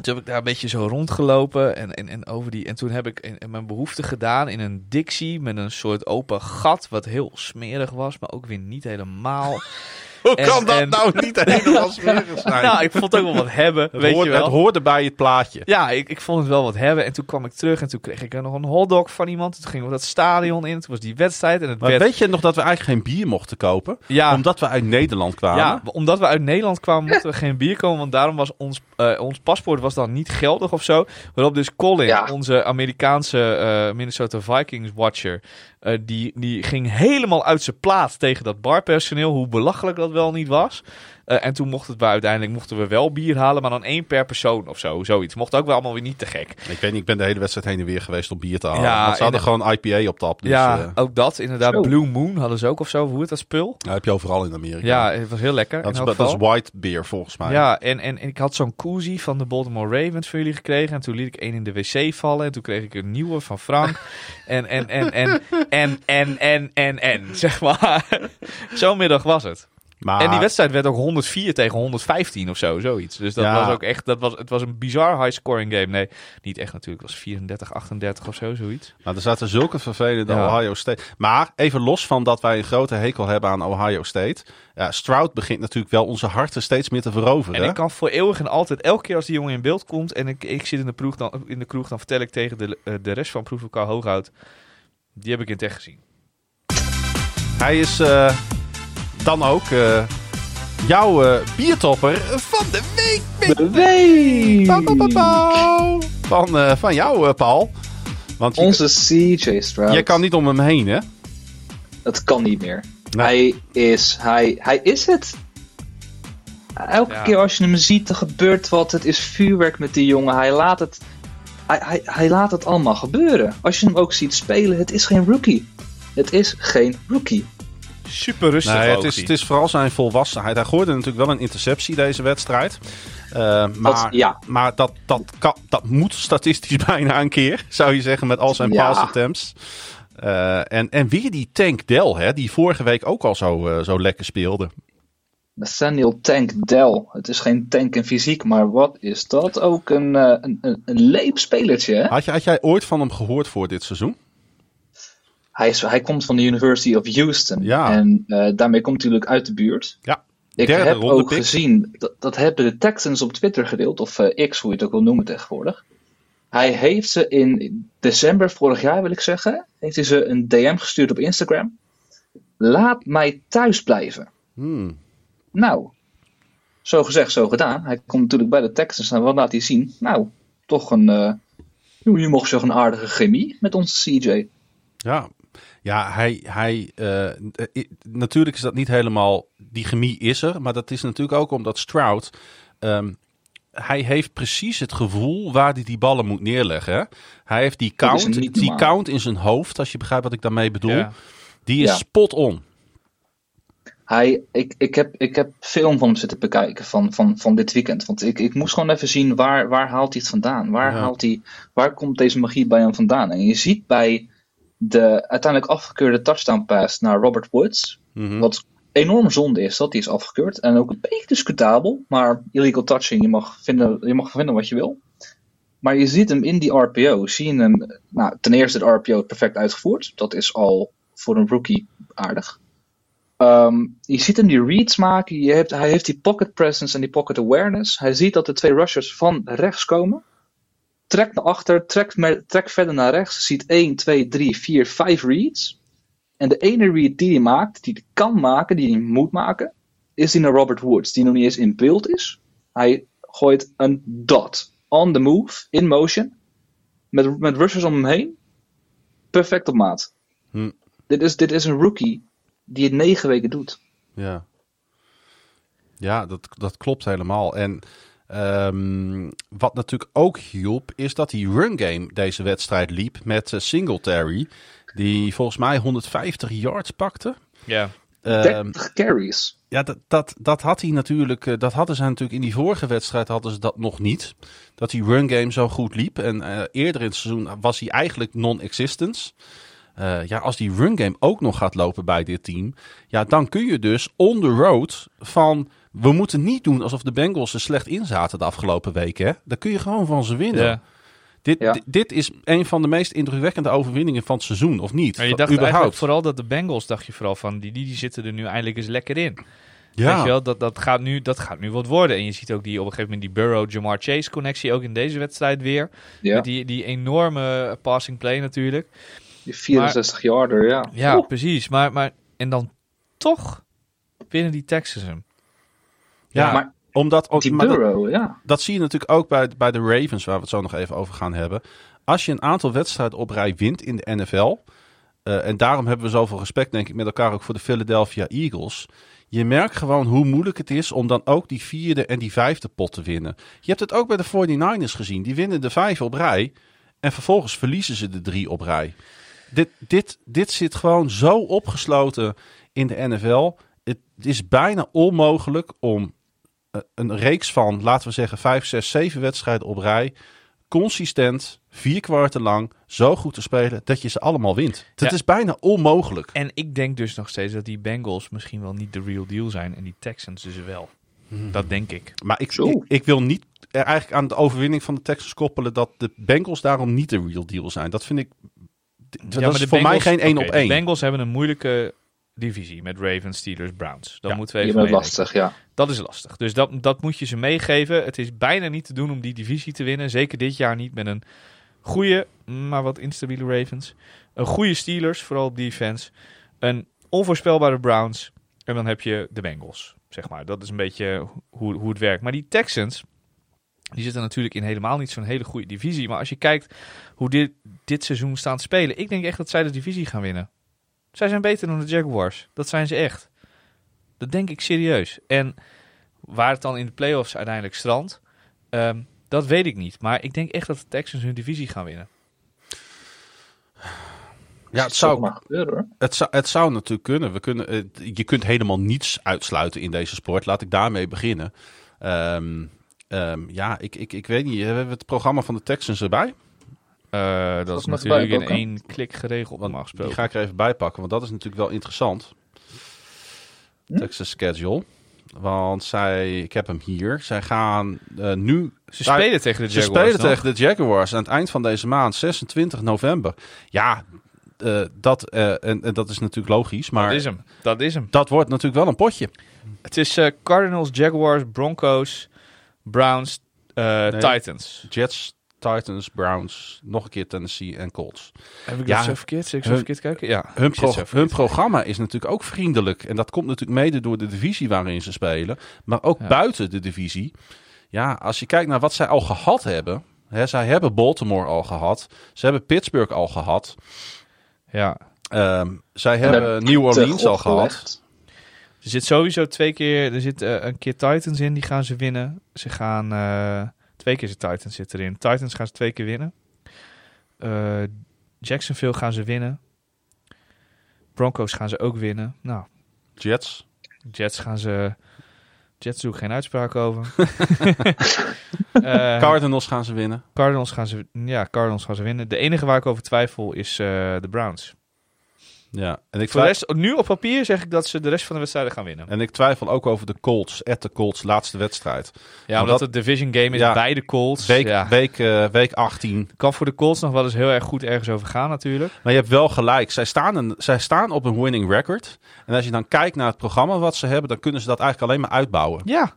toen heb ik daar een beetje zo rondgelopen en, en, en over die. En toen heb ik mijn behoefte gedaan in een Dixie met een soort open gat, wat heel smerig was, maar ook weer niet helemaal. Hoe En- kan dat en- nou niet helemaal smerig zijn? nou, ik vond het ook wel wat hebben, het, weet hoort, je wel. het hoorde bij het plaatje. Ja, ik, ik vond het wel wat hebben. En toen kwam ik terug en toen kreeg ik er nog een hotdog van iemand. Toen gingen we dat stadion in. Toen was die wedstrijd en het Maar werd... weet je nog dat we eigenlijk geen bier mochten kopen? ja, Omdat we uit Nederland kwamen. Ja, omdat we uit Nederland kwamen, mochten we geen bier komen. Want daarom was ons, eh, ons paspoort was dan niet geldig of zo. Waarop dus Colin, Ja. onze Amerikaanse eh, Minnesota Vikings watcher... eh, die, die ging helemaal uit zijn plaat tegen dat barpersoneel. Hoe belachelijk dat wel niet was. Eh, en toen mochten we uiteindelijk mochten we wel bier halen. Maar dan één per persoon of zo. Zoiets. Mocht ook wel allemaal weer niet te gek. Ik weet niet, ik ben de hele wedstrijd heen en weer geweest om bier te halen. Ja, Want ze hadden en- gewoon IPA op tap. Dus ja, eh, ook dat. Inderdaad. Zo. Blue Moon hadden ze ook of zo. Hoe heet dat spul? dat heb je overal in Amerika. Ja, het was heel lekker. dat, in is, elk dat is white beer volgens mij. Ja, en, en, en ik had zo'n koozie van de Baltimore Ravens voor jullie gekregen. En toen liet ik één in de wc vallen. En toen kreeg ik een nieuwe van Frank. En, en, en, en, en, en, en, en, en, zeg maar. Zo'n middag was het. Maar En die wedstrijd werd ook 104 tegen 115 of zo, zoiets. Dus dat Ja. was ook echt, dat was, het was een bizar high-scoring game. Nee, niet echt natuurlijk. Het was 34, 38 of zo, zoiets. nou, er zaten zulke vervelende Ja. Ohio State. Maar even los van dat wij een grote hekel hebben aan Ohio State. Ja, Stroud begint natuurlijk wel onze harten steeds meer te veroveren. En ik kan voor eeuwig en altijd, elke keer als die jongen in beeld komt en ik, ik zit in de, proeg dan, in de kroeg, dan vertel ik tegen de, eh, de rest van Proeflokaal Hooghout, die heb ik in het echt gezien. Hij is eh, dan ook eh, jouw eh, biertopper van de week. De week! Van, eh, van jou, Paul. Want je, Onze CJ Stroud. je kan niet om hem heen, hè? Het kan niet meer. Nee. Hij is, hij, hij is het. Elke Ja. keer als je hem ziet, er gebeurt wat. Het is vuurwerk met die jongen. Hij laat het, hij, hij, hij laat het allemaal gebeuren. Als je hem ook ziet spelen, het is geen rookie. Het is geen rookie. Super rustig Nee, het is, het is vooral zijn volwassenheid. Hij gooide natuurlijk wel een interceptie deze wedstrijd. Uh, maar ja. maar dat, dat, kan, dat moet statistisch bijna een keer, zou je zeggen, met al zijn Ja. pass attempts. Eh, en, en weer die Tank Dell, hè, die vorige week ook al zo, eh, zo lekker speelde. Nathaniel Tank Dell. Het is geen tank in fysiek, maar wat is dat ook een, eh, een, een, een leep spelertje. Hè? Had, je, had jij ooit van hem gehoord voor dit seizoen? Hij, is, hij komt van de University of Houston. Ja. En eh, daarmee komt hij natuurlijk uit de buurt. Ja, Ik derde heb ook pick. gezien, dat, dat hebben de Texans op Twitter gedeeld, of eh, X, hoe je het ook wil noemen tegenwoordig. Hij heeft ze in december vorig jaar, wil ik zeggen, heeft hij ze een DM gestuurd op Instagram. Laat mij thuis blijven. Hmm. Nou, zo gezegd, zo gedaan. Hij komt natuurlijk bij de Texans en wat laat hij zien? Nou, toch een, eh je mocht zeggen, een aardige chemie met onze CJ. Ja, ja hij, hij, eh, natuurlijk is dat niet helemaal, die chemie is er, maar dat is natuurlijk ook omdat Stroud, ehm, hij heeft precies het gevoel waar hij die ballen moet neerleggen. Hij heeft die count, die normaal. count in zijn hoofd, als je begrijpt wat ik daarmee bedoel, Ja. die is Ja. spot on. Hij, ik, ik, heb, ik heb film van hem zitten bekijken van, van, van dit weekend. Want ik, ik moest gewoon even zien waar, waar haalt hij het vandaan? Waar, Ja. haalt hij, waar komt deze magie bij hem vandaan? En je ziet bij de uiteindelijk afgekeurde touchdown pass naar Robert Woods. Mhm. Wat enorm zonde is dat die is afgekeurd. En ook een beetje discutabel. Maar illegal touching, je mag, vinden, je mag vinden wat je wil. Maar je ziet hem in die RPO. Zie je hem, nou, ten eerste de RPO perfect uitgevoerd. Dat is al voor een rookie aardig. Ehm, je ziet hem die reads maken. Je hebt, hij heeft die pocket presence en die pocket awareness. Hij ziet dat de twee rushers van rechts komen. Trekt naar achter, trekt, me- trekt verder naar rechts. Ziet 1, 2, 3, 4, 5 reads. En de ene read die hij maakt, die hij kan maken, die hij moet maken, is die naar Robert Woods, die nog niet eens in beeld is. Hij gooit een dot on the move, in motion, met, met rushers om hem heen. Perfect op maat. Hm. Dit, is, dit is een rookie die het negen weken doet. Ja, ja dat, dat klopt helemaal. En ehm, wat natuurlijk ook hielp, is dat die run game deze wedstrijd liep met eh, Singletary. Die volgens mij 150 yards pakte. Ja. Ehm, 30 carries. ja, dat, dat, dat had hij natuurlijk. eh, Dat hadden ze natuurlijk in die vorige wedstrijd hadden ze dat nog niet. Dat die run game zo goed liep. En eh, eerder in het seizoen was hij eigenlijk non-existence. Eh, ja, als die run game ook nog gaat lopen bij dit team. Ja, dan kun je dus on the road van. We moeten niet doen alsof de Bengals er slecht in zaten de afgelopen weken. Hè? Dan kun je gewoon van ze winnen. ja. Dit, Ja. dit is een van de meest indrukwekkende overwinningen van het seizoen, of niet? Maar je dacht überhaupt. vooral dat de Bengals, dacht je vooral van, die, die, die zitten er nu eindelijk eens lekker in. Ja. Weet je wel, dat, dat, gaat nu, dat gaat nu wat worden. En je ziet ook die, op een gegeven moment die Burrow-Jamar Chase-connectie ook in deze wedstrijd weer. Ja, Met die, die enorme passing play natuurlijk. die 64 yarder, ja. Ja, Oeh. precies. Maar, maar, en dan toch winnen die Texans hem. Ja, maar omdat ook, die maar dat- ja. dat zie je natuurlijk ook bij, bij de Ravens, waar we het zo nog even over gaan hebben. Als je een aantal wedstrijden op rij wint in de NFL, eh, en daarom hebben we zoveel respect, denk ik, met elkaar ook voor de Philadelphia Eagles. Je merkt gewoon hoe moeilijk het is om dan ook die vierde en die vijfde pot te winnen. Je hebt het ook bij de 49ers gezien. Die winnen de vijf op rij en vervolgens verliezen ze de drie op rij. Dit, dit, dit zit gewoon zo opgesloten in de NFL. Het is bijna onmogelijk om een reeks van, laten we zeggen, vijf, zes, zeven wedstrijden op rij. Consistent, vier kwarten lang, zo goed te spelen dat je ze allemaal wint. Dat Ja. is bijna onmogelijk. En ik denk dus nog steeds dat die Bengals misschien wel niet de real deal zijn. En die Texans dus wel. Dat denk ik. Maar ik, Zo. ik, ik wil niet er eigenlijk aan de overwinning van de Texans koppelen dat de Bengals daarom niet de real deal zijn. Dat vind ik. Dat Ja, maar is de voor mij geen één op De één. Bengals hebben een moeilijke divisie met Ravens, Steelers, Browns. Dat Ja, moeten we even lastig, ja. Dat is lastig. Dus dat, dat moet je ze meegeven. Het is bijna niet te doen om die divisie te winnen. Zeker dit jaar niet met een goede, maar wat instabiele Ravens. Een goede Steelers, vooral op defense. Een onvoorspelbare Browns. En dan heb je de Bengals, zeg maar. Dat is een beetje hoe, hoe het werkt. Maar die Texans, die zitten natuurlijk in helemaal niet zo'n hele goede divisie. Maar als je kijkt hoe dit, dit seizoen staan te spelen. Ik denk echt dat zij de divisie gaan winnen. Zij zijn beter dan de Jaguars. Dat zijn ze echt. Dat denk ik serieus. En waar het dan in de playoffs uiteindelijk strandt, ehm, dat weet ik niet. Maar ik denk echt dat de Texans hun divisie gaan winnen. Ja, het zou, maar gebeuren hoor. het, zou, het zou natuurlijk kunnen. We kunnen eh, je kunt helemaal niets uitsluiten in deze sport. Laat ik daarmee beginnen. Ehm, Ehm, ja, ik, ik, ik weet niet. Hebben we het programma van de Texans erbij? Eh, dat is natuurlijk in één klik geregeld, normaal Die ga ik er even bij pakken, want dat is natuurlijk wel interessant. Hm? Texas schedule. Want zij, ik heb hem hier. Zij gaan eh, nu Ze spelen tegen de Ze Jaguars. spelen toch? tegen de Jaguars aan het eind van deze maand, 26 november. Ja, eh, dat, eh, en, en dat is natuurlijk logisch, maar Dat is hem. Dat is hem. dat wordt natuurlijk wel een potje. Het is eh, Cardinals, Jaguars, Broncos, Browns, eh, Nee. Titans. Jets, Titans, Browns, nog een keer Tennessee en Colts. Heb ik Ja, dat zo verkeerd? Zit ik zo hun- verkeerd kijken? Ja. Hun, pro- verkeerd. hun programma is natuurlijk ook vriendelijk. En dat komt natuurlijk mede door de divisie waarin ze spelen. Maar ook Ja. buiten de divisie. Ja, als je kijkt naar wat zij al gehad hebben. Hè, zij hebben Baltimore al gehad. Ze hebben Pittsburgh al gehad. Ja. Ehm, zij En hebben New Orleans al gehad. Er zit sowieso twee keer, er zit eh, een keer Titans in, die gaan ze winnen. Ze gaan, eh, twee keer de Titans zit erin. Titans gaan ze twee keer winnen. Eh, Jacksonville gaan ze winnen. Broncos gaan ze ook winnen. Nou, Jets. Jets gaan ze, Jets doe ik geen uitspraak over. Eh, Cardinals gaan ze winnen. Cardinals gaan ze, ja, Cardinals gaan ze winnen. De enige waar ik over twijfel is eh, de Browns. Ja, en ik, Voor de rest, nu op papier zeg ik dat ze de rest van de wedstrijden gaan winnen. en ik twijfel ook over de Colts. At de Colts, laatste wedstrijd. Ja, omdat dat- het division game is Ja. bij de Colts. Week, ja. week, eh, week 18. Kan voor de Colts nog wel eens heel erg goed ergens over gaan natuurlijk. Maar je hebt wel gelijk. Zij staan, een, zij staan op een winning record. En als je dan kijkt naar het programma wat ze hebben, dan kunnen ze dat eigenlijk alleen maar uitbouwen. Ja.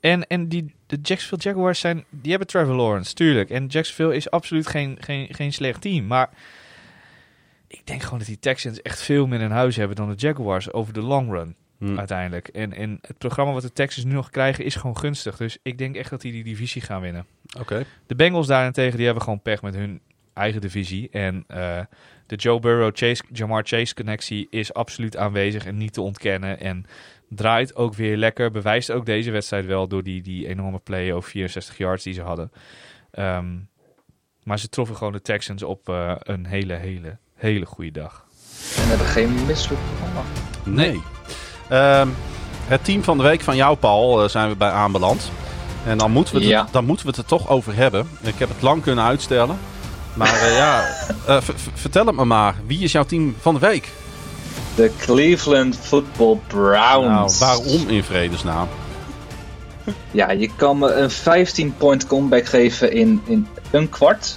En, en die, de Jacksonville Jaguars zijn, die hebben Trevor Lawrence, tuurlijk. En Jacksonville is absoluut geen, geen, geen slecht team. Maar ik denk gewoon dat die Texans echt veel meer in huis hebben dan de Jaguars over de long run Hm. uiteindelijk. En, en het programma wat de Texans nu nog krijgen is gewoon gunstig. Dus ik denk echt dat die die divisie gaan winnen. Oké. De Bengals daarentegen, die hebben gewoon pech met hun eigen divisie. En eh, de Joe Burrow, Chase, Jamar Chase connectie is absoluut aanwezig en niet te ontkennen. En draait ook weer lekker. Bewijst ook deze wedstrijd wel door die, die enorme play over 64 yards die ze hadden. Ehm, maar ze troffen gewoon de Texans op eh, een hele, hele, hele goede dag. En hebben geen misselijk programma. Nee. Ehm, het team van de week van jou, Paul, eh, zijn we bij aanbeland. En dan moeten, we het, dan moeten we het er toch over hebben. Ik heb het lang kunnen uitstellen. Maar eh, ja, eh, vertel het me maar. Wie is jouw team van de week? De Cleveland Football Nou, Browns. waarom in vredesnaam? Ja, je kan me een 15-point comeback geven in, in een kwart.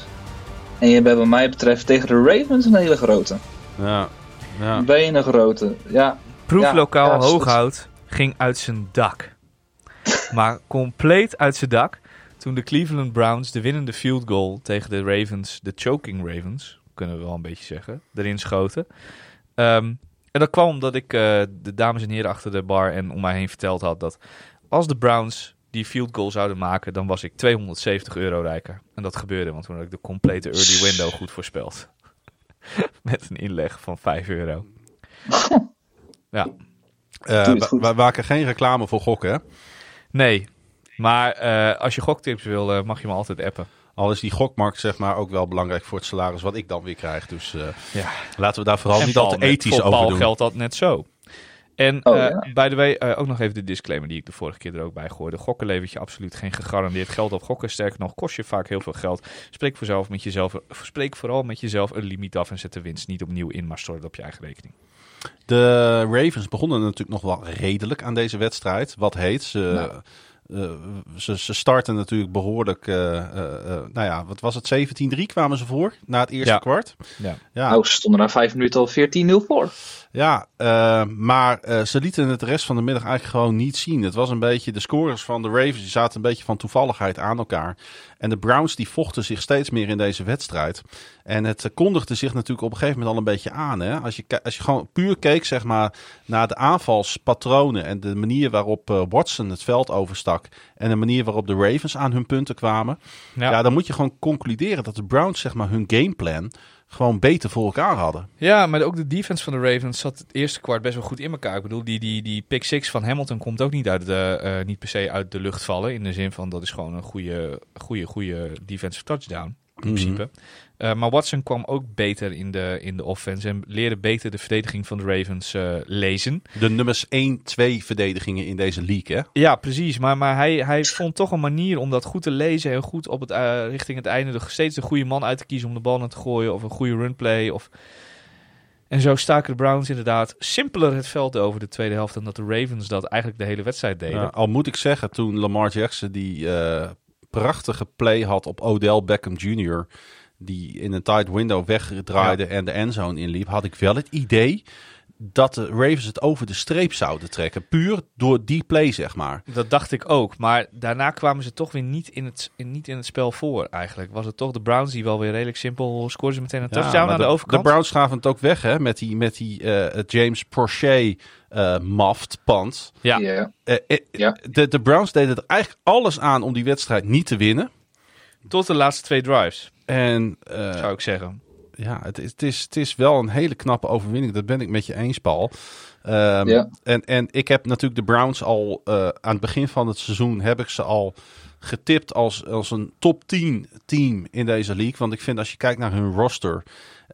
En je bent wat mij betreft tegen de Ravens een hele grote. Ja, ja. Een grote. Ja, Proeflokaal Ja, ja, Hooghout ging uit zijn dak. maar compleet uit zijn dak. Toen de Cleveland Browns de winnende field goal tegen de Ravens, de choking Ravens, kunnen we wel een beetje zeggen, erin schoten. Ehm, en dat kwam omdat ik eh, de dames en heren achter de bar en om mij heen verteld had dat als de Browns die field goal zouden maken, dan was ik 270 euro rijker. En dat gebeurde, want toen had ik de complete early window goed voorspeld. Met een inleg van 5 euro. Ja, Eh, we- maken geen reclame voor gokken, hè? Nee, maar eh, als je goktips wil, eh, mag je me altijd appen. Al is die gokmarkt zeg maar ook wel belangrijk voor het salaris wat ik dan weer krijg. Dus eh, Ja. laten we daar vooral En niet al te ethisch over doen. geldt dat net zo. En Oh, eh ja. by the way, eh, ook nog even de disclaimer die ik de vorige keer er ook bij gooide. Gokken levert je absoluut geen gegarandeerd geld op. Gokken, sterker nog, kost je vaak heel veel geld. Spreek, voor zelf met jezelf, spreek vooral met jezelf een limiet af en zet de winst niet opnieuw in, maar stort het op je eigen rekening. De Ravens begonnen natuurlijk nog wel redelijk aan deze wedstrijd. Wat heet ze? Nou. eh, ze, ze starten natuurlijk behoorlijk. eh, eh, eh, nou ja, wat was het? 17-3 kwamen ze voor na het eerste Ja. kwart. Ja. Ja, nou, ze stonden na vijf minuten al 14-0 voor. Ja eh, maar eh, ze lieten het de rest van de middag eigenlijk gewoon niet zien. Het was een beetje. De scores van de Ravens die zaten een beetje van toevalligheid aan elkaar. En de Browns die vochten zich steeds meer in deze wedstrijd. En het eh, kondigde zich natuurlijk op een gegeven moment al een beetje aan. Hè? Als, je, als je gewoon puur keek zeg maar, naar de aanvalspatronen en de manier waarop Watson het veld overstak. En de manier waarop de Ravens aan hun punten kwamen. Ja. Ja. dan moet je gewoon concluderen dat de Browns zeg maar, hun gameplan gewoon beter voor elkaar hadden. ja, maar ook de defense van de Ravens zat het eerste kwart best wel goed in elkaar. Ik bedoel, die, die, die pick six van Hamilton komt ook niet, uit de, eh, niet per se uit de lucht vallen. In de zin van dat is gewoon een goede, goede, goede defensive touchdown. In principe. Uh, maar Watson kwam ook beter in de, in de offense en leerde beter de verdediging van de Ravens uh, lezen. De nummers 1, 2 verdedigingen in deze league, hè? Ja, precies. Maar, maar hij, hij vond toch een manier om dat goed te lezen en goed op het, uh, richting het einde de, steeds een goede man uit te kiezen om de bal naar te gooien of een goede runplay. Of... En zo staken de Browns inderdaad simpeler het veld over de tweede helft dan dat de Ravens dat eigenlijk de hele wedstrijd deden. Ja, al moet ik zeggen, toen Lamar Jackson die prachtige play had op Odell Beckham Jr., die in een tight window wegdraaide en de endzone inliep, had ik wel het idee dat de Ravens het over de streep zouden trekken. Puur door die play, zeg maar. Dat dacht ik ook. Maar daarna kwamen ze toch weer niet in het, in, niet in het spel voor, eigenlijk. Was het toch de Browns die wel weer redelijk simpel scoorden ze meteen een touchdown aan de, de, overkant. De Browns gaven het ook weg, hè, met die, met die uh, James Prochet uh, maft pand. Ja. Uh, ja. De, de Browns deden er eigenlijk alles aan om die wedstrijd niet te winnen. Tot de laatste twee drives. En, zou ik zeggen ja, het is, het, is, het is wel een hele knappe overwinning. Dat ben ik met je eens, Paul. Um, ja. en, en ik heb natuurlijk de Browns al uh, aan het begin van het seizoen heb ik ze al getipt als, als een top 10 team in deze league. Want ik vind als je kijkt naar hun roster.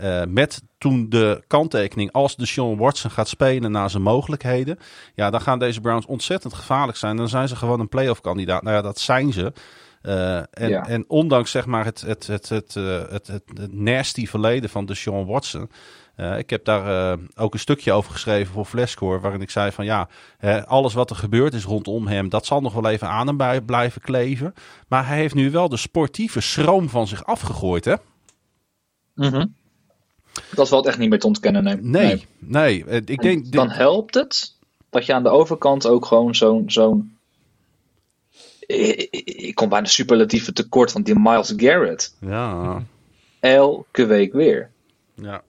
Uh, met toen de kanttekening als de Sean Watson gaat spelen naar zijn mogelijkheden. Ja, dan gaan deze Browns ontzettend gevaarlijk zijn. Dan zijn ze gewoon een playoff kandidaat. Nou ja, dat zijn ze. Uh, en, Ja. en ondanks zeg maar het, het, het, het, eh, het, het, het nasty verleden van Deshaun Watson. eh, ik heb daar eh, ook een stukje over geschreven voor Flashcore. Waarin ik zei van ja, hè, alles wat er gebeurd is rondom hem. Dat zal nog wel even aan hem bij- blijven kleven. Maar hij heeft nu wel de sportieve schroom van zich afgegooid hè. Mhm. Dat valt echt niet meer te ontkennen. Nee. Nee, nee. eh, ik En denk... dan helpt het dat je aan de overkant ook gewoon zo'n. zo'n ik, kom bijna superlatieve tekort van die Miles Garrett. Ja, Elke week weer. ja.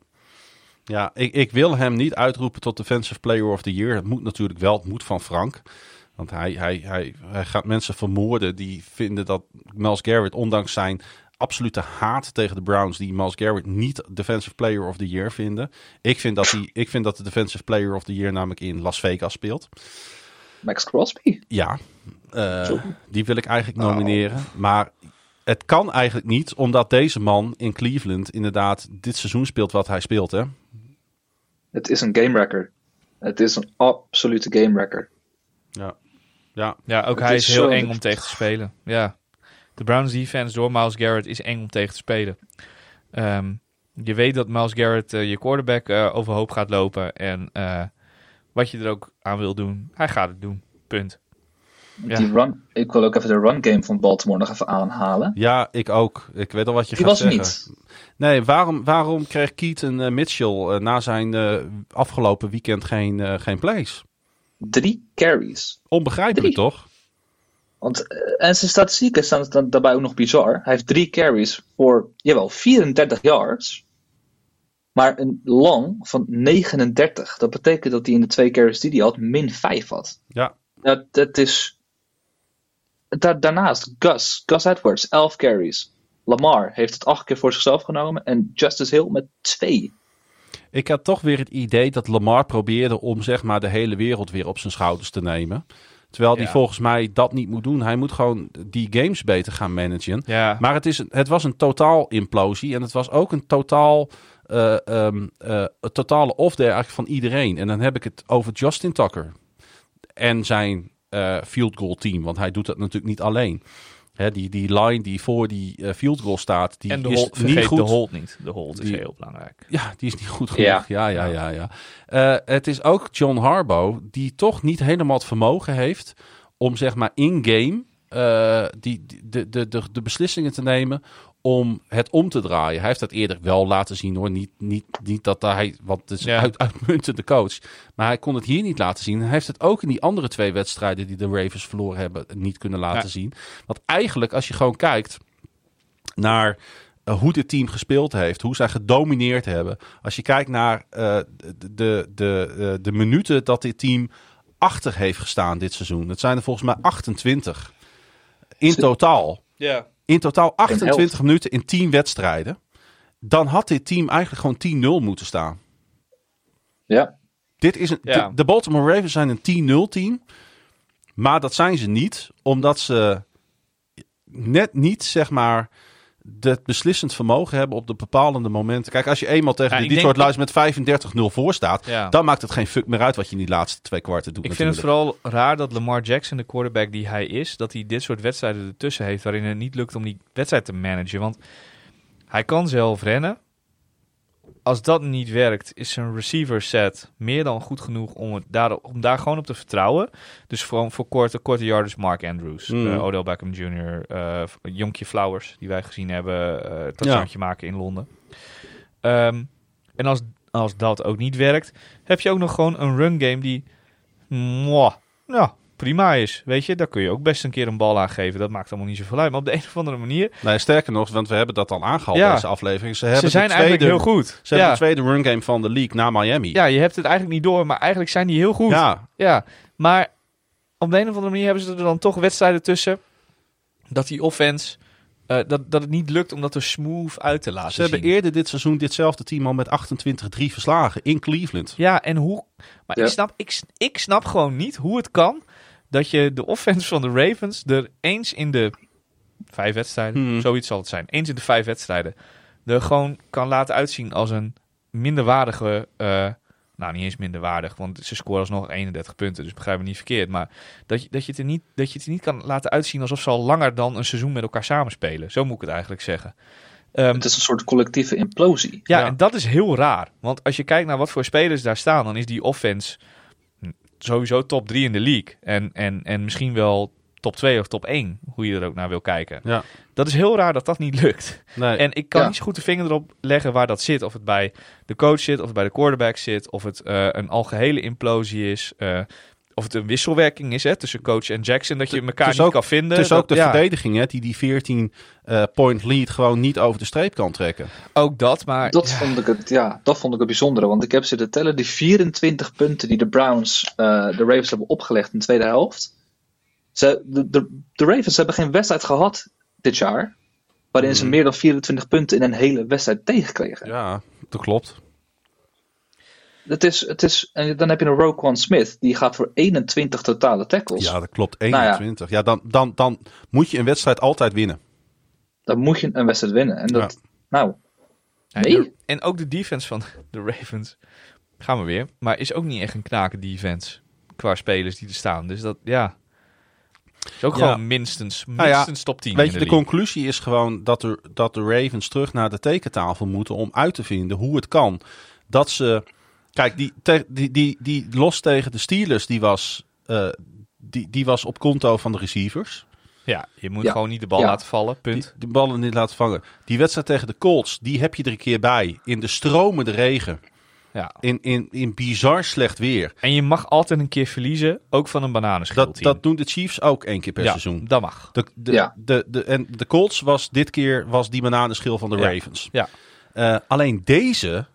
Ja, ik, ik wil hem niet uitroepen tot Defensive Player of the Year. Het moet natuurlijk wel, het moet van Frank. Want hij, hij, hij, hij gaat mensen vermoorden die vinden dat Miles Garrett, ondanks zijn absolute haat tegen de Browns, die Miles Garrett niet Defensive Player of the Year vinden. Ik vind dat, hij, ik vind dat de Defensive Player of the Year namelijk in Las Vegas speelt. Max Crosby. Ja. Die wil ik eigenlijk nomineren. Maar het kan eigenlijk niet, omdat deze man in Cleveland inderdaad dit seizoen speelt wat hij speelt. Hè? Het is een game wrecker. Het is een absolute game wrecker. Ja. Ja. Ja, ook Het hij is is heel zo- eng om tegen te spelen. Ja. De Browns defense door Miles Garrett is eng om tegen te spelen. Ehm, je weet dat Miles Garrett eh, je quarterback eh, overhoop gaat lopen. En eh, wat je er ook aan wil doen, hij gaat het doen. Punt. Ja. Die run, ik wil ook even de run game van Baltimore nog even aanhalen. ja, ik ook. Ik weet al wat je Die gaat zeggen. niet. Nee, waarom, waarom kreeg Keaton eh, Mitchell eh, na zijn eh, afgelopen weekend geen, geen plays? Drie carries. Onbegrijpelijk Drie. toch? Want, en zijn statistieken staan dan daarbij ook nog bizar. Hij heeft drie carries voor, jawel, 34 yards. Maar een long van 39. Dat betekent dat hij in de twee carries die hij had, min 5 had. Ja, Dat, dat is... Da daarnaast, Gus, Gus Edwards, 11 carries. Lamar heeft het acht keer voor zichzelf genomen. En Justice Hill met twee. Ik had toch weer het idee dat Lamar probeerde om zeg maar de hele wereld weer op zijn schouders te nemen. Terwijl hij Ja. volgens mij dat niet moet doen. Hij moet gewoon die games beter gaan managen. Ja, Maar het, is, het was een totaal implosie. En het was ook een totaal, eh, ehm, eh, een totale off-day eigenlijk van iedereen. En dan heb ik het over Justin Tucker. En zijn eh, field goal team. Want hij doet dat natuurlijk niet alleen. Hè, die, die line die voor die eh, field goal staat, die en de is hold, niet goed. de hold niet. De hold is heel belangrijk. Ja, die is niet goed genoeg. Ja. Ja, ja, ja, ja. Eh, het is ook John Harbaugh die toch niet helemaal het vermogen heeft om zeg maar in-game eh, die, de, de, de, de beslissingen te nemen om het om te draaien. Hij heeft dat eerder wel laten zien hoor. Niet, niet, niet dat hij, want het is Ja. uit, uitmuntende coach. Maar hij kon het hier niet laten zien. Hij heeft het ook in die andere twee wedstrijden die de Ravens verloren hebben niet kunnen laten Ja. zien. Want eigenlijk als je gewoon kijkt naar eh, hoe dit team gespeeld heeft, hoe zij gedomineerd hebben. Als je kijkt naar eh, de, de, de, de minuten dat dit team achter heeft gestaan dit seizoen. Dat zijn er volgens mij 28 in totaal. Ja. In totaal helft. 28 minuten in 10 wedstrijden. Dan had dit team eigenlijk gewoon 10-0 moeten staan. Ja. Dit is een, Ja. de Baltimore Ravens zijn een 10-0 team. Maar dat zijn ze niet, omdat ze net niet, zeg maar, het beslissend vermogen hebben op de bepalende momenten. Kijk, als je eenmaal tegen Ja, Detroit denk Lions met 35-0 voor staat, Ja. dan maakt het geen fuck meer uit wat je in die laatste twee kwarten doet. Ik vind het vooral raar dat Lamar Jackson, de quarterback die hij is, dat hij dit soort wedstrijden ertussen heeft waarin het niet lukt om die wedstrijd te managen. Want hij kan zelf rennen. Als dat niet werkt, is zijn receiver set meer dan goed genoeg om, het daar, om daar gewoon op te vertrouwen. Dus gewoon voor korte, korte yarders Mark Andrews, Mm. eh, Odell Beckham Jr., eh Jonkje Flowers, die wij gezien hebben, eh touchdownje maken in Londen. Ehm, en als, als dat ook niet werkt, heb je ook nog gewoon een run game die mwah, nou, prima is. Weet je, daar kun je ook best een keer een bal aan geven. Dat maakt allemaal niet zoveel uit. Maar op de een of andere manier, Nee, sterker nog, want we hebben dat al aangehaald Ja. deze aflevering. Ze, hebben ze zijn tweede, eigenlijk heel goed. Ze hebben ja. de tweede run game van de league na Miami. ja, je hebt het eigenlijk niet door, maar eigenlijk zijn die heel goed. Ja, Ja, maar op de een of andere manier hebben ze er dan toch wedstrijden tussen. Dat die offense, eh, dat, dat het niet lukt om dat er smooth uit te laten ze hebben eerder dit seizoen ditzelfde team al met 28-3 verslagen in Cleveland. Ja, en hoe... Maar Ja. ik, snap, ik, ik snap gewoon niet hoe het kan dat je de offense van de Ravens er eens in de vijf wedstrijden, Hmm. zoiets zal het zijn, eens in de vijf wedstrijden, er gewoon kan laten uitzien als een minderwaardige... eh, nou, niet eens minderwaardig, want ze scoren alsnog 31 punten, dus begrijp me niet verkeerd. Maar dat je, dat, je het er niet, dat je het er niet kan laten uitzien alsof ze al langer dan een seizoen met elkaar samenspelen. Zo moet ik het eigenlijk zeggen. Ehm, Het is een soort collectieve implosie. ja, Ja. en dat is heel raar. Want als je kijkt naar wat voor spelers daar staan, dan is die offense sowieso top 3 in de league. En, en, en misschien wel top 2 of top 1, hoe je er ook naar wil kijken. Ja. Dat is heel raar dat dat niet lukt. Nee. En ik kan Ja. niet zo goed de vinger erop leggen waar dat zit. Of het bij de coach zit, of het bij de quarterback zit, of het eh, een algehele implosie is. eh, of het een wisselwerking is hè, tussen coach en Jackson, dat je elkaar niet ook- kan vinden. het is ook de ja, verdediging hè, die die 14 eh, point lead gewoon niet over de streep kan trekken. Ook dat, maar Dat, ja. vond ik het, ja, dat vond ik het bijzondere. Want ik heb zitten tellen, die 24 punten die de Browns eh, de Ravens hebben opgelegd in de tweede helft. Ze, de, de, de Ravens hebben geen wedstrijd gehad dit jaar. Waarin ze Mhm. meer dan 24 punten in een hele wedstrijd tegenkregen. Ja, dat klopt. Het is, het is, en dan heb je een Roquan Smith, die gaat voor 21 totale tackles. Ja, dat klopt. Nou ja. 21. ja, dan, dan, dan moet je een wedstrijd altijd winnen. Dan moet je een wedstrijd winnen. En dat, nou, Nee. En ook de defense van de Ravens. Gaan we weer. Maar is ook niet echt een knaken defense. Qua spelers die er staan. Dus dat, ja. Is ook Ja. gewoon minstens, Nou ja, minstens top 10 Weet in je, de, de conclusie is gewoon dat, er, dat de Ravens terug naar de tekentafel moeten om uit te vinden hoe het kan. Dat ze. Kijk, die, te- die, die, die los tegen de Steelers, die was, eh, die, die was op konto van de receivers. Ja, je moet Ja. gewoon niet de bal Ja. laten vallen. Punt. die ballen niet laten vangen. Die wedstrijd tegen de Colts, die heb je er een keer bij. In de stromende regen. Ja. In, in, in bizar slecht weer. En je mag altijd een keer verliezen. Ook van een Dat, bananenschilteam. dat doen de Chiefs ook één keer per ja, seizoen. dat mag. De, de, Ja. de, de, en de Colts was dit keer was die bananenschil van de Ja. Ravens. Ja. Eh, alleen deze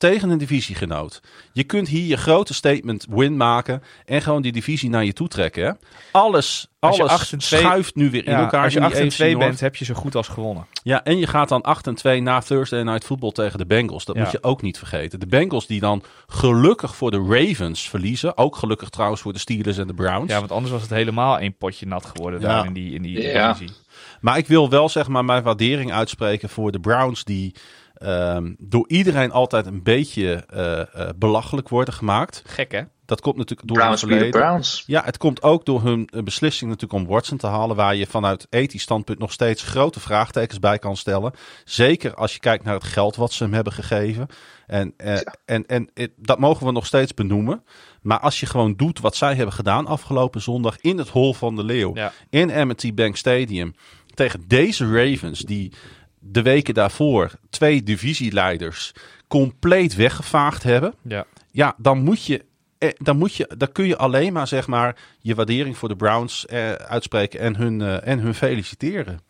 tegen een divisiegenoot. Je kunt hier je grote statement win maken en gewoon die divisie naar je toe trekken. Hè? Alles, alles 8 en 2 schuift nu weer in Ja, elkaar. als je in die 8 en AFC 2 North. bent, heb je zo goed als gewonnen. Ja, en je gaat dan 8 en 2 na Thursday Night Football tegen de Bengals. Dat Ja. moet je ook niet vergeten. De Bengals die dan gelukkig voor de Ravens verliezen. Ook gelukkig trouwens voor de Steelers en de Browns. Ja, want anders was het helemaal één potje nat geworden Ja. daar in die, in die Ja. divisie. Maar ik wil wel zeg maar mijn waardering uitspreken voor de Browns die ehm, door iedereen altijd een beetje eh, eh, belachelijk worden gemaakt. Gek hè? Dat komt natuurlijk door Browns verleden. Browns. Ja, het komt ook door hun eh, beslissing natuurlijk om Watson te halen, waar je vanuit ethisch standpunt nog steeds grote vraagtekens bij kan stellen. Zeker als je kijkt naar het geld wat ze hem hebben gegeven. En, eh, Ja. en, en het- dat mogen we nog steeds benoemen. Maar als je gewoon doet wat zij hebben gedaan afgelopen zondag in het Hol van de Leeuw, Ja. in M&T Bank Stadium, tegen deze Ravens die de weken daarvoor twee divisieleiders compleet weggevaagd hebben Ja. ja, dan moet je. eh, Dan, moet je, dan kun je alleen maar, zeg maar je waardering voor de Browns eh, uitspreken en hun, eh, en hun feliciteren.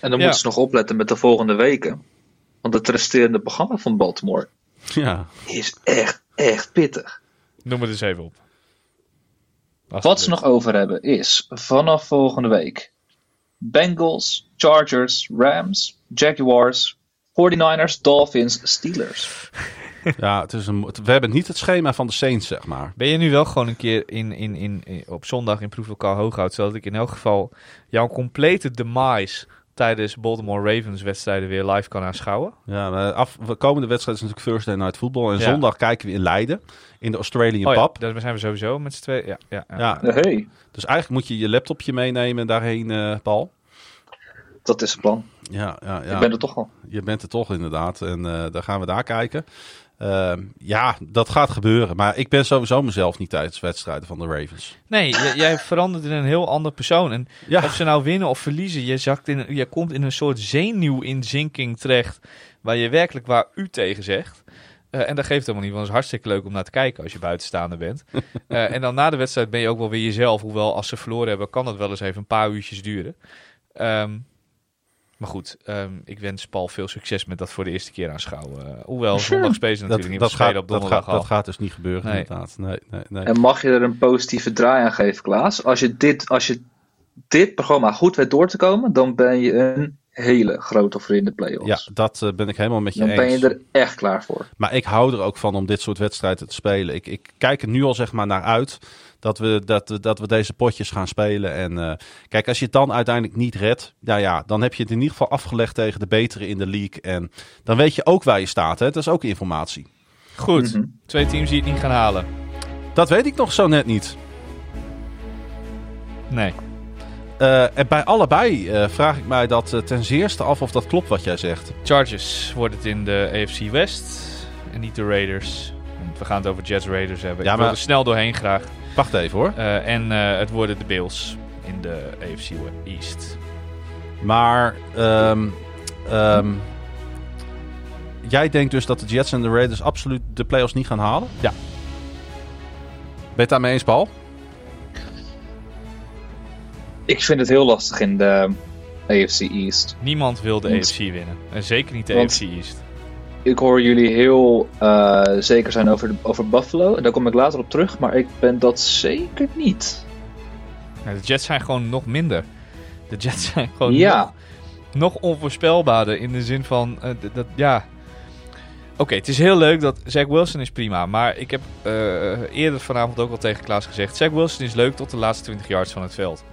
En dan Ja. moeten ze nog opletten met de volgende weken. Want het resterende programma van Baltimore Ja, is echt, echt pittig. Noem het eens even op. Wat ze nog over hebben is vanaf volgende week Bengals, Chargers, Rams, Jaguars, 49ers, Dolphins, Steelers. ja het is een, we hebben niet het schema van de Saints, zeg maar. Ben je nu wel gewoon een keer in, in, in, in- op zondag in proeflokaal Hooghout, zodat ik in elk geval jouw complete demise tijdens Baltimore Ravens wedstrijden weer live kan aanschouwen. Ja, maar af, de komende wedstrijd is natuurlijk Thursday Night Football. En Ja. zondag kijken we in Leiden. In de Australian Oh ja, Pub. daar zijn we sowieso met z'n tweeën. Ja, ja, ja. Ja, Hey, dus eigenlijk moet je je laptopje meenemen daarheen, eh, Paul. Dat is het plan. Ja, ja, ja. Ik ben er toch al. Je bent er toch inderdaad. En eh dan gaan we daar kijken. Ehm, ja, dat gaat gebeuren. Maar ik ben sowieso mezelf niet tijdens wedstrijden van de Ravens. Nee, j- jij verandert in een heel ander persoon. En Ja, of ze nou winnen of verliezen, je, zakt in, je komt in een soort zenuwinzinking terecht. Waar je werkelijk waar u tegen zegt. Eh, en dat geeft helemaal niet, want het is hartstikke leuk om naar te kijken als je buitenstaander bent. Eh, en dan na de wedstrijd ben je ook wel weer jezelf. Hoewel als ze verloren hebben, kan dat wel eens even een paar uurtjes duren. Ehm, maar goed, ehm, ik wens Paul veel succes met dat voor de eerste keer aanschouwen. Eh, hoewel, zondag spelen ze dat, natuurlijk niet. dat, gaat, op dat, donderdag gaat, al. dat gaat dus niet gebeuren Nee. inderdaad. Nee, nee, nee. En mag je er een positieve draai aan geven, Klaas? Als je dit, als je dit programma goed weet door te komen, dan ben je een hele grote voor in de Ja, playoffs. dat eh, ben ik helemaal met je dan eens. ben je er echt klaar voor. Maar ik hou er ook van om dit soort wedstrijden te spelen. Ik, ik kijk er nu al zeg maar naar uit dat we, dat, we- dat we deze potjes gaan spelen. En eh, kijk, als je het dan uiteindelijk niet redt, ja, ja, dan heb je het in ieder geval afgelegd tegen de betere in de league. En dan weet je ook waar je staat. Hè? Dat is ook informatie. Goed, Mhm. twee teams die het niet gaan halen. Dat weet ik nog zo net niet. Nee. Eh, en bij allebei eh, vraag ik mij dat eh, ten zeerste af of dat klopt wat jij zegt. Chargers wordt het in de AFC West en niet de Raiders. Want we gaan het over Jets Raiders hebben. Ja, ik wil maar- er snel doorheen graag. Wacht even hoor. En het worden de Bills in de AFC East. Maar ehm, ehm, jij denkt dus dat de Jets en de Raiders absoluut de playoffs niet gaan halen? Ja. Ben je het daarmee eens, Paul? Ik vind het heel lastig in de AFC East. Niemand wil de AFC winnen. En zeker niet de Want- AFC East. Ik hoor jullie heel eh, zeker zijn over, de- over Buffalo. En daar kom ik later op terug. Maar ik ben dat zeker niet. De Jets zijn gewoon nog minder. De Jets zijn gewoon Ja. nog, nog onvoorspelbaarder in de zin van... eh, dat, ja... Oké, het is heel leuk dat Zach Wilson is prima. Maar ik heb eh, eerder vanavond ook al tegen Klaas gezegd... Zach Wilson is leuk tot de laatste 20 yards van het veld.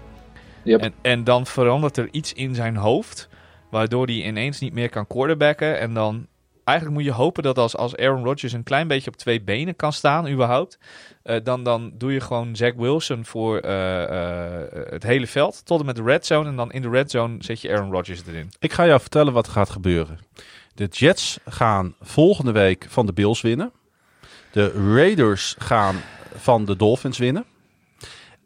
Yep. En, en dan verandert er iets in zijn hoofd... waardoor hij ineens niet meer kan quarterbacken. En dan... Eigenlijk moet je hopen dat als, als Aaron Rodgers een klein beetje op twee benen kan staan, überhaupt. eh, dan, dan doe je gewoon Zach Wilson voor eh, eh, het hele veld. Tot en met de red zone. En dan in de red zone zet je Aaron Rodgers erin. Ik ga jou vertellen wat er gaat gebeuren. De Jets gaan volgende week van de Bills winnen. De Raiders gaan van de Dolphins winnen.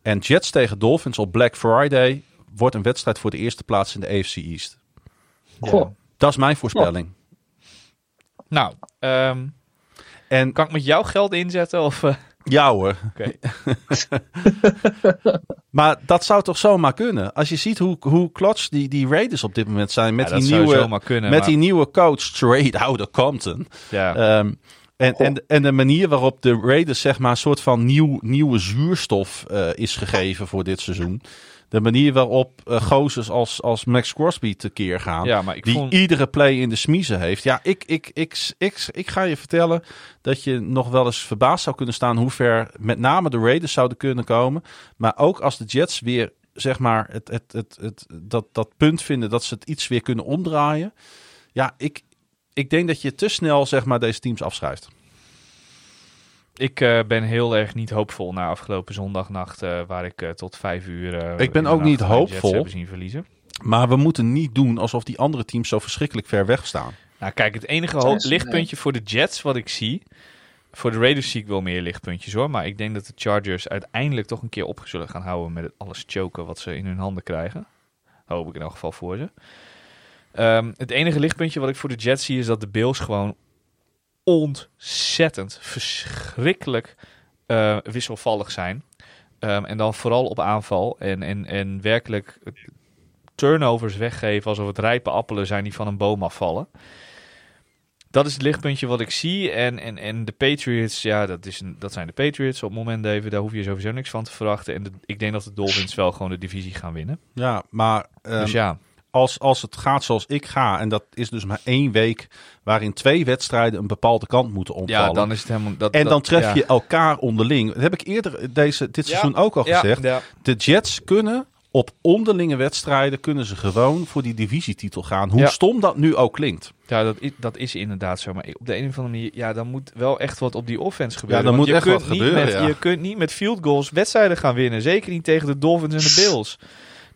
En Jets tegen Dolphins op Black Friday wordt een wedstrijd voor de eerste plaats in de AFC East. Goh. Dat is mijn voorspelling. Nou, ehm, En kan ik met jouw geld inzetten? Of, eh, ja hoor. Oké. Maar dat zou toch zomaar kunnen? Als je ziet hoe, hoe klots die, die Raiders op dit moment zijn met, ja, die, nieuwe, zomaar kunnen. met maar- die nieuwe coach Trade Outer Compton. ja. Ehm, en, en, en de manier waarop de Raiders zeg maar een soort van nieuw, nieuwe zuurstof eh, is gegeven voor dit seizoen. De manier waarop gozers als, als Max Crosby tekeer gaan. ja, maar ik die vond... iedere play in de smiezen heeft. Ja, ik, ik, ik, ik, ik ga je vertellen dat je nog wel eens verbaasd zou kunnen staan hoe ver met name de Raiders zouden kunnen komen. Maar ook als de Jets weer zeg maar het, het, het, het, dat, dat punt vinden dat ze het iets weer kunnen omdraaien. Ja, ik, ik denk dat je te snel zeg maar deze teams afschrijft. Ik eh, ben heel erg niet hoopvol na afgelopen zondagnacht, eh, waar ik eh, tot vijf uur. eh, Ik ben ook niet hoopvol. hebben zien verliezen. Maar we moeten niet doen alsof die andere teams zo verschrikkelijk ver weg staan. Nou, kijk, het enige lichtpuntje voor de Jets wat ik zie. Voor de Raiders zie ik wel meer lichtpuntjes hoor. Maar ik denk dat de Chargers uiteindelijk toch een keer op zullen gaan houden met het alles choken wat ze in hun handen krijgen. Hoop ik in elk geval voor ze. Ehm, het enige lichtpuntje wat ik voor de Jets zie is dat de Bills gewoon ontzettend verschrikkelijk eh, wisselvallig zijn. Ehm, en dan vooral op aanval. En, en, en werkelijk turnovers weggeven alsof het rijpe appelen zijn die van een boom afvallen. Dat is het lichtpuntje wat ik zie. En, en, en de Patriots, ja, dat, is een, dat zijn de Patriots op het moment even. Daar hoef je sowieso niks van te verwachten. En de- ik denk dat de Dolphins wel gewoon de divisie gaan winnen. Ja, maar ehm, dus ja, als, als het gaat zoals ik ga, en dat is dus maar één week waarin twee wedstrijden een bepaalde kant moeten ontvallen. ja, dan is het helemaal... Dat, en dat- dan tref ja. je elkaar onderling. Dat heb ik eerder deze, dit Ja, seizoen ook al Ja, gezegd. ja. De Jets kunnen op onderlinge wedstrijden kunnen ze gewoon voor die divisietitel gaan. Hoe Ja. stom dat nu ook klinkt. Ja, dat is, dat is inderdaad zo. Maar op de een of andere manier, ja, dan moet wel echt wat op die offense gebeuren. Ja, dan moet je echt kunt wat niet gebeuren, Met, ja. Je kunt niet met field goals wedstrijden gaan winnen. Zeker niet tegen de Dolphins en de Bills.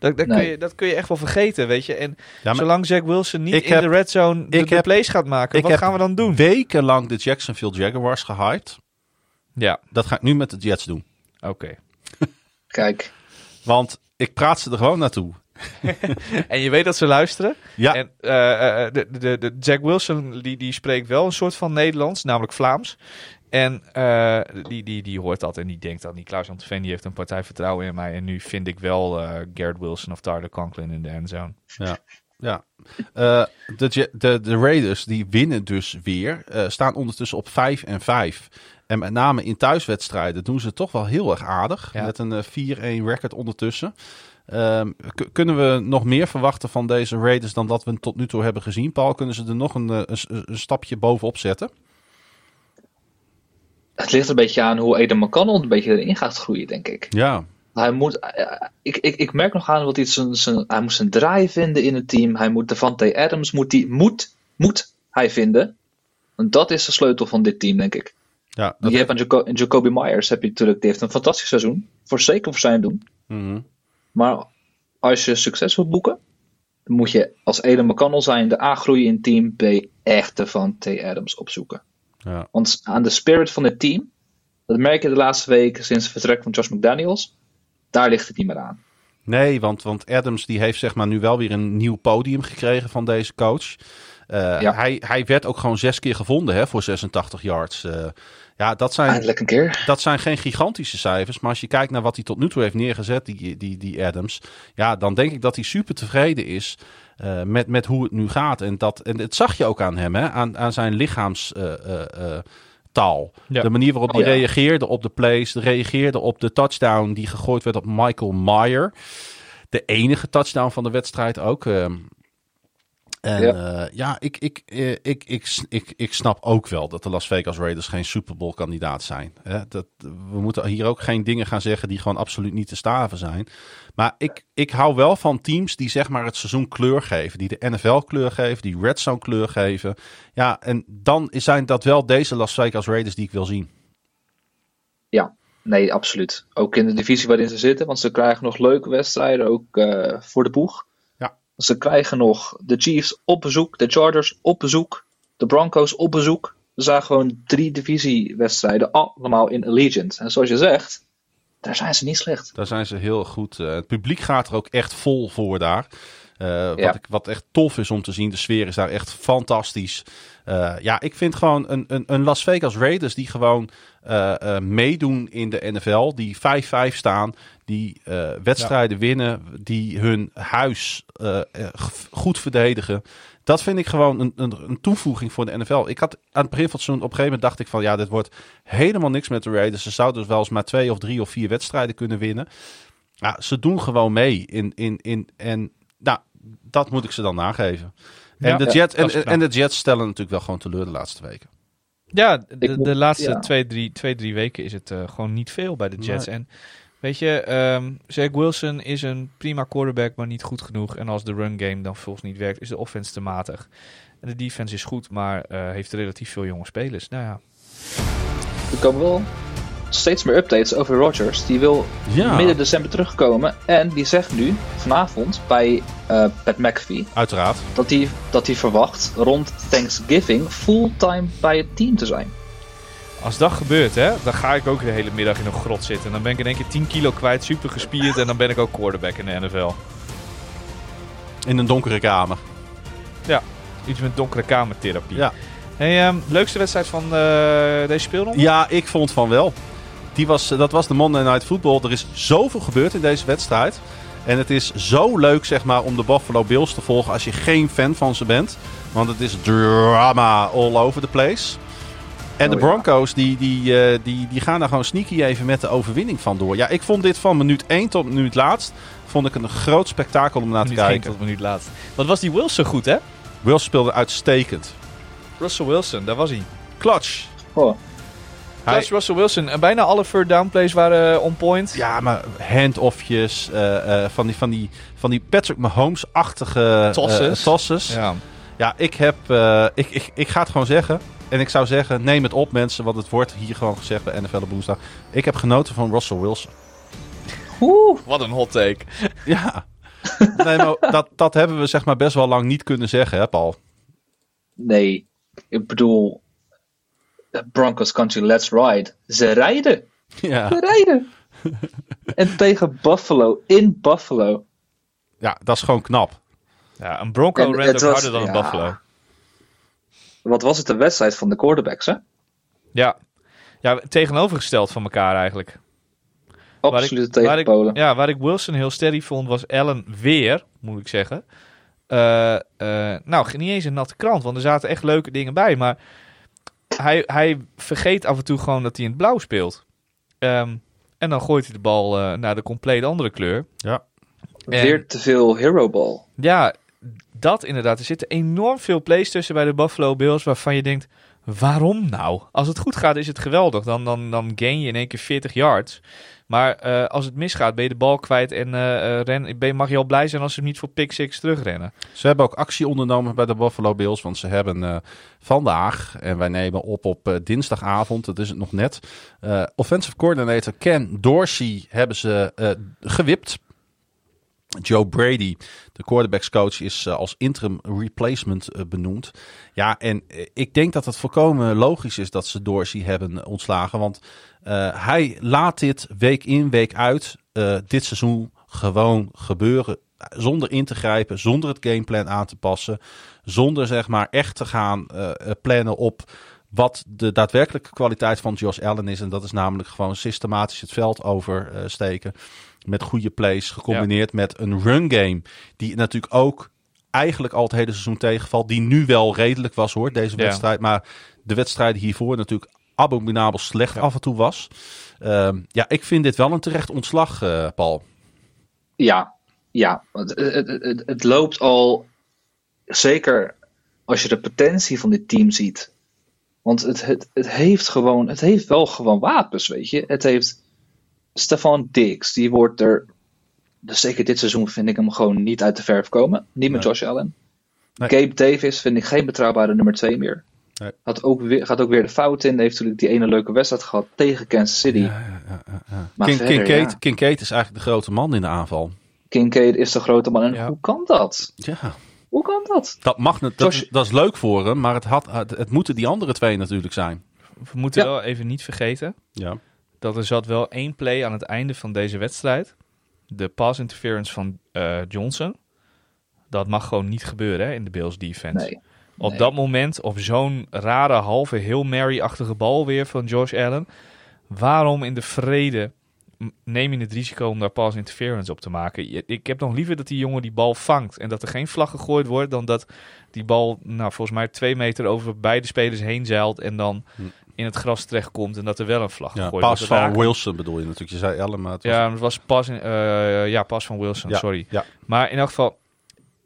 Dat, dat, kun je, dat kun je echt wel vergeten, weet je. En Ja, zolang Zach Wilson niet in heb- de red zone de, ik de heb- plays gaat maken, ik wat gaan we dan doen? wekenlang de Jacksonville Jaguars gehyped. Ja, Dat ga ik nu met de Jets doen. oké. Kijk, Want ik praat ze er gewoon naartoe. En je weet dat ze luisteren. Ja, En eh, eh, de, de, de Jack Wilson die, die spreekt wel een soort van Nederlands, namelijk Vlaams. En eh, die, die, die hoort dat en die denkt dan, die Klaus Antoven die heeft een partij vertrouwen in mij. En nu vind ik wel Garrett Wilson of Tyler Conklin in de endzone. ja. Eh, de, Ja- de, de Raiders die winnen dus weer. staan ondertussen op 5 en 5. En met name in thuiswedstrijden doen ze toch wel heel erg aardig. Ja. Met een eh, 4-1 record ondertussen. Ehm, kunnen we nog meer verwachten van deze Raiders dan dat we tot nu toe hebben gezien, Paul? Kunnen ze er nog een, een, een stapje bovenop zetten? Het ligt er een beetje aan hoe Eden McConnell een beetje erin gaat groeien, denk ik. Ja, Hij moet, eh, ik, ik, ik merk nog aan wat hij zijn, zijn, hij moet zijn draai vinden in het team. Hij moet Devante Adams, moet, die, moet, moet hij vinden. Want dat is de sleutel van dit team, denk ik. ja dat Je hebt aan Jaco en Jacoby Myers, heb je natuurlijk, die heeft een fantastisch seizoen. Voor zeker voor zijn doen. Mhm. Maar als je succes wilt boeken, dan moet je als Eden McConnell zijn, de A groeien in team, B echt Devante Adams opzoeken. Ja. Want aan de spirit van het team, dat merk je de laatste weken sinds het vertrek van Josh McDaniels, daar ligt het niet meer aan. Nee, want, want Adams die heeft zeg maar nu wel weer een nieuw podium gekregen van deze coach. Eh, Ja. hij, hij werd ook gewoon zes keer gevonden hè, voor 86 yards. Eh, ja, dat zijn, Eindelijk een keer. dat zijn geen gigantische cijfers. Maar als je kijkt naar wat hij tot nu toe heeft neergezet, die, die, die Adams. Ja, dan denk ik dat hij super tevreden is eh, met, met hoe het nu gaat. En, dat, en dat zag je ook aan hem, hè, aan, aan zijn lichaamstaal. Ja. De manier waarop Oh, hij ja. reageerde op de plays, reageerde op de touchdown die gegooid werd op Michael Meyer. De enige touchdown van de wedstrijd ook. En Ja. ja, ja ik, ik, eh, ik, ik, s- ik, ik snap ook wel dat de Las Vegas Raiders geen Super Bowl kandidaat zijn. Hè? Dat, we moeten hier ook geen dingen gaan zeggen die gewoon absoluut niet te staven zijn. Maar ik, ik hou wel van teams die zeg maar het seizoen kleur geven. Die de NFL kleur geven, die Red Zone kleur geven. Ja, en dan zijn dat wel deze Las Vegas Raiders die ik wil zien. Ja, nee, absoluut. Ook in de divisie waarin ze zitten, want ze krijgen nog leuke wedstrijden, ook eh, voor de boeg. Ze krijgen nog de Chiefs op bezoek, de Chargers op bezoek, de Broncos op bezoek. Er zijn gewoon drie divisiewedstrijden, allemaal in Allegiant. En zoals je zegt, daar zijn ze niet slecht. Daar zijn ze heel goed. eh, het publiek gaat er ook echt vol voor daar. Eh, Ja. wat, ik, wat echt tof is om te zien. De sfeer is daar echt fantastisch. Eh, ja, ik vind gewoon een, een, een Las Vegas Raiders die gewoon meedoen in de NFL. Die 5-5 staan. Die eh, wedstrijden winnen. Die hun huis eh, eh, goed verdedigen. Dat vind ik gewoon een, een, een toevoeging voor de NFL. Ik had aan het begin van het seizoen op een gegeven moment dacht ik van ja, dit wordt helemaal niks met de Raiders. Ze zouden dus wel eens maar twee of drie of vier wedstrijden kunnen winnen. Ja, ze doen gewoon mee. In, in, in, en nou, dat moet ik ze dan nageven. En, Ja, de Jets, en, de Jets stellen natuurlijk wel gewoon teleur de laatste weken. Ja, de, de laatste ja. twee, drie, twee, drie weken is het eh, gewoon niet veel bij de Jets. En weet je, ehm Zach Wilson is een prima quarterback, maar niet goed genoeg. En als de run game dan volgens niet werkt, is de offense te matig. En de defense is goed, maar eh, heeft relatief veel jonge spelers. Nou ja, Er komen wel steeds meer updates over Rodgers. Die wil Ja, midden december terugkomen. En die zegt nu, vanavond, bij eh, Pat McAfee, uiteraard. dat hij, dat hij verwacht rond Thanksgiving fulltime bij het team te zijn. Als dat gebeurt, hè, dan ga ik ook de hele middag in een grot zitten. En dan ben ik in één keer 10 kilo kwijt, super gespierd. En dan ben ik ook quarterback in de NFL. In een donkere kamer. Iets met donkere kamertherapie. Ja. Hey, ehm, leukste wedstrijd van eh, deze speelronde? Ja, ik vond van wel. Die was, dat was de Monday Night Football. Er is zoveel gebeurd in deze wedstrijd. En het is zo leuk zeg maar, om de Buffalo Bills te volgen als je geen fan van ze bent. Want het is drama all over the place. En de Oh, ja. Broncos die, die, eh, die, die gaan daar gewoon sneaky even met de overwinning van door. Ja, ik vond dit van minuut 1 tot minuut laatst vond ik een groot spektakel om naar te Minuut kijken. tot minuut laatst. Wat was die Wilson goed, hè? Wills speelde uitstekend. Russell Wilson, daar was hij. Clutch. Oh, Plus Russell Wilson. En bijna alle third down plays waren eh, on point. Ja, maar handoffjes, eh, eh, van, die, van, die, van die Patrick Mahomes-achtige Tosses. tosses. Ja. Ja. ik, heb, eh, ik, ik, ik ga het gewoon zeggen. En ik zou zeggen, neem het op mensen, want het wordt hier gewoon gezegd bij NFL op woensdag. Ik heb genoten van Russell Wilson. Oeh. Wat een hot take. Ja, nee, maar dat, dat hebben we zeg maar best wel lang niet kunnen zeggen, hè Paul? Nee, ik bedoel, Broncos Country Let's Ride. Ze rijden. Ja, Ze rijden. en tegen Buffalo, in Buffalo. ja dat is gewoon knap. Ja, een Bronco En rent het ook was- harder dan een ja. Buffalo. Wat was het de wedstrijd van de quarterbacks, hè? Ja. ja, tegenovergesteld van elkaar eigenlijk. Ik, tegenpolen. ja, waar ik Wilson heel steady vond, was Allen weer, moet ik zeggen. Eh, eh, nou, niet eens een natte krant, want er zaten echt leuke dingen bij. Maar hij, hij vergeet af en toe gewoon dat hij in het blauw speelt. Ehm, en dan gooit hij de bal eh, naar de compleet andere kleur. Ja, En- Weer te veel hero ball. Ja, dat inderdaad. Er zitten enorm veel plays tussen bij de Buffalo Bills waarvan je denkt, waarom nou? Als het goed gaat is het geweldig. Dan, dan, dan gain je in één keer 40 yards. Maar eh, als het misgaat ben je de bal kwijt en eh, eh, ren, ben, mag je al blij zijn als ze niet voor pick six terugrennen. Ze hebben ook actie ondernomen bij de Buffalo Bills. Want ze hebben vandaag, en wij nemen op op dinsdagavond, dat is het nog net. offensive coordinator Ken Dorsey hebben ze gewipt. Joe Brady, de quarterbackscoach, is eh, als interim replacement eh, benoemd. Ja, en eh, ik denk dat het volkomen logisch is dat ze Dorsey hebben ontslagen. Want hij laat dit week in, week uit, dit seizoen gewoon gebeuren. Zonder in te grijpen, zonder het gameplan aan te passen. Zonder zeg maar echt te gaan plannen op wat de daadwerkelijke kwaliteit van Josh Allen is. En dat is namelijk gewoon systematisch het veld oversteken. Met goede plays, gecombineerd met een run game. Die natuurlijk ook eigenlijk al het hele seizoen tegenvalt. Die nu wel redelijk was hoor, deze Ja. wedstrijd. Maar de wedstrijd hiervoor natuurlijk abominabel slecht af en toe was. Ehm, ja, ik vind dit wel een terecht ontslag, eh, Paul. Ja, ja. Het, het, het, het loopt al. Zeker als je de potentie van dit team ziet. Want het, het, het heeft gewoon. Het heeft wel gewoon wapens, weet je. Het heeft. Stefan Diggs, die wordt er. Dus zeker dit seizoen vind ik hem gewoon niet uit de verf komen. Niet met Nee. Josh Allen. Nee. Gabe Davis vind ik geen betrouwbare nummer 2 meer. Nee. Had ook weer, gaat ook weer de fout in. Heeft natuurlijk die ene leuke wedstrijd gehad tegen Kansas City. Maar King, verder, Kincaid, ja. Kincaid is eigenlijk de grote man in de aanval. Kincaid is de grote man. En Ja. hoe kan dat? Ja, Hoe kan dat? dat mag net, dat, Josh- is- dat is leuk voor hem, maar het, had, het, het moeten die andere twee natuurlijk zijn. We moeten Ja. wel even niet vergeten Ja. Dat er zat wel één play aan het einde van deze wedstrijd. De pass interference van eh, Johnson. Dat mag gewoon niet gebeuren hè, in de Bills defense. Nee. Op Nee. dat moment, op zo'n rare halve heel Mary-achtige bal weer van Josh Allen. Waarom in de vrede neem je het risico om daar pass interference op te maken? Ik heb nog liever dat die jongen die bal vangt en dat er geen vlag gegooid wordt, dan dat die bal, nou volgens mij twee meter over beide spelers heen zeilt en dan Hm. In het gras terechtkomt en dat er wel een vlag Ja, gegooid pas van Wilson bedoel je natuurlijk. Je zei Ellen, maar het was- Ja, het was pas, in, eh, ja, pas van Wilson, Ja, sorry. ja. Maar in elk geval,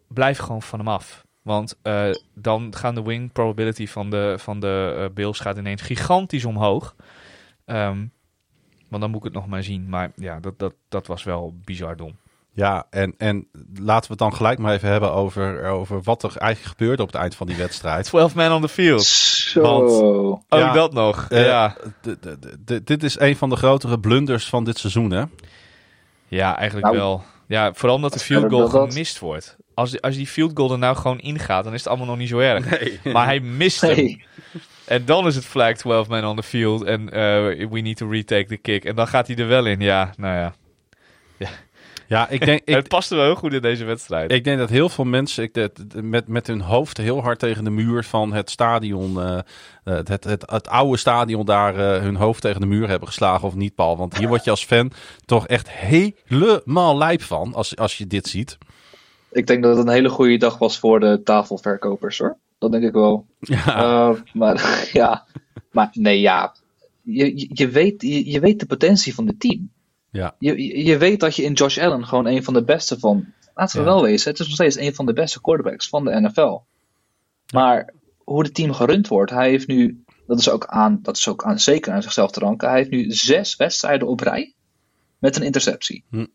blijf gewoon van hem af. Want eh, dan gaan de win probability van de, van de eh, Bills gaat ineens gigantisch omhoog. Ehm, want dan moet ik het nog maar zien. Maar ja, dat, dat, dat was wel bizar dom. Ja, en, en laten we het dan gelijk maar even hebben over, over wat er eigenlijk gebeurde op het eind van die wedstrijd. 12 man on the field. Zo. Want- Oh, Ja, dat nog. Eh, ja. dit is een van de grotere blunders van dit seizoen, hè? ja, eigenlijk Nou, wel. Ja, vooral omdat de field goal dat. gemist wordt. Als, als die field goal er nou gewoon ingaat, dan is het allemaal nog niet zo erg. Nee. Maar hij mist hem. Nee. En dan is het flag 12 man on the field en eh, we need to retake the kick. En dan gaat hij er wel in. Ja, nou ja. Ja, ik denk, ik, het paste wel heel goed in deze wedstrijd. ik denk dat heel veel mensen ik, dat- met, met hun hoofd heel hard tegen de muur van het stadion, eh, het, het, het, het oude stadion daar, eh, hun hoofd tegen de muur hebben geslagen of niet, Paul. Want hier word je als fan toch echt helemaal lijp van als, als je dit ziet. Ik denk dat het een hele goede dag was voor de tafelverkopers hoor. Dat denk ik wel. Ja, Eh, maar ja. Maar nee, ja. Je, je, je weet, je, je weet de potentie van het team. Ja. Je, je- weet dat je in Josh Allen gewoon een van de beste van. Laten we Ja. wel wezen, het is nog steeds een van de beste quarterbacks van de NFL. Maar hoe het team gerund wordt, hij heeft nu dat is ook, aan, dat is ook aan, zeker aan zichzelf te ranken. Hij heeft nu zes wedstrijden op rij met een interceptie. Hm.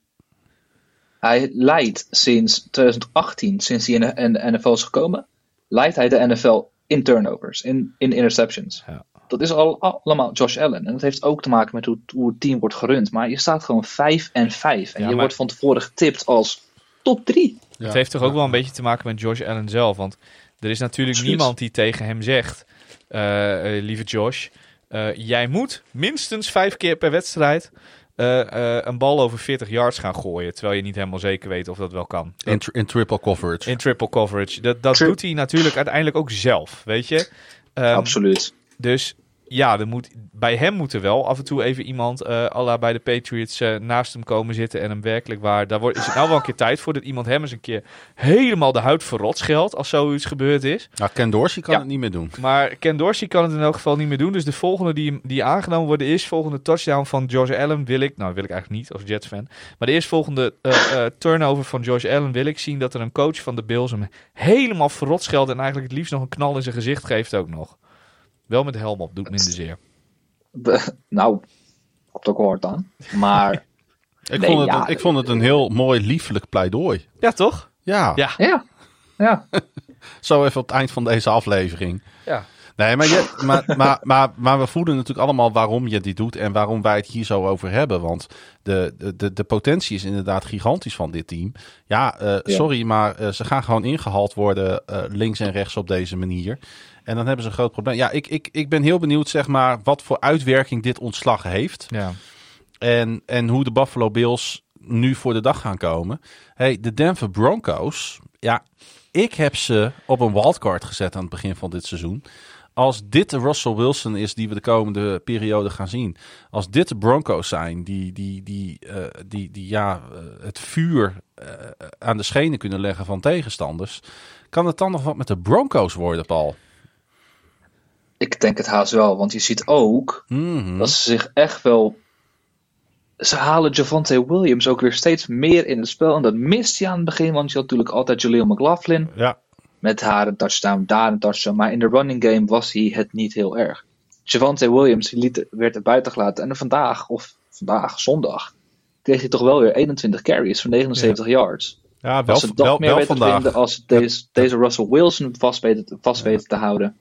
Hij leidt sinds 2018, sinds hij in de, in de NFL is gekomen, leidt hij de NFL in turnovers, in, in interceptions. Ja. Dat is al, allemaal Josh Allen. En dat heeft ook te maken met hoe, hoe het team wordt gerund. Maar je staat gewoon 5 en 5. En Ja, je maar- wordt van tevoren getipt als top 3. Ja. Het heeft toch ook wel een beetje te maken met Josh Allen zelf. Want er is natuurlijk Absoluut. niemand die tegen hem zegt: eh, eh, Lieve Josh, eh, jij moet minstens vijf keer per wedstrijd eh, eh, een bal over 40 yards gaan gooien. Terwijl je niet helemaal zeker weet of dat wel kan. In, tri- in triple coverage. In triple coverage. Dat, dat Tri- doet hij natuurlijk uiteindelijk ook zelf, weet je. Ehm, Absoluut. Dus ja, er moet, bij hem moet er wel af en toe even iemand, la bij de Patriots, eh, naast hem komen zitten en hem werkelijk waar. Daar wordt, is het nou wel een keer tijd voor dat iemand hem eens een keer helemaal de huid verrot scheldt als zoiets gebeurd is. Nou, Ken Dorsey kan Ja. het niet meer doen. Maar Ken Dorsey kan het in elk geval niet meer doen. Dus de volgende die, die aangenomen wordt, de eerstvolgende touchdown van Josh Allen wil ik, nou wil ik eigenlijk niet als Jets fan, maar de eerstvolgende eh, eh, turnover van Josh Allen wil ik zien dat er een coach van de Bills hem helemaal verrot scheldt en eigenlijk het liefst nog een knal in zijn gezicht geeft ook nog. Wel met de helm op, doet minder zeer. Nou, ook wel hard aan. Maar Ik, Nee, vond het, ja. ik vond het een heel mooi, liefelijk pleidooi. Ja, toch? Ja, Ja. ja, ja. zo even op het eind van deze aflevering. Ja. Nee, maar, je, maar, maar, maar, maar we voelen natuurlijk allemaal waarom je dit doet en waarom wij het hier zo over hebben. Want de, de, de, de potentie is inderdaad gigantisch van dit team. Ja, eh, Ja. sorry, maar eh, ze gaan gewoon ingehaald worden eh, links en rechts op deze manier. En dan hebben ze een groot probleem. Ja, ik, ik, ik ben heel benieuwd, zeg maar, wat voor uitwerking dit ontslag heeft. Ja. En, en hoe de Buffalo Bills nu voor de dag gaan komen. Hey, de Denver Broncos. Ja, ik heb ze op een wildcard gezet aan het begin van dit seizoen. Als dit de Russell Wilson is die we de komende periode gaan zien. Als dit de Broncos zijn die, die, die, eh, die, die ja, eh, het vuur eh, aan de schenen kunnen leggen van tegenstanders. Kan het dan nog wat met de Broncos worden, Paul? Ik denk het haast wel, want je ziet ook Mhm. dat ze zich echt wel. Ze halen Javante Williams ook weer steeds meer in het spel. En dat mist hij aan het begin, want je had natuurlijk altijd Jaleel McLaughlin. Ja, Met haar een touchdown, daar een touchdown. Maar in de running game was hij het niet heel erg. Javante Williams liet, werd er buiten gelaten. En vandaag, of vandaag, zondag, kreeg hij toch wel weer 21 carries voor 79 yards. ja wel, Als ze dat wel, meer wel weten te vandaag. vinden als deze, deze Russell Wilson vast weten, vast weten te houden.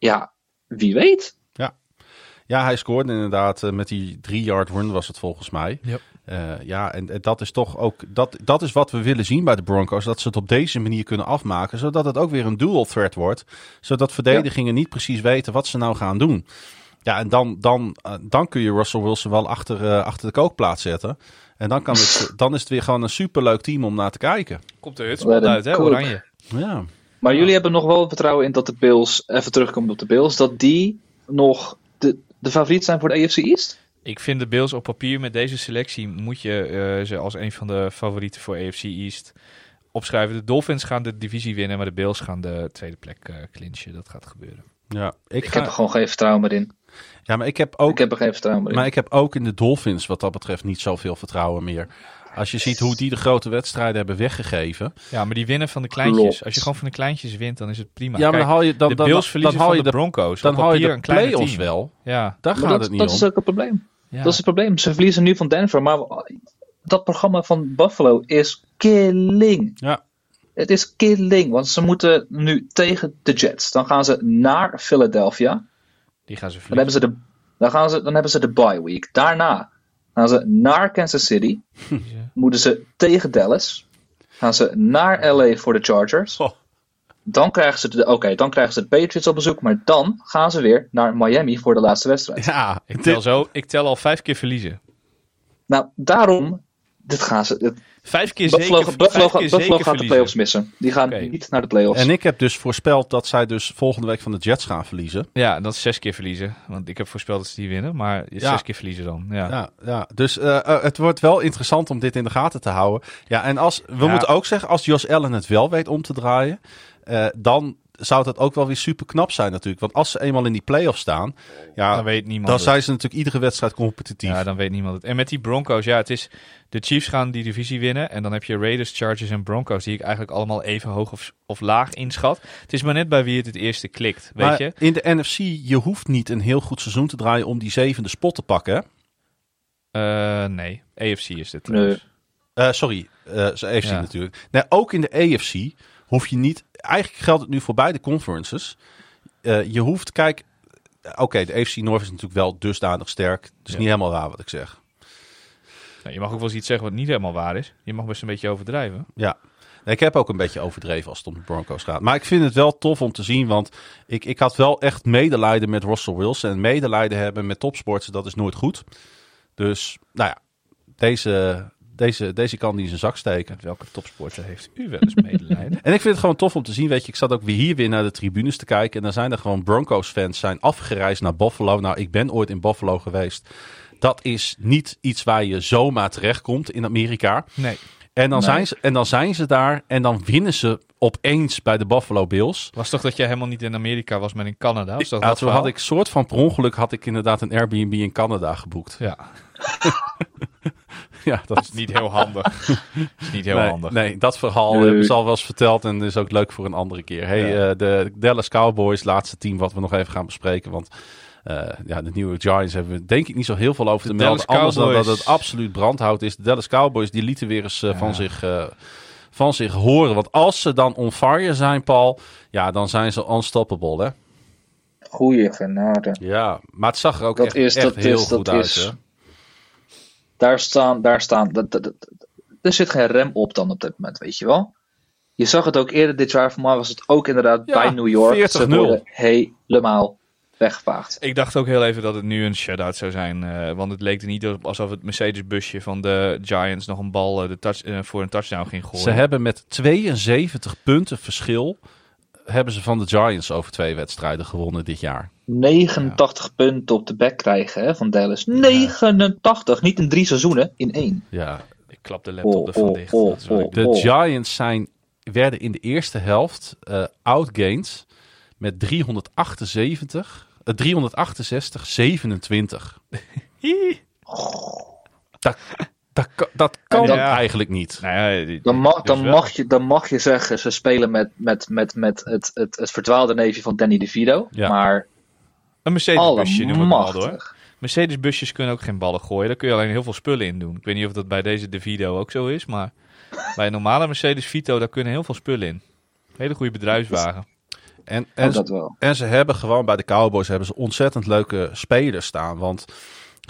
Ja, wie weet. Ja, hij scoorde inderdaad eh, met die drie-yard run was het volgens mij. Yep. Eh, ja, en, en dat is toch ook dat, dat is wat we willen zien bij de Broncos. Dat ze het op deze manier kunnen afmaken, zodat het ook weer een dual threat wordt. Zodat verdedigingen niet precies weten wat ze nou gaan doen. Ja, en dan, dan, eh, dan kun je Russell Wilson wel achter, achter de kookplaat zetten. En dan, kan het, dan is het weer gewoon een superleuk team om naar te kijken. Komt de hutspot uit, hè? Oranje. Ja, Maar jullie hebben nog wel vertrouwen in dat de Bills, even terugkomen op de Bills, dat die nog de, de favoriet zijn voor de AFC East? Ik vind de Bills op papier met deze selectie moet je eh, ze als een van de favorieten voor AFC East opschrijven. De Dolphins gaan de divisie winnen, maar de Bills gaan de tweede plek eh clinchen. Dat gaat gebeuren. ja. Ik, Ik ga, heb er gewoon geen vertrouwen meer in. ja, maar ik heb ook Ik heb er geen vertrouwen meer in. Maar ik heb ook in de Dolphins wat dat betreft niet zoveel vertrouwen meer. Als je ziet hoe die de grote wedstrijden hebben weggegeven. Ja, maar die winnen van de kleintjes. Klopt. Als je gewoon van de kleintjes wint, dan is het prima. ja, maar Kijk, dan haal je, dan, de dan, Bills dan, verliezen haal je van de, de, Broncos. dan Op haal je de een kleine play-offs team. wel. Ja, Daar Maar gaat dat, het niet dat om. is ook het probleem. ja. Dat is het probleem. Ze verliezen nu van Denver, maar dat programma van Buffalo is killing. Ja. Het is killing, want ze moeten nu tegen de Jets. Dan gaan ze naar Philadelphia. die gaan ze Dan hebben verliezen. ze de, dan gaan ze, dan hebben ze de bye week. Daarna gaan ze naar Kansas City. Moeten ze tegen Dallas. Gaan ze naar LA voor de Chargers. Oh. Dan krijgen ze de, oké, dan krijgen ze de Patriots op bezoek. Maar dan gaan ze weer naar Miami voor de laatste wedstrijd. Ja, Ik tel, zo, ik tel al vijf keer verliezen. Nou, daarom. Dit gaan ze. dit- Vijf keer Buffalo, zeker, Buffalo, vijf keer Buffalo zeker gaat de playoffs missen. Die gaan niet naar de playoffs. en ik heb dus voorspeld dat zij dus volgende week van de Jets gaan verliezen. Ja, dat is zes keer verliezen. Want ik heb voorspeld dat ze die winnen. Maar Ja. zes keer verliezen dan. Ja. Ja, ja. dus eh, eh, het wordt wel interessant om dit in de gaten te houden. Ja, en als, we Ja. moeten ook zeggen, als Josh Allen het wel weet om te draaien, eh, dan zou dat ook wel weer super knap zijn natuurlijk. Want als ze eenmaal in die playoffs staan, ja, Dan weet niemand dan het. zijn ze natuurlijk iedere wedstrijd competitief. Ja, dan weet niemand het. En met die Broncos, ja, het is... De Chiefs gaan die divisie winnen. En dan heb je Raiders, Chargers en Broncos... die ik eigenlijk allemaal even hoog of, of laag inschat. Het is maar net bij wie het het eerste klikt, weet maar je? in de NFC, je hoeft niet een heel goed seizoen te draaien om die zevende spot te pakken. Eh, nee, AFC is dit. Nee. Eh, sorry, eh ze AFC Ja. natuurlijk. Nee, ook in de AFC hoef je niet... Eigenlijk geldt het nu voor beide conferences. Eh, je hoeft, kijk... Oké, de AFC North is natuurlijk wel dusdanig sterk. Het is Ja. niet helemaal waar wat ik zeg. Nou, je mag ook wel eens iets zeggen wat niet helemaal waar is. Je mag best een beetje overdrijven. Ja. Nee, ik heb ook een beetje overdreven als het om de Broncos gaat. Maar ik vind het wel tof om te zien. Want ik, ik had wel echt medelijden met Russell Wilson. En medelijden hebben met topsports, dat is nooit goed. Dus, nou ja, deze, deze, deze kan die in zijn zak steken. Welke topsporter heeft u wel eens medelijden? En ik vind het gewoon tof om te zien. Weet je, ik zat ook weer hier weer naar de tribunes te kijken. En dan zijn er gewoon Broncos-fans zijn afgereisd naar Buffalo. Nou, ik ben ooit in Buffalo geweest. Dat is niet iets waar je zomaar terechtkomt in Amerika. nee. En dan, Nee. zijn ze, en dan zijn ze daar en dan winnen ze opeens bij de Buffalo Bills. Was toch dat jij helemaal niet in Amerika was, maar in Canada? Was dat Ja, toen had ik soort van per ongeluk had ik inderdaad een Airbnb in Canada geboekt. Ja, Ja, dat is niet heel handig. dat is niet heel nee, handig. Nee, dat verhaal Nee. hebben ze al wel eens verteld en is ook leuk voor een andere keer. Hey, Ja. eh, de Dallas Cowboys, laatste team wat we nog even gaan bespreken. Want eh, ja, de nieuwe Giants hebben we denk ik niet zo heel veel over te De melden. Dallas Anders dan dat het absoluut brandhout is. De Dallas Cowboys die lieten weer eens eh, Ja. van, zich, eh, van zich horen. Want als ze dan on fire zijn, Paul, ja, dan zijn ze unstoppable, hè? Goeie genade. Ja, maar het zag er ook Dat echt, is- echt dat heel is- dat goed uit. is- Hè? Daar staan, daar staan, dat, dat, dat- er zit geen rem op dan op dit moment, weet je wel. Je zag het ook eerder dit jaar, voor mij was het ook inderdaad Ja, bij New York. Ze 40-0. worden helemaal weggevaagd. Ik dacht ook heel even dat het nu een shutout zou zijn. eh, want het leek er niet op alsof het Mercedes-busje van de Giants nog een bal eh, de touch, eh, voor een touchdown ging gooien. Ze hebben met 72 punten verschil hebben ze van de Giants over twee wedstrijden gewonnen dit jaar. 89 punten op de bek krijgen hè, van Dallas. 89, niet in drie seizoenen, in één. Ja, Ik klap de laptop Oh, ervan oh, dicht. oh, ik oh. de Giants zijn, werden in de eerste helft eh outgained met 378, eh, 368, 27. dat, dat, kan- dat kan Ja. eigenlijk niet. Nou ja, die- Dan mag, dan, mag je, dan mag je zeggen, ze spelen met, met, met, met het, het, het verdwaalde neefje van Danny DeVito. Ja. Maar Een Mercedes-busje noem ik al door. allemachtig. Mercedes-busjes kunnen ook geen ballen gooien. Daar kun je alleen heel veel spullen in doen. Ik weet niet of dat bij deze De Vito ook zo is, maar bij een normale Mercedes Vito, daar kunnen heel veel spullen in. Hele goede bedrijfswagen. En, Oh, en, dat wel. en ze hebben gewoon bij de Cowboys hebben ze ontzettend leuke spelers staan. Want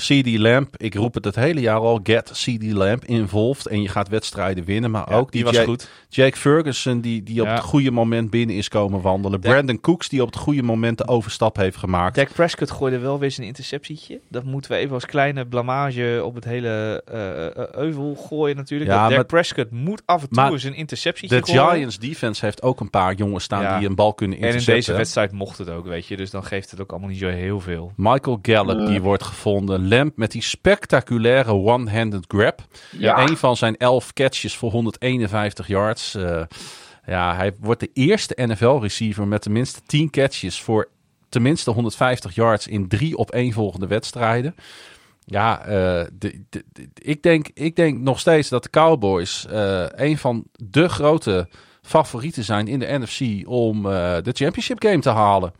CD Lamp, ik roep het het hele jaar al, get CD Lamp involved. En je gaat wedstrijden winnen. Maar Ja, ook die die, was Jake, goed. Jake Ferguson, die, die op Ja. het goede moment binnen is komen wandelen. Dak- Brandon Cooks, die op het goede moment de overstap heeft gemaakt. Dak Prescott gooide wel weer zijn interceptietje. Dat moeten we even als kleine blamage op het hele eh, eh, euvel gooien natuurlijk. Ja, Dak Prescott moet af en toe een interceptietje De gooien. Giants defense heeft ook een paar jongens staan Ja. die een bal kunnen En in intercepten. deze wedstrijd mocht het ook, weet je. Dus dan geeft het ook allemaal niet zo heel veel. Michael Gallup, die wordt gevonden. Lamp met die spectaculaire one-handed grab. Ja. Een van zijn elf catches voor 151 yards. Eh, ja, hij wordt de eerste NFL-receiver met tenminste 10 catches voor tenminste 150 yards in drie op één volgende wedstrijden. Ja, eh, de, de- de- ik, denk, ik denk nog steeds dat de Cowboys eh, een van de grote favorieten zijn in de NFC om de championship game te halen.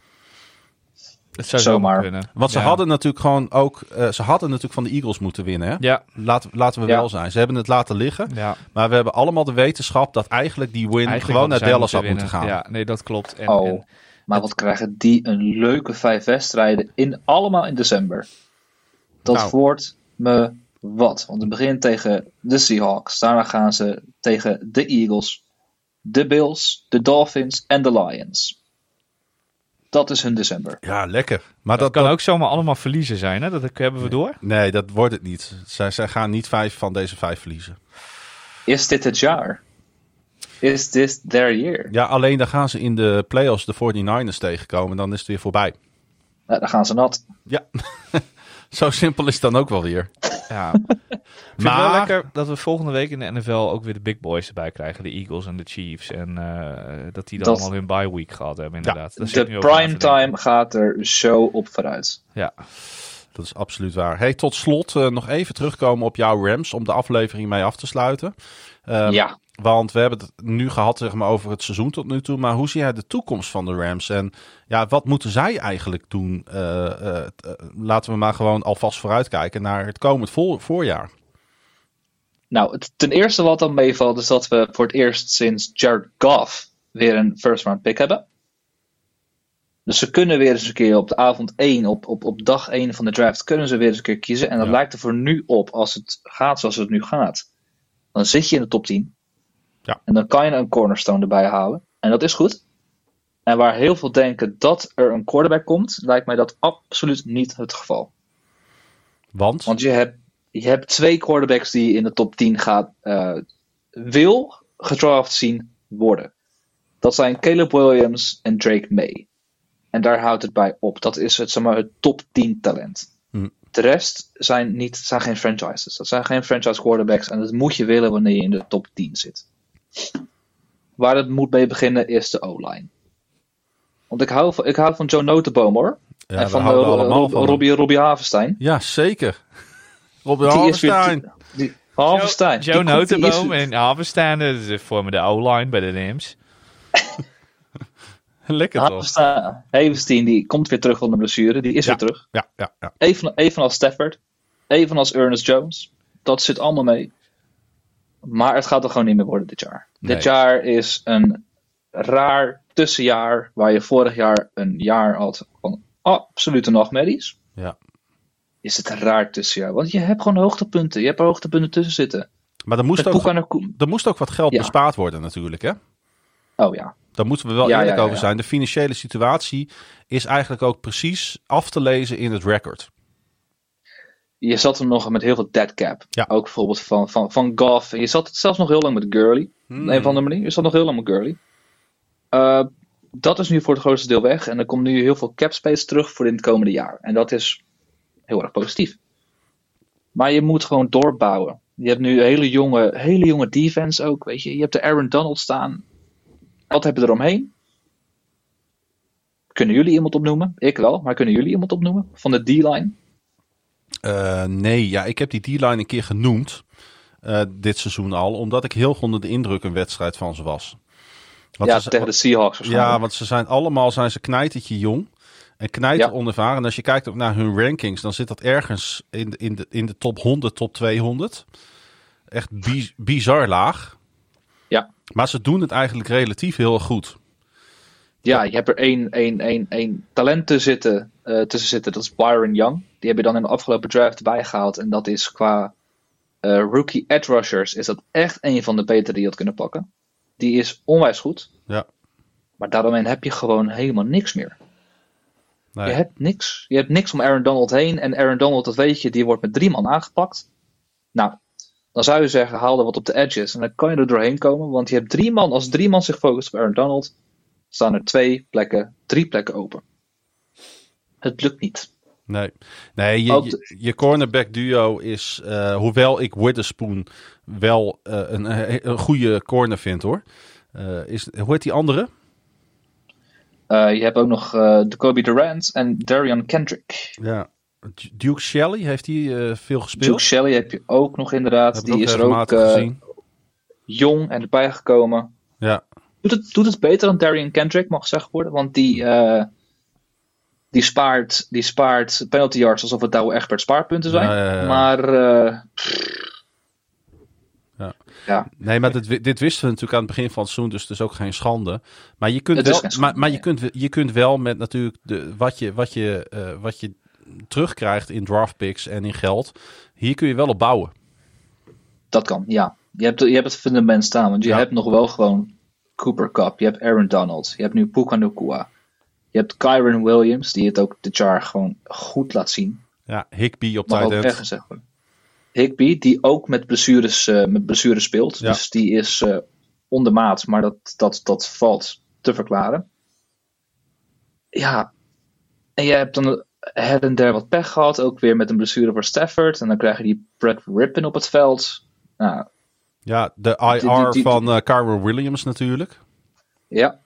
Het zou Zomaar. kunnen. Want ze Ja. hadden natuurlijk gewoon ook, eh, ze hadden natuurlijk van de Eagles moeten winnen. Hè? Ja, Laten, laten we Ja. wel zijn. Ze hebben het laten liggen. ja. Maar we hebben allemaal de wetenschap dat eigenlijk die win Eigenlijk gewoon naar Dallas had moeten gaan. Ja, nee, dat klopt. En, Oh, en- maar wat krijgen die een leuke vijf wedstrijden in, allemaal in december. Dat Nou. wordt me wat. Want het begint tegen de Seahawks. Daarna gaan ze tegen de Eagles, de Bills, de Dolphins en de Lions. Dat is hun december. Ja, lekker. Maar dat, dat, kan dat- ook zomaar allemaal verliezen zijn, hè? Dat hebben we door. Nee, dat wordt het niet. Zij, zij gaan niet vijf van deze vijf verliezen. Is dit het jaar? Is this their year? Ja, alleen dan gaan ze in de playoffs de 49ers tegenkomen. Dan is het weer voorbij. Nou, dan gaan ze nat. Ja, zo simpel is het dan ook wel weer. Ja. Ik vind het wel Maar- lekker dat we volgende week in de NFL ook weer de big boys erbij krijgen. De Eagles en de Chiefs. En eh, dat die dan Dat- allemaal hun bye week gehad hebben inderdaad. Zit De primetime gaat er zo op vooruit. Ja. Dat is absoluut waar. Hey, tot slot eh, nog even terugkomen op jouw Rams om de aflevering mee af te sluiten. Ehm, ja, Want we hebben het nu gehad zeg maar, over het seizoen tot nu toe. Maar hoe zie jij de toekomst van de Rams? En ja, wat moeten zij eigenlijk doen? Eh, eh, eh, laten we maar gewoon alvast vooruitkijken naar het komend voor- voorjaar. nou, het, ten eerste wat dan meevalt is dat we voor het eerst sinds Jared Goff weer een first round pick hebben. Dus ze kunnen weer eens een keer op de avond 1, op, op, op dag 1 van de draft, kunnen ze weer eens een keer kiezen. En dat Ja. lijkt er voor nu op, als het gaat zoals het nu gaat, dan zit je in de top 10. Ja. En dan kan je een cornerstone erbij houden. En dat is goed. En waar heel veel denken dat er een quarterback komt, lijkt mij dat absoluut niet het geval. Want, Want je hebt, je hebt twee quarterbacks die in de top 10 gaat, eh, wil gedraft zien worden. Dat zijn Caleb Williams en Drake May. En daar houdt het bij op. Dat is het, zeg maar, het top 10 talent. Hm. De rest zijn, niet, zijn geen franchises. Dat zijn geen franchise quarterbacks. En dat moet je willen wanneer je in de top 10 zit. Waar het moet mee beginnen is de O-line. Want ik hou van, ik hou van Joe Notenboom hoor. ja, en van eh, allemaal Rob- van. Robbie, Robbie Havenstein. Ja, zeker. Harvenstein. Die, Havenstein. Joe is- Notenboom en Havenstein de vormen de O-line bij de Rams. Lekker toch? Havenstein, Havenstein die komt weer terug van de blessure. Die is Ja. weer terug. Ja, ja, ja. Even, evenals Stafford. Evenals Ernest Jones. Dat zit allemaal mee. Maar het gaat er gewoon niet meer worden dit jaar. Nee. Dit jaar is een raar tussenjaar. Waar je vorig jaar een jaar had van absolute nachtmerries. Ja. Is het een raar tussenjaar. Want je hebt gewoon hoogtepunten. Je hebt er hoogtepunten tussen zitten. Maar er moest, Met ook, er moest ook wat geld Ja. bespaard worden natuurlijk, hè? Oh ja. Daar moeten we wel Ja, eerlijk ja, ja, over zijn. De financiële situatie is eigenlijk ook precies af te lezen in het record. Je zat er nog met heel veel dead cap. Ja. Ook bijvoorbeeld van, van, van Goff. Je zat zelfs nog heel lang met Gurley. Hmm. Op een of andere manier. Je zat nog heel lang met Gurley. Eh, dat is nu voor het grootste deel weg. En er komt nu heel veel cap space terug voor in het komende jaar. En dat is heel erg positief. Maar je moet gewoon doorbouwen. Je hebt nu hele jonge, hele jonge defense ook. Weet je. je hebt de Aaron Donald staan. Wat heb je eromheen? Kunnen jullie iemand opnoemen? Ik wel, maar kunnen jullie iemand opnoemen? Van de D-line? Eh, nee, ja, ik heb die D-line een keer genoemd. eh, dit seizoen al. Omdat ik heel onder de indruk een wedstrijd van ze was. Want ja, ze- tegen de Seahawks. Ja, want ze zijn allemaal zijn ze knijtertje jong. En knijter Ja. onervaren. En als je kijkt ook naar hun rankings, dan zit dat ergens in de, in de, in de top 100, top 200. Echt bi- bizar laag. Maar ze doen het eigenlijk relatief heel goed. Ja, je hebt er één, één, één, één talent te zitten, eh, tussen zitten. Dat is Byron Young. Die heb je dan in de afgelopen draft bijgehaald. En dat is qua eh, rookie edge rushers is dat echt een van de betere die je had kunnen pakken. Die is onwijs goed. Ja. Maar daaromheen heb je gewoon helemaal niks meer. Nee. Je hebt niks. Je hebt niks om Aaron Donald heen. En Aaron Donald, dat weet je, die wordt met drie man aangepakt. Nou, dan zou je zeggen, haal er wat op de edges. En dan kan je er doorheen komen. Want je hebt drie man. Als drie man zich focust op Aaron Donald, staan er twee plekken, drie plekken open. Het lukt niet. Nee, nee je, je, je cornerback duo is, eh, hoewel ik Witherspoon wel eh, een, een, goede corner vind hoor. Eh, is, hoe heet die andere? Eh, je hebt ook nog eh Jacoby Durant en Darian Kendrick. Ja. Duke Shelley, heeft hij eh, veel gespeeld? Duke Shelley heb je ook nog inderdaad. Heb Die is er ook gezien. jong en erbij gekomen. Ja, Doet het, doet het beter dan Darian Kendrick, mag gezegd worden. Want die, eh, die, spaart, die spaart penalty yards alsof het Douwe Egbert spaarpunten zijn. Ja, ja, ja. Maar Ja. ja, nee, maar dit, dit wisten we natuurlijk aan het begin van het seizoen, dus het is ook geen schande. Maar je kunt, wel, schande, maar, maar je, kunt, je kunt wel met natuurlijk de, wat, je, wat, je, wat je terugkrijgt in draft picks en in geld, hier kun je wel op bouwen. dat kan. Ja. Je hebt, je hebt het fundament staan. Want je Ja. hebt nog wel gewoon Cooper Cup. Je hebt Aaron Donald. Je hebt nu Puka Nacua. Je hebt Kyron Williams, die het ook dit jaar gewoon goed laat zien. Ja, Higby op tight ook echt gezegd worden. Higby, die ook met blessures, eh, met blessures speelt. Ja. Dus die is eh ondermaat, maar dat, dat, dat valt te verklaren. Ja, en je hebt dan her en der wat pech gehad. Ook weer met een blessure voor Stafford. En dan krijg je die Brad Rippin op het veld. Nou, Ja, de IR Die- die- die- van Kyron Williams natuurlijk. ja.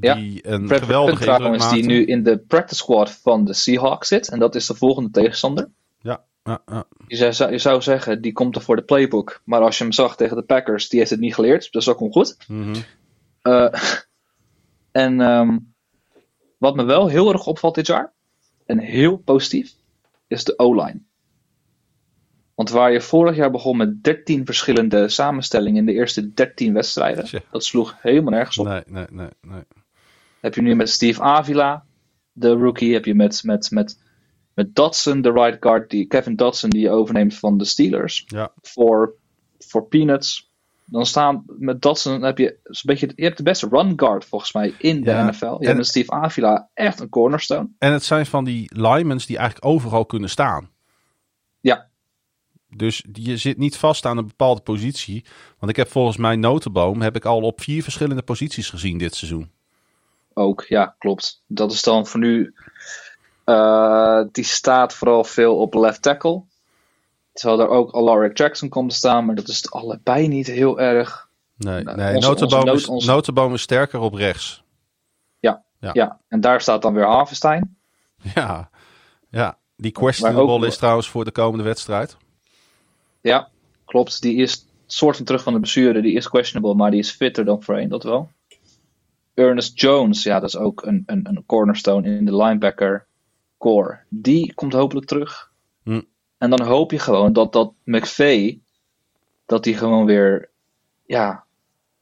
Ja. Die een Brad geweldige Rippin indruk trouwens, die nu in de practice squad van de Seahawks zit. En dat is de volgende tegenstander. Ja, ja, ja. Je zou, je zou zeggen, die komt er voor de playbook. Maar als je hem zag tegen de Packers, die heeft het niet geleerd. Dus dat is ook ongoed. Mhm. Eh, en ehm, wat me wel heel erg opvalt dit jaar, en heel positief, is de O-line. Want waar je vorig jaar begon met 13 verschillende samenstellingen in de eerste 13 wedstrijden, dat sloeg helemaal nergens op. Nee, nee, nee, nee. Heb je nu met Steve Avila, de rookie, heb je met, met, met, met Dodson, de right guard, die, Kevin Dodson, die je overneemt van de Steelers, Ja, voor, voor peanuts. Dan staan met Dodson dan heb je zo'n beetje, je hebt de beste run guard volgens mij in de Ja, NFL. Je en- hebt met Steve Avila echt een cornerstone. en het zijn van die linemen die eigenlijk overal kunnen staan. Ja, Dus je zit niet vast aan een bepaalde positie. Want ik heb volgens mij Notenboom heb ik al op vier verschillende posities gezien dit seizoen. ook. Ja, klopt. Dat is dan voor nu. eh, die staat vooral veel op left tackle. Terwijl er ook Alaric Jackson komt te staan, maar dat is het allebei niet heel erg. Nee, Nou, nee onze- Notenboom, onze is, nood- onze- Notenboom is sterker op rechts. Ja, Ja. ja. en daar staat dan weer Havenstein. Ja, ja. die questionable ook- is trouwens voor de komende wedstrijd. Ja, klopt. Die is soort van terug van de blessure. Die is questionable, maar die is fitter dan voorheen, dat wel. Ernest Jones, ja, dat is ook een, een, een cornerstone in de linebacker core. Die komt hopelijk terug. Hm. En dan hoop je gewoon dat, dat McVeigh, dat die gewoon weer, ja,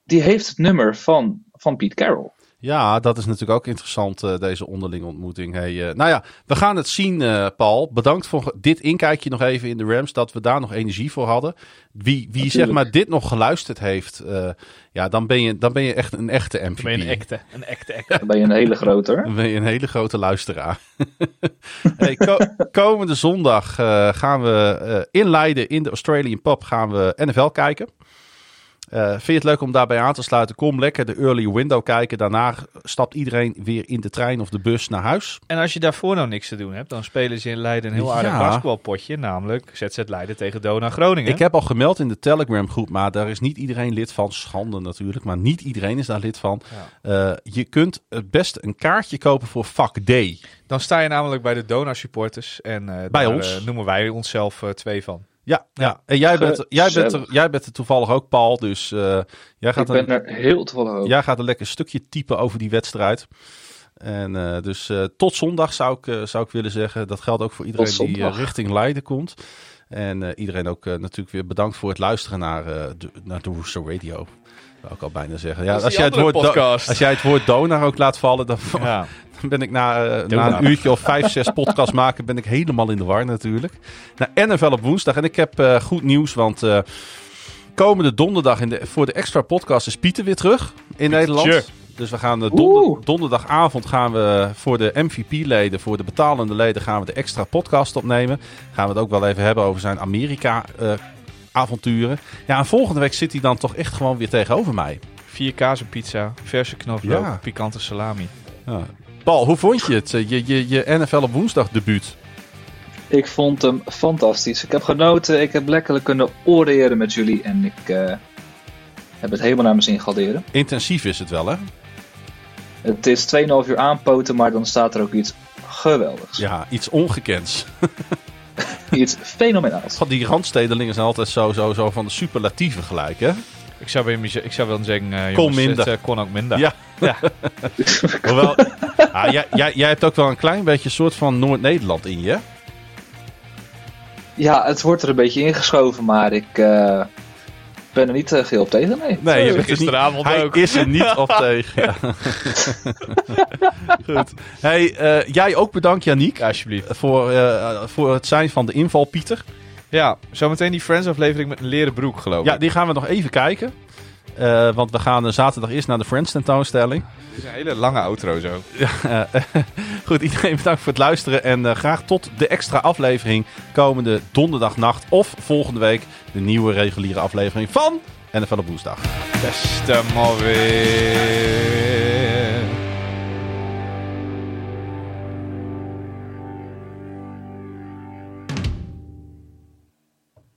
die heeft het nummer van, van Pete Carroll. Ja, dat is natuurlijk ook interessant, eh, deze onderlinge ontmoeting. Hey, eh, nou ja, we gaan het zien, eh, Paul. Bedankt voor dit inkijkje nog even in de Rams, dat we daar nog energie voor hadden. Wie, wie zeg maar dit nog geluisterd heeft, eh, ja, dan ben, je, dan ben je echt een echte MVP. Dan ben je een echte, een echte, echte. Dan ben je een hele grote. hoor. Dan ben je een hele grote luisteraar. hey, ko- komende zondag eh, gaan we eh, in Leiden in de Australian Pub gaan we NFL kijken. Eh, vind je het leuk om daarbij aan te sluiten? Kom lekker de early window kijken. Daarna stapt iedereen weer in de trein of de bus naar huis. En als je daarvoor nou niks te doen hebt, dan spelen ze in Leiden een heel aardig Ja. basketbalpotje. Namelijk ZZ Leiden tegen Dona Groningen. Ik heb al gemeld in de Telegram groep, maar daar is niet iedereen lid van. Schande natuurlijk, maar niet iedereen is daar lid van. Eh, je kunt het beste een kaartje kopen voor vak D. Dan sta je namelijk bij de Dona supporters. En eh, Bij daar, ons. noemen wij onszelf twee van. Ja, ja. en jij bent, jij, bent er, jij bent er toevallig ook, Paul. Dus eh, jij, gaat Ik ben een, er heel toevallig over. jij gaat een lekker stukje typen over die wedstrijd. En eh, dus eh, tot zondag zou ik, eh, zou ik willen zeggen. Dat geldt ook voor iedereen die richting Leiden komt. En eh, iedereen ook natuurlijk weer bedankt voor het luisteren naar, eh, de, naar de Rooster Radio. Wou ik al bijna zeggen. Ja, als, jij het woord podcast. als jij het woord donar ook laat vallen, dan, Ja. dan ben ik na, eh, na een uurtje of vijf, zes podcasts maken, ben ik helemaal in de war natuurlijk. Nou, NFL op woensdag. En ik heb eh, goed nieuws, want eh, komende donderdag in de, voor de extra podcast is Pieter weer terug in Nederland. Dus we gaan donder- donderdagavond gaan we voor de MVP-leden, voor de betalende leden, gaan we de extra podcast opnemen. Gaan we het ook wel even hebben over zijn Amerika-avonturen. ja, en volgende week zit hij dan toch echt gewoon weer tegenover mij. Vier kazenpizza, verse knoflook, Ja. pikante salami. Ja. Paul, hoe vond je het? Eh, Je, je, je NFL op woensdag debuut. Ik vond hem fantastisch. Ik heb genoten. Ik heb lekker kunnen oreren met jullie. En ik eh, heb het helemaal naar mijn zin gehad. Intensief is het wel, hè? Het is 2,5 uur aanpoten, maar dan staat er ook iets geweldigs. Ja, iets ongekends. Iets fenomenaals. God, Die randstedelingen zijn altijd zo, zo, zo van de superlatieven gelijk, hè? Ik zou, muz- ik zou wel zeggen, eh Kon minder. het eh, kon ook minder. Ja. ja. Hoewel, ah, jij, jij, jij hebt ook wel een klein beetje een soort van Noord-Nederland in je. Ja, het wordt er een beetje ingeschoven, maar ik eh, ben er niet uh, geheel op tegen. Nee. Nee, je bent er gisteravond niet, hij ook. is er niet op tegen. Ja. Goed. Hey, eh, jij ook bedankt, Janiek, Ja, alsjeblieft. voor, eh, voor het zijn van de inval, Pieter. Ja, zometeen die Friends-aflevering met een leren broek, geloof Ja, ik. die gaan we nog even kijken. Eh, want we gaan eh, zaterdag eerst naar de Friends tentoonstelling. Het is een hele lange outro zo. Eh, goed, iedereen bedankt voor het luisteren. En graag tot de extra aflevering komende donderdagnacht. Of volgende week de nieuwe reguliere aflevering van NFL op woensdag. Beste Morris.